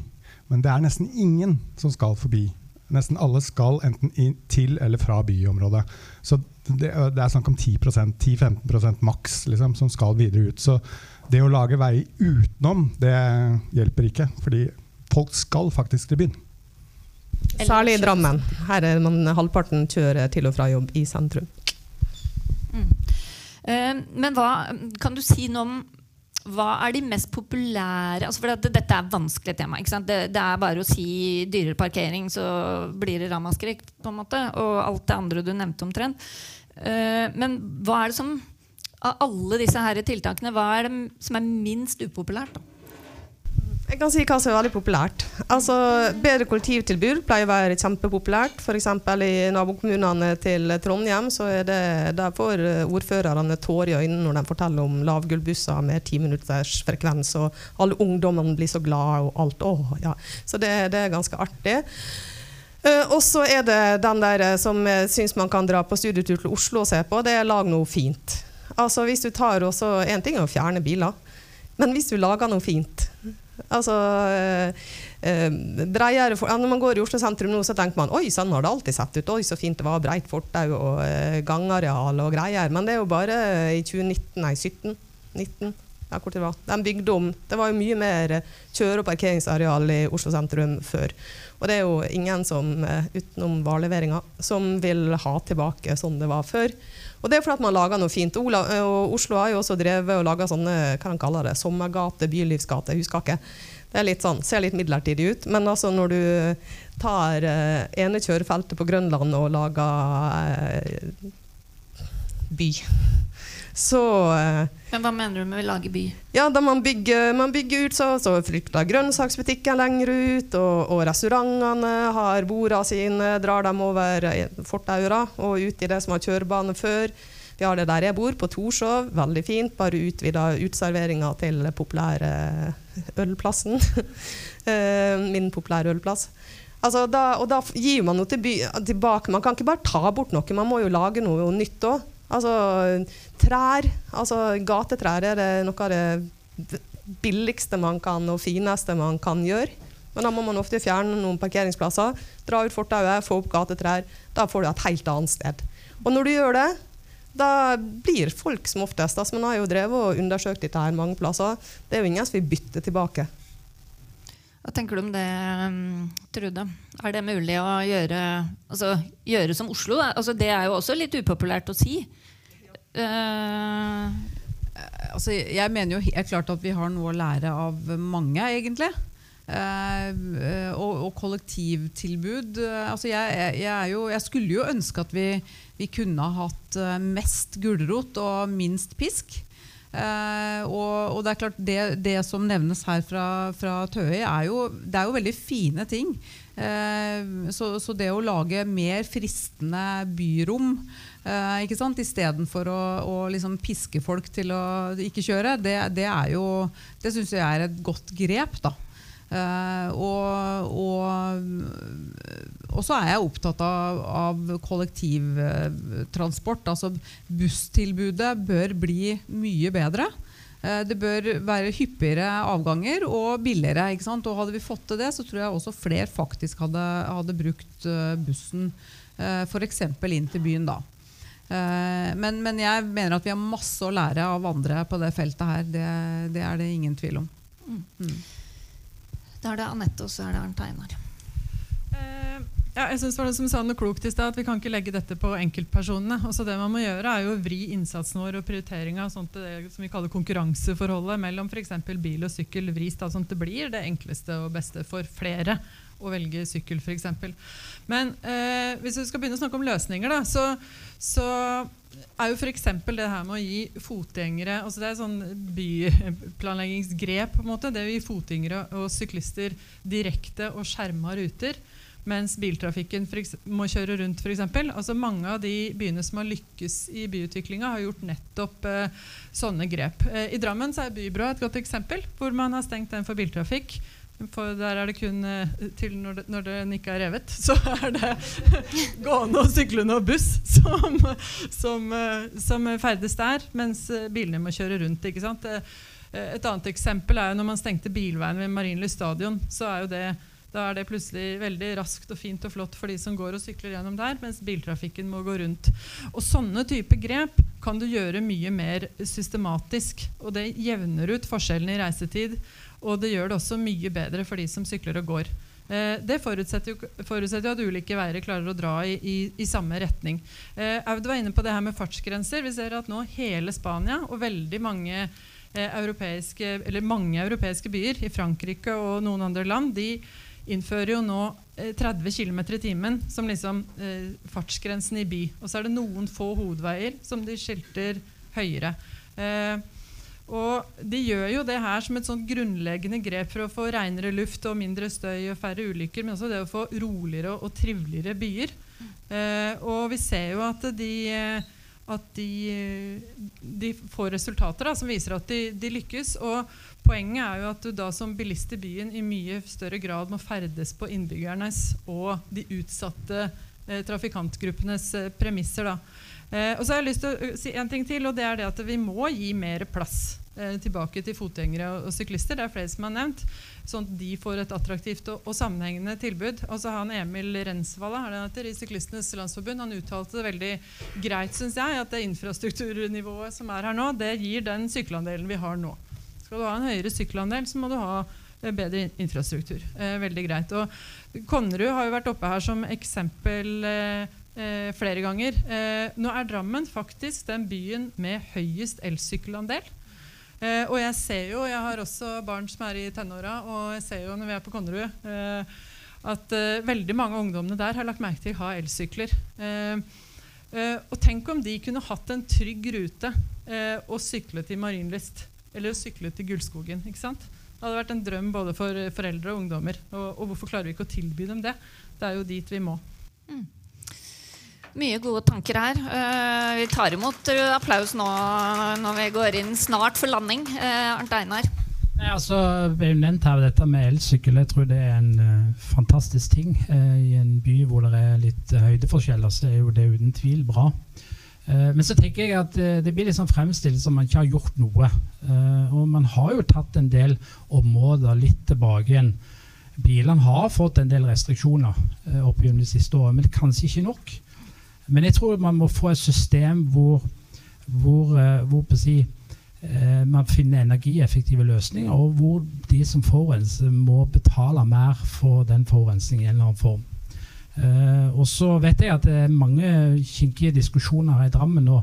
Men det er nesten ingen som skal forbi. Nesten alle skal enten inn til eller fra byområdet. Så det, det er snakk om 10% 10-15% maks liksom, som skal videre ut. Så det å lage vei utenom, det hjelper ikke. Fordi folk skal faktisk til byen. Særlig i Drammen. Her er man halvparten kjører til og fra jobb i sentrum. Eh, men hva, kan du si noe om hva er de mest populære altså for det, Dette er et vanskelig tema. Det, det er bare å si dyrere parkering, så blir det ramaskrik. på en måte, Og alt det andre du nevnte omtrent. Eh, men hva er det som av alle disse her tiltakene, hva er det som er minst upopulært? da? Jeg kan si hva som er veldig populært. Altså, bedre kollektivtilbud pleier å være kjempepopulært. F.eks. i nabokommunene til Trondheim så er det, der får ordførerne tårer i øynene når de forteller om lavgullbusser med ti minutters frekvens, og alle ungdommene blir så glade og alt. Åh, ja. Så det, det er ganske artig. Uh, og så er det den der eh, som jeg syns man kan dra på studietur til Oslo og se på, det er lag noe fint. Altså hvis du tar også, En ting er å fjerne biler, men hvis du lager noe fint Altså eh, eh, breiere for, Når man går i Oslo sentrum nå, så tenker man oi, sånn har det alltid sett ut. Oi, så fint det var. Breit fortau og eh, gangareal og greier. Men det er jo bare i 2019, nei 17, 19 ja, hvor det var. De bygde om. Det var jo mye mer eh, kjøre- og parkeringsareal i Oslo sentrum før. Og det er jo ingen som, eh, utenom vareleveringa, som vil ha tilbake sånn det var før. Og det er fordi man lager noe fint. Ola, og Oslo har jo også drevet og laga sånne hva de kaller det, sommergate, bylivsgate, ikke. Det er litt sånn, ser litt midlertidig ut. Men altså når du tar eh, ene kjørefeltet på Grønland og lager eh, by, så eh, Men Hva mener du med å lage by? ja, da man bygger, man bygger ut, så, så flytter grønnsaksbutikken lenger ut, og, og restaurantene har bordene sine, drar dem over eh, fortaura og ut i det som var kjørebane før. Vi har det der jeg bor, på Torshov. Veldig fint. Bare utvida utserveringa til populære ølplassen. Eh, Min populære ølplass. Altså, da, og da gir man noe til by, tilbake. Man kan ikke bare ta bort noe, man må jo lage noe nytt òg. Altså, trær. Altså, gatetrær er det noe av det billigste man kan og fineste man kan gjøre. Men da må man ofte fjerne noen parkeringsplasser, dra ut fortauet, få opp gatetrær. Da får du et helt annet sted. Og når du gjør det, da blir folk som oftest altså Man har jo drevet og undersøkt dette her mange plasser. Det er jo ingen som vil bytte tilbake. Hva tenker du om det, um, Trude? Er det mulig å gjøre, altså, gjøre som Oslo? Altså, det er jo også litt upopulært å si. Uh... Altså, jeg mener jo helt klart at vi har noe å lære av mange, egentlig. Eh, og, og kollektivtilbud altså jeg, jeg, jo, jeg skulle jo ønske at vi, vi kunne hatt eh, mest gulrot og minst pisk. Eh, og, og det er klart det, det som nevnes her fra, fra Tøye, er det er jo veldig fine ting. Eh, så, så det å lage mer fristende byrom eh, ikke sant? istedenfor å, å liksom piske folk til å ikke kjøre, det, det Det syns jeg er et godt grep. da. Eh, og, og, og så er jeg opptatt av, av kollektivtransport. Altså busstilbudet bør bli mye bedre. Eh, Det bør være hyppigere avganger og billigere. Og Hadde vi fått til det, så tror jeg også flere faktisk hadde, hadde brukt eh, bussen f.eks. inn til byen. da. Men, men jeg mener at vi har masse å lære av andre på det feltet her. Det, det er det ingen tvil om. Da er det Anette, og så er det Arnt Einar. Eh, ja, jeg synes det var som sa noe klokt i sted, at Vi kan ikke legge dette på enkeltpersonene. Også det man må gjøre er jo å vri innsatsen vår og prioriteringa sånn det som vi kaller konkurranseforholdet mellom f.eks. bil og sykkel vris da, sånn at det blir det enkleste og beste for flere å velge sykkel f.eks. Men eh, hvis vi skal begynne å snakke om løsninger, da, så, så er jo f.eks. det her med å gi fotgjengere altså Det er sånn byplanleggingsgrep. på en måte, Det å gi fotgjengere og syklister direkte og skjerma ruter mens biltrafikken må kjøre rundt f.eks. Altså mange av de byene som har lykkes i byutviklinga, har gjort nettopp eh, sånne grep. Eh, I Drammen så er Bybrua et godt eksempel, hvor man har stengt den for biltrafikk. For der er det kun eh, til når, det, den ikke er revet, så er det gående og syklende og buss som, som, eh, som ferdes der, mens eh, bilene må kjøre rundt. et annet eksempel er jo når man stengte bilveien ved Marienlyst stadion. så er jo det da er det plutselig veldig raskt og fint og flott for de som går og sykler gjennom der, mens biltrafikken må gå rundt. Og Sånne type grep kan du gjøre mye mer systematisk. Og det jevner ut forskjellene i reisetid, og det gjør det også mye bedre for de som sykler og går. Eh, det forutsetter jo, forutsetter jo, at ulike veier klarer å dra i, i, i samme retning. Eh, Aud var inne på det her med fartsgrenser. Vi ser at nå hele Spania og veldig mange eh, europeiske, eller mange europeiske byer i Frankrike og noen andre land de innfører jo nå 30 eh, km i timen som liksom eh, fartsgrensen i by. Og så er det noen få hovedveier som de skilter høyere. Eh, og De gjør jo det her som et sånt grunnleggende grep for å få renere luft og mindre støy og færre ulykker, men også det å få roligere og triveligere byer. Eh, og vi ser jo at de, at de, de får resultater da, som viser at de, de lykkes. Og Poenget er jo at du da som bilist i byen i mye større grad må ferdes på innbyggernes og de utsatte eh, trafikantgruppenes eh, premisser. Da. Eh, og så har jeg lyst til å uh, si en ting til, og det er det at vi må gi mer plass eh, tilbake til fotgjengere og, syklister. Det er flere som har nevnt. Sånn at de får et attraktivt og, og sammenhengende tilbud. Og så har han Emil Rensvalla i Syklistenes Landsforbund han uttalte det veldig greit, syns jeg, at det infrastrukturnivået som er her nå, det gir den sykkelandelen vi har nå. Skal du ha en høyere sykkelandel, så må du ha eh, bedre infrastruktur. Eh, veldig greit. Og Konnerud har jo vært oppe her som eksempel eh, eh, flere ganger. Eh, nå er Drammen faktisk den byen med høyest elsykkelandel. Eh, og jeg ser jo, jeg har også barn som er i tenåra, og jeg ser jo når vi er på Konnerud, at veldig mange av ungdommene der har lagt merke til å ha elsykler. og tenk om de kunne hatt en trygg rute og sykle til Marienlyst eller å sykle til Gullskogen. ikke sant? Det hadde vært en drøm både for foreldre og ungdommer. Og, og, hvorfor klarer vi ikke å tilby dem det? Det er jo dit vi må. Mm. Mye gode tanker her. Uh, vi tar imot uh, applaus nå når vi går inn snart for landing. Uh, Arnt Einar? Nei, altså, det jo nevnt her dette med elsykkel. Jeg tror det er en uh, fantastisk ting. I en by hvor det er litt høydeforskjeller, så er jo det uten tvil bra. Eh, men så tenker jeg at eh, det blir liksom fremstilt som man ikke har gjort noe. Eh, og man har jo tatt en del områder litt tilbake igjen. Bilene har fått en del restriksjoner opp gjennom de siste årene, men kanskje ikke nok. Men jeg tror man må få et system hvor, hvor, hvor si, man finner energieffektive løsninger, og hvor de som forurenser, må betale mer for den forurensningen i en eller annen form. Uh, og så vet jeg at det er mange kinkige diskusjoner her i Drammen, og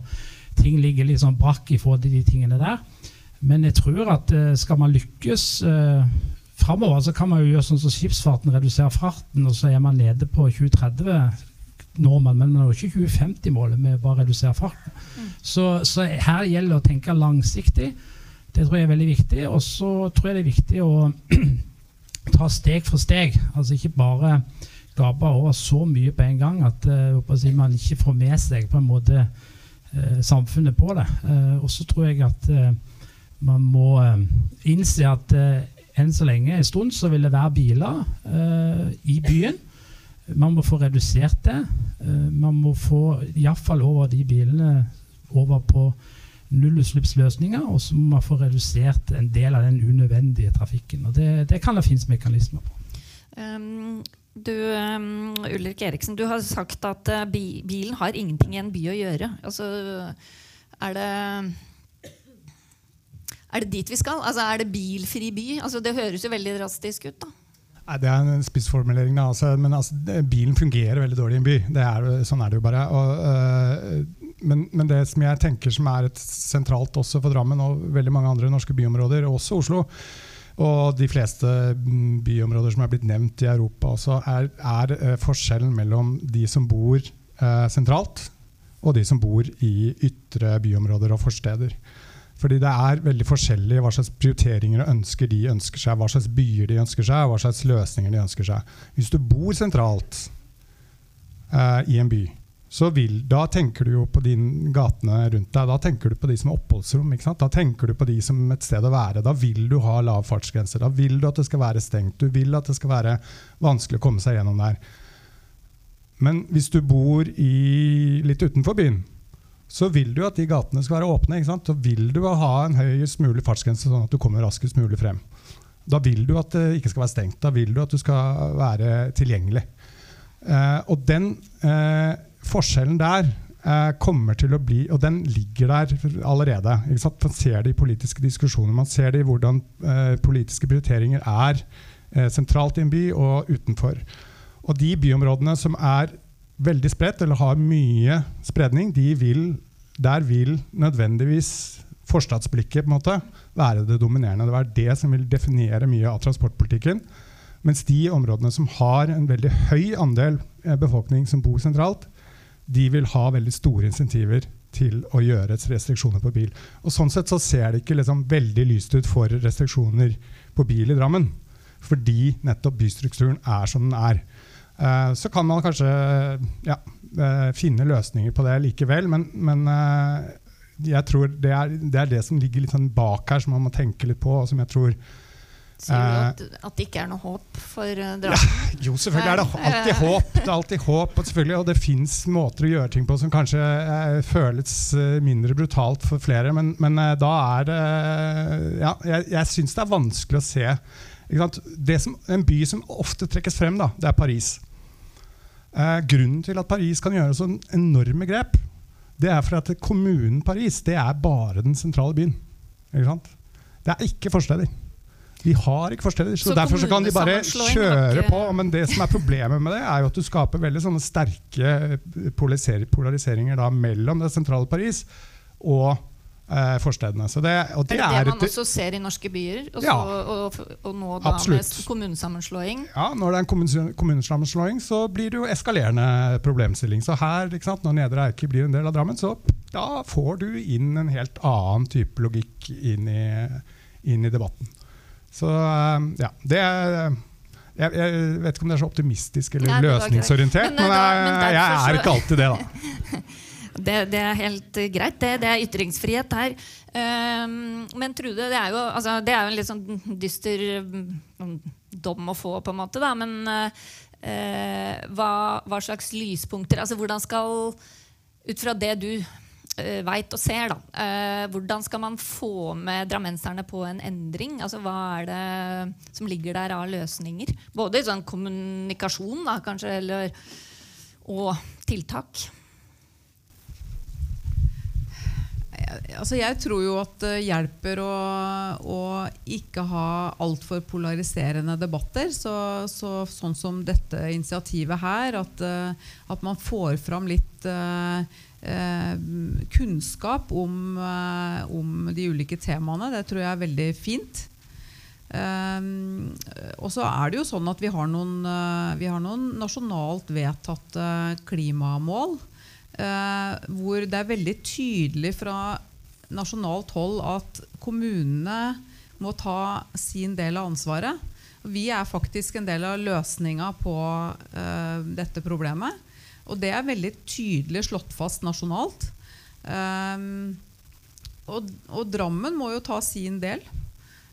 ting ligger litt sånn brakk i forhold til de tingene der. Men jeg tror at uh, skal man lykkes framover, så kan man jo gjøre sånn som skipsfarten, redusere farten, og så er man nede på 2030 når man, men man når ikke 2050-målet med å bare redusere farten. Mm. Så, så, her gjelder det å tenke langsiktig. Det tror jeg er veldig viktig. Og så tror jeg det er viktig å ta steg for steg. Altså ikke bare skape over så mye på en gang at uh, man ikke får med seg på en måte uh, samfunnet på det. Uh, og så tror jeg at man må innse at enn så lenge en stund så vil det være biler i byen. Man må få redusert det. man må få iallfall over de bilene over på nullutslippsløsninger, og så må man få redusert en del av den unødvendige trafikken. og Det, det kan det finnes mekanismer på. Um, du, um, Ulrik Eriksen, du har sagt at bi bilen har ingenting i en by å gjøre. Altså, er det er det dit vi skal? Altså, er det bilfri by? Altså, det høres jo veldig drastisk ut, da. Nei, Det er en spissformulering. Altså, men altså, bilen fungerer veldig dårlig i en by. Er, sånn er det jo bare. Og, øh, men, men det som jeg tenker som er et sentralt også for Drammen og veldig mange andre norske byområder, også Oslo, og de fleste mm, byområder som er blitt nevnt i Europa også, er, er eh, forskjellen mellom de som bor eh, sentralt, og de som bor i ytre byområder og forsteder. Fordi det er veldig forskjellig hva slags prioriteringer og ønsker de ønsker seg, hva slags byer de ønsker seg, og hva slags løsninger de ønsker seg. Hvis du bor sentralt eh, i en by, så vil, da tenker du jo på de gatene rundt deg. Da tenker du på de som er oppholdsrom. Da tenker du på de som et sted å være. Da vil du ha lav fartsgrense. Da vil du at det skal være stengt. Du vil at det skal være vanskelig å komme seg gjennom der. Men hvis du bor i, litt utenfor byen, så vil du at de gatene skal være åpne. Så vil du ha en høyest mulig fartsgrense, sånn at du kommer raskest mulig frem. Da vil du at det ikke skal være stengt. Da vil du at du skal være tilgjengelig. Eh, og den eh, forskjellen der eh, kommer til å bli Og den ligger der allerede. Man ser det i politiske diskusjoner. Man ser det i hvordan eh, politiske prioriteringer er eh, sentralt i en by og utenfor. Og de byområdene som er veldig spredt, eller har mye spredning, de vil, der vil nødvendigvis forstadsblikket på en måte være det dominerende. Det er det som vil definere mye av transportpolitikken. Mens de områdene som har en veldig høy andel eh, befolkning som bor sentralt, de vil ha veldig store insentiver til å gjøre restriksjoner på bil. Og Sånn sett så ser det ikke liksom veldig lyst ut for restriksjoner på bil i Drammen. Fordi nettopp bystrukturen er som den er. Eh, så kan man kanskje ja, eh, finne løsninger på det likevel, men, men eh, jeg tror det er, det er det som ligger litt sånn bak her, som man må tenke litt på. og som jeg tror Sier du at, at det ikke er noe håp for uh, Ja, Jo, selvfølgelig er det alltid håp. Det er alltid håp, og, selvfølgelig, og det fins måter å gjøre ting på som kanskje eh, føles eh, mindre brutalt for flere, men, men eh, da er det Ja, jeg, jeg syns det er vanskelig å se som, En by som ofte trekkes frem, da, det er Paris. Eh, grunnen til at Paris kan gjøre så enorme grep, det er for at kommunen Paris det er bare den sentrale byen. Det er ikke forsteder. De har ikke forsteder, så, Så derfor så kan de bare kjøre på. Men det som er problemet med det, er jo at du skaper veldig sånne sterke polariseringer da, mellom det sentrale Paris og eh, forstedene. Så det, og det det er det man også ser i norske byer? Også, Ja. og, og nå da Absolutt. med kommunesammenslåing? Ja, Når det er en kommunes- kommunesammenslåing, så blir det jo eskalerende problemstilling. Så her, sant, når Nedre Eiker blir en del av Drammen, så da får du inn en helt annen type logikk inn i, inn i debatten. Så eh, ja, det er jeg, jeg vet ikke om det er så optimistisk eller Nei, løsningsorientert, Men, men, eh, men jeg, jeg er ikke alltid det, da. Det, det er helt eh, greit. Det, det er ytringsfrihet her. Um, men Trude, det er jo, altså, det er jo en litt sånn dyster mm, dom å få, på en måte. Da. Men uh, hva, hva slags lyspunkter altså Hvordan skal, ut fra det du veit og ser, da, eh, hvordan skal man få med drammenserne på en endring? Altså, hva er det som ligger der av løsninger? Både i sånn kommunikasjon, da, kanskje, eller, og tiltak. Altså jeg tror jo at det hjelper å, å ikke ha altfor polariserende debatter. Så, så, sånn som dette initiativet her, at, eh, at man får fram litt eh, eh, kunnskap om, eh, om de ulike temaene, det tror jeg er veldig fint. Um, og så er det jo sånn at vi har noen, eh, vi har noen nasjonalt vedtatte klimamål. eh, hvor det er veldig tydelig fra nasjonalt hold at kommunene må ta sin del av ansvaret. Vi er faktisk en del av løsninga på eh, dette problemet. Og det er veldig tydelig slått fast nasjonalt. Um, og, og Drammen må jo ta sin del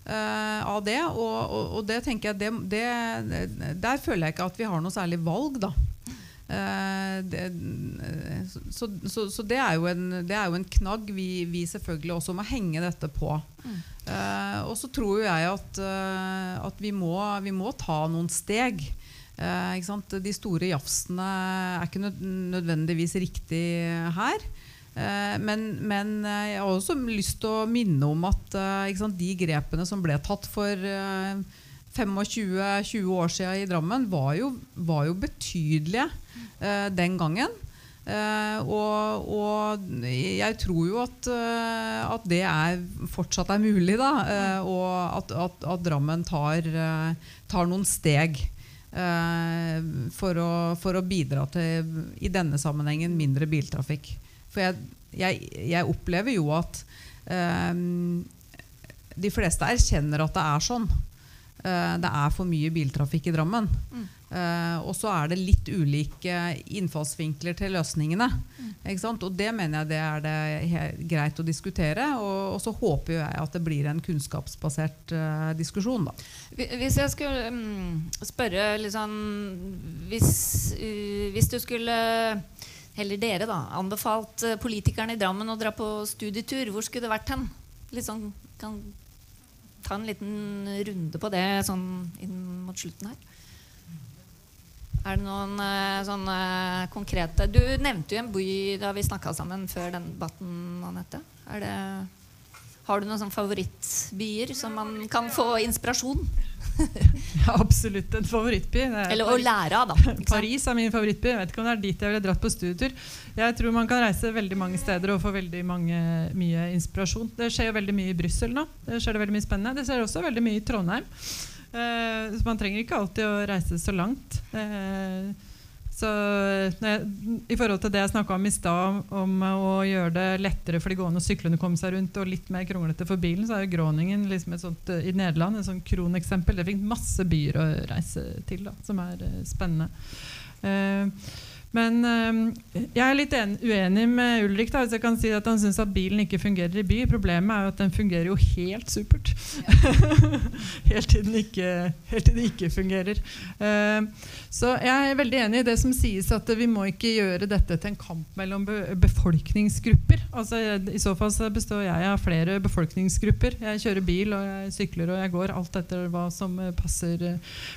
uh, av det. Og, og, og det tenker jeg det, det, Der føler jeg ikke at vi har noe særlig valg, da. Uh, det, så, så, så det, er jo en, det er jo en knagg vi, vi selvfølgelig også må henge dette på. Uh, og så tror jeg at, at vi, må, vi må ta noen steg. Eh? De store jafsene er ikke nødvendigvis riktig her. Eh, men, men eh, jeg har også lyst til å minne om at sant, de grepene som ble tatt for eh, 25-20 år siden i Drammen var jo, var jo betydelige den gangen. Eh, og, og, jeg tror jo at, at, det er, fortsatt er mulig, da. Eh, og at, at, at, Drammen tar, tar noen steg for å, for, å, bidra til, i denne sammenhengen, mindre biltrafikk. For jeg, jeg, jeg opplever jo at de fleste erkjenner at det er sånn. Uh, det er for mye biltrafikk i Drammen. Mm. Uh, og så er det litt ulike innfallsvinkler til løsningene. Mm. Og det mener jeg det er det greit å diskutere. Og, og, så håper jeg at det blir en kunnskapsbasert uh, diskusjon. Da. Hvis jeg skulle um, spørre liksom, hvis, hvis, du skulle Heller dere, da. Anbefalt politikerne i Drammen å dra på studietur. Hvor skulle det vært hen? Liksom, kan ta en liten runde på det sånn inn mot slutten her. Er det noen uh, sånne konkrete Du nevnte jo en by da vi snakka sammen før den debatten, Anette. Det, har du noen sånn favorittbyer som man kan få inspirasjon? ja, absolutt en favorittby. Eller å lære av, da. Paris er min favorittby. Jeg vet ikke om det er dit jeg ville dratt på studietur. Jeg tror man kan reise veldig mange steder og få veldig mange, mye inspirasjon. Det skjer jo veldig mye i Brussel nå. Det skjer det veldig mye spennende. Det skjer også veldig mye i Trondheim. Eh, så man trenger ikke alltid å reise så langt. Eh, så I forhold til det jeg snakka om i stad, om å gjøre det lettere for de gående og syklende å komme seg rundt, og litt mer kronglete for bilen, så er jo Groningen liksom sånt, i Nederland et sånt kroneksempel. Det fikk masse byer å reise til da, som er uh, spennende. Uh, men øh, jeg er litt en, uenig med Ulrik. da, hvis jeg kan si at Han syns at bilen ikke fungerer i by. Problemet er jo at den fungerer jo helt supert. Ja. helt, til den ikke, helt til den ikke fungerer. Uh, så jeg er veldig enig i det som sies, at vi må ikke gjøre dette til en kamp mellom be befolkningsgrupper. Altså, I så fall så består jeg av flere befolkningsgrupper. Jeg kjører bil, og jeg sykler og jeg går. Alt etter hva som passer,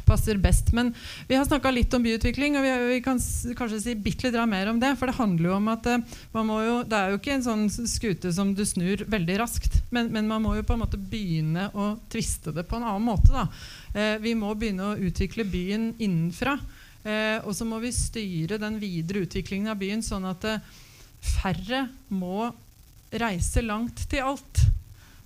passer best. Men vi har snakka litt om byutvikling, og vi, vi kan kanskje si bitte litt mer om det. For det handler jo om at uh, jo, Det er jo ikke en sånn skute som du snur veldig raskt. Men, men, man må jo på en måte begynne å tviste det på en annen måte. Da. Eh, vi må begynne å utvikle byen innenfra. Eh, og så må vi styre den videre utviklingen av byen sånn at færre må reise langt til alt.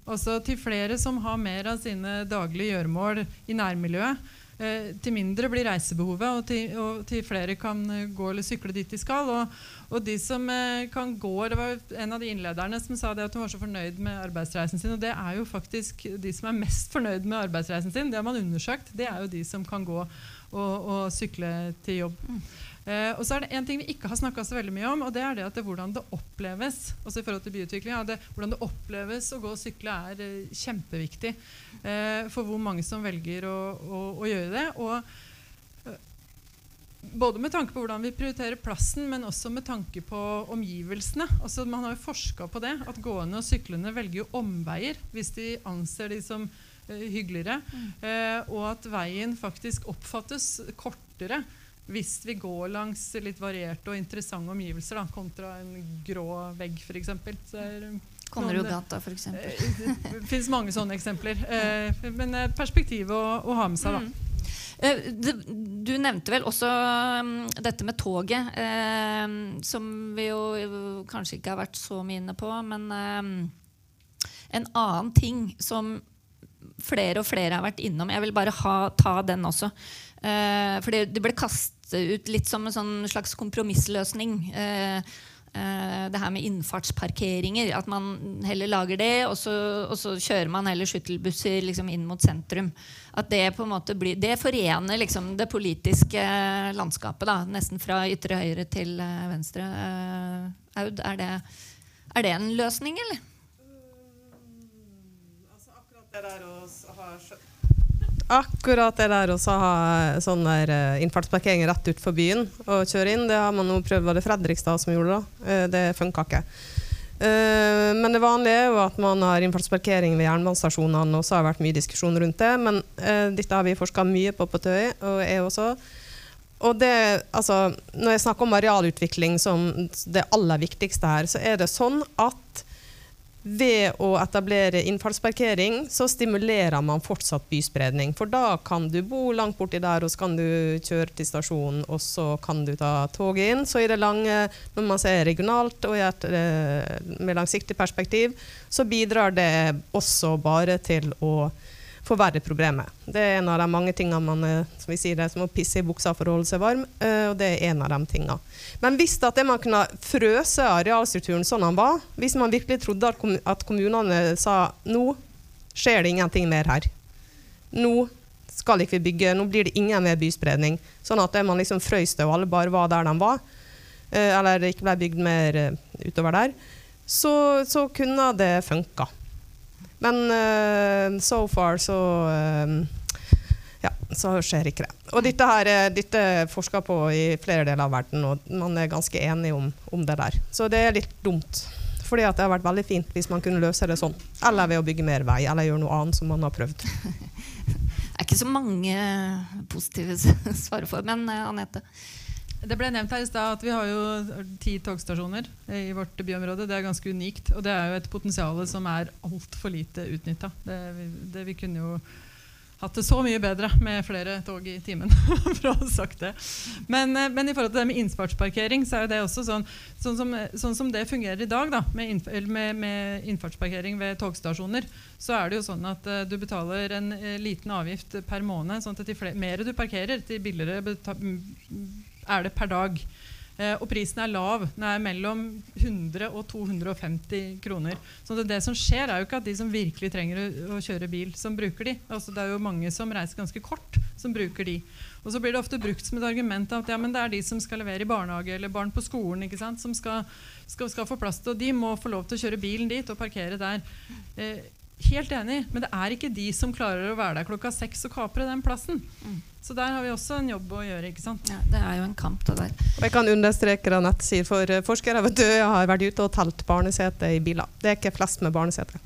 Altså til flere som har mer av sine daglige gjøremål i nærmiljøet. Eh, til mindre blir reisebehovet, og til, og til, flere kan eh, gå eller sykle dit de skal. Og, og, de som eh, kan gå Det var en av de innlederne som sa det at hun var så fornøyd med arbeidsreisen sin. Og det er jo faktisk de som er mest fornøyd med arbeidsreisen sin, det har man undersøkt, det er jo de som kan gå og, og sykle til jobb. Eh, og så er det en ting vi ikke har snakka så veldig mye om, og det er det at det, hvordan det oppleves også i forhold til byutvikling, det, hvordan det oppleves å gå og sykle, er eh, kjempeviktig eh, for hvor mange som velger å, å, å gjøre det. Og eh, både med tanke på hvordan vi prioriterer plassen, men også med tanke på omgivelsene. Altså, man har jo forska på det, at gående og syklende velger omveier hvis de anser de som uh, hyggeligere. Mm. Uh, og at veien faktisk oppfattes kortere hvis vi går langs litt varierte og interessante omgivelser, da, kontra en grå vegg, f.eks. Konnerudgata, f.eks. Det fins mange sånne eksempler. Eh, men perspektiv å, å, ha med seg, da. Mm. Eh, du nevnte vel også um, dette med toget, eh, som vi jo kanskje ikke har vært så mye inne på. Men en annen ting som flere og flere har vært innom Jeg vil bare ha, ta den også. For det, det, ble kastet ut litt som en sånn slags kompromissløsning. Uh, uh, det her med innfartsparkeringer. At man heller lager det, og så, og så kjører man heller skyttelbusser liksom inn mot sentrum. At det på en måte blir, det forener liksom det politiske landskapet. Da, nesten fra ytre høyre til venstre. Aud, er det, er det en løsning, eller? Altså, akkurat det der å ha Akkurat det der å ha sånn der uh, innfartsparkering rett utenfor byen og kjøre inn, det har man nå prøvd. Var det Fredrikstad som gjorde det? Uh, det funka ikke. Uh, men det vanlige er jo at man har innfartsparkering ved jernbanestasjonene, og så har det vært mye diskusjon rundt det. Men dette har vi forska mye på på Tøy, og jeg også. Og det, altså, når jeg snakker om arealutvikling som det aller viktigste her, så er det sånn at ved å etablere innfallsparkering så stimulerer man fortsatt byspredning. For da kan du bo langt borti der, og så kan du kjøre til stasjonen, og så kan du ta toget inn. Så i det lange, når man ser regionalt og et eh, med langsiktig perspektiv, så bidrar det også bare til å forverre problemet. Det er en av de mange tingene man eh, som vi sier det, som å pisse i buksa for å holde seg varm, eh, og det er en av de tingene. Men hvis at man kunne frøse arealstrukturen sånn den var, hvis man virkelig trodde at, kommunene sa nå skjer det ingenting mer her. Nå skal ikke vi bygge, nå blir det ingen mer byspredning. Sånn at man liksom frøys det, og alle bare var der de var, eh, eller ikke ble bygd mer utover der, så, så kunne det funka. Men uh, so far så uh, ja, så skjer ikke det. Og dette er dette er forska på i flere deler av verden, og man er ganske enig om, om det der. Så det er litt dumt. Fordi det har vært veldig fint hvis man kunne løse det sånn. Eller ved å bygge mer vei, eller gjøre noe annet som man har prøvd. Det er ikke så mange positive svar for, men Anette? Det ble nevnt her i stad at vi har jo ti togstasjoner i vårt byområde. Det er ganske unikt. Og det er jo et potensial som er altfor lite utnytta. Det, det, vi kunne jo hatt det så mye bedre med flere tog i timen. for å ha sagt det. Men, eh, men, i forhold til det med innfartsparkering, så er det også sånn, sånn, som, sånn som, det fungerer i dag, da, med, innf med, med, innfartsparkering ved togstasjoner, så er det jo sånn at uh, du betaler en uh, liten avgift per måned. sånn at de mer du parkerer, til billigere er det per dag. Eh, og prisen er lav. Den er mellom 100 og 250 kroner. Så det, det, som skjer, er jo ikke at de som virkelig trenger å, å kjøre bil, som bruker de. Altså, det er jo mange som reiser ganske kort, som bruker de. Og så blir det ofte brukt som et argument at ja, det er de som skal levere i barnehage eller barn på skolen, som skal, skal, skal, få plass til, og de må få lov til å kjøre bilen dit og parkere der. Eh, helt enig, men det er ikke de som klarer å være der klokka seks og kapre den plassen. Mm. Så der har vi også en jobb å gjøre. ikke sant? Ja, Det er jo en kamp, det der. Og jeg kan understreke det Anette sier, for eh, forskere vet du, jeg har vært ute og telt barnesete i biler. Det er ikke flest med barnesete.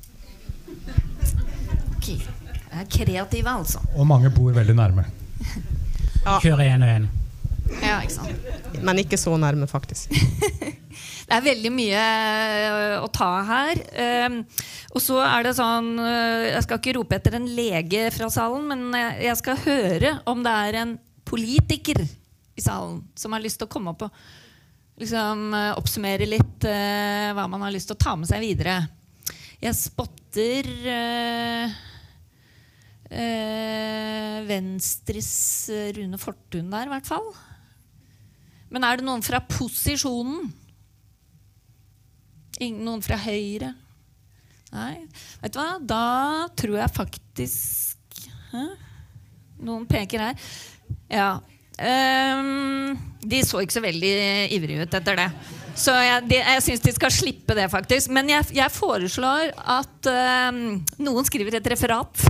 Ok. Jeg er kreative, altså. Og mange bor veldig nærme. ja. Kjører én og én. Ja, ikke sant. Men ikke så nærme, faktisk. det er veldig mye eh, å ta her. Um, og så er det sånn uh, Jeg skal ikke rope etter en lege fra salen, men jeg skal høre om det er en politiker i salen som har lyst til å komme opp og liksom, uh, oppsummere litt hva man har lyst til å ta med seg videre. Jeg spotter Venstres Rune Fortun der, i hvert fall. Men er det noen fra posisjonen? Noen fra Høyre? Nei. Vet du hva? Da tror jeg faktisk Hæ? Noen peker her. Ja. Um, de så ikke så veldig ivrige ut etter det. Så jeg, de, jeg syns de skal slippe det, faktisk. Men jeg, jeg foreslår at uh, noen skriver et referat.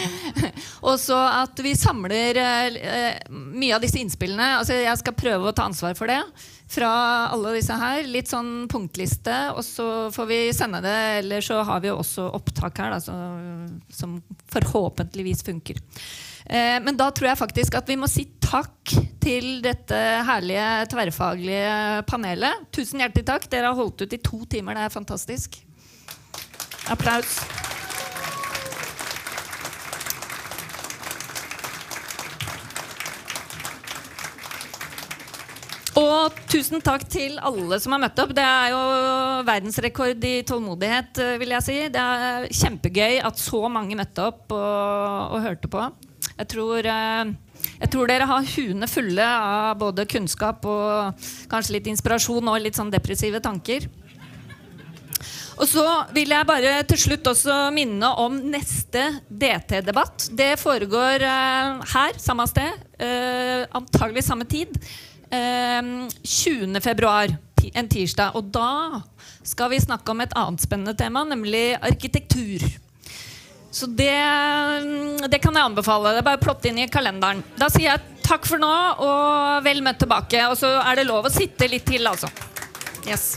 og så at vi samler uh, mye av disse innspillene. Altså jeg skal prøve å ta ansvar for det fra alle disse her. Litt sånn punktliste, og så får vi sende det. Eller så har vi jo også opptak her, da, så, som forhåpentligvis funker. Eh, men da tror jeg faktisk at vi må si takk til dette herlige tverrfaglige panelet. Tusen hjertelig takk. Dere har holdt ut i to timer. Det er fantastisk. Applaus. Og tusen takk til alle som har møtt opp. Det er jo verdensrekord i tålmodighet, eh, vil jeg si. Det er kjempegøy at så mange møtte opp og, og hørte på. Jeg tror, eh, jeg tror, dere har huene fulle av både kunnskap og kanskje litt inspirasjon og litt sånn depressive tanker. Og så vil jeg bare til slutt også minne om neste DT-debatt. Det foregår uh, her, samme sted. Uh, antagelig samme tid. Uh, 20. februar, en tirsdag. Og da skal vi snakke om et annet spennende tema, nemlig arkitektur. Så det, det, kan jeg anbefale. Det er bare å plotte inn i kalenderen. Da sier jeg takk for nå og vel møtt tilbake. Og så er det lov å sitte litt til, altså. Yes.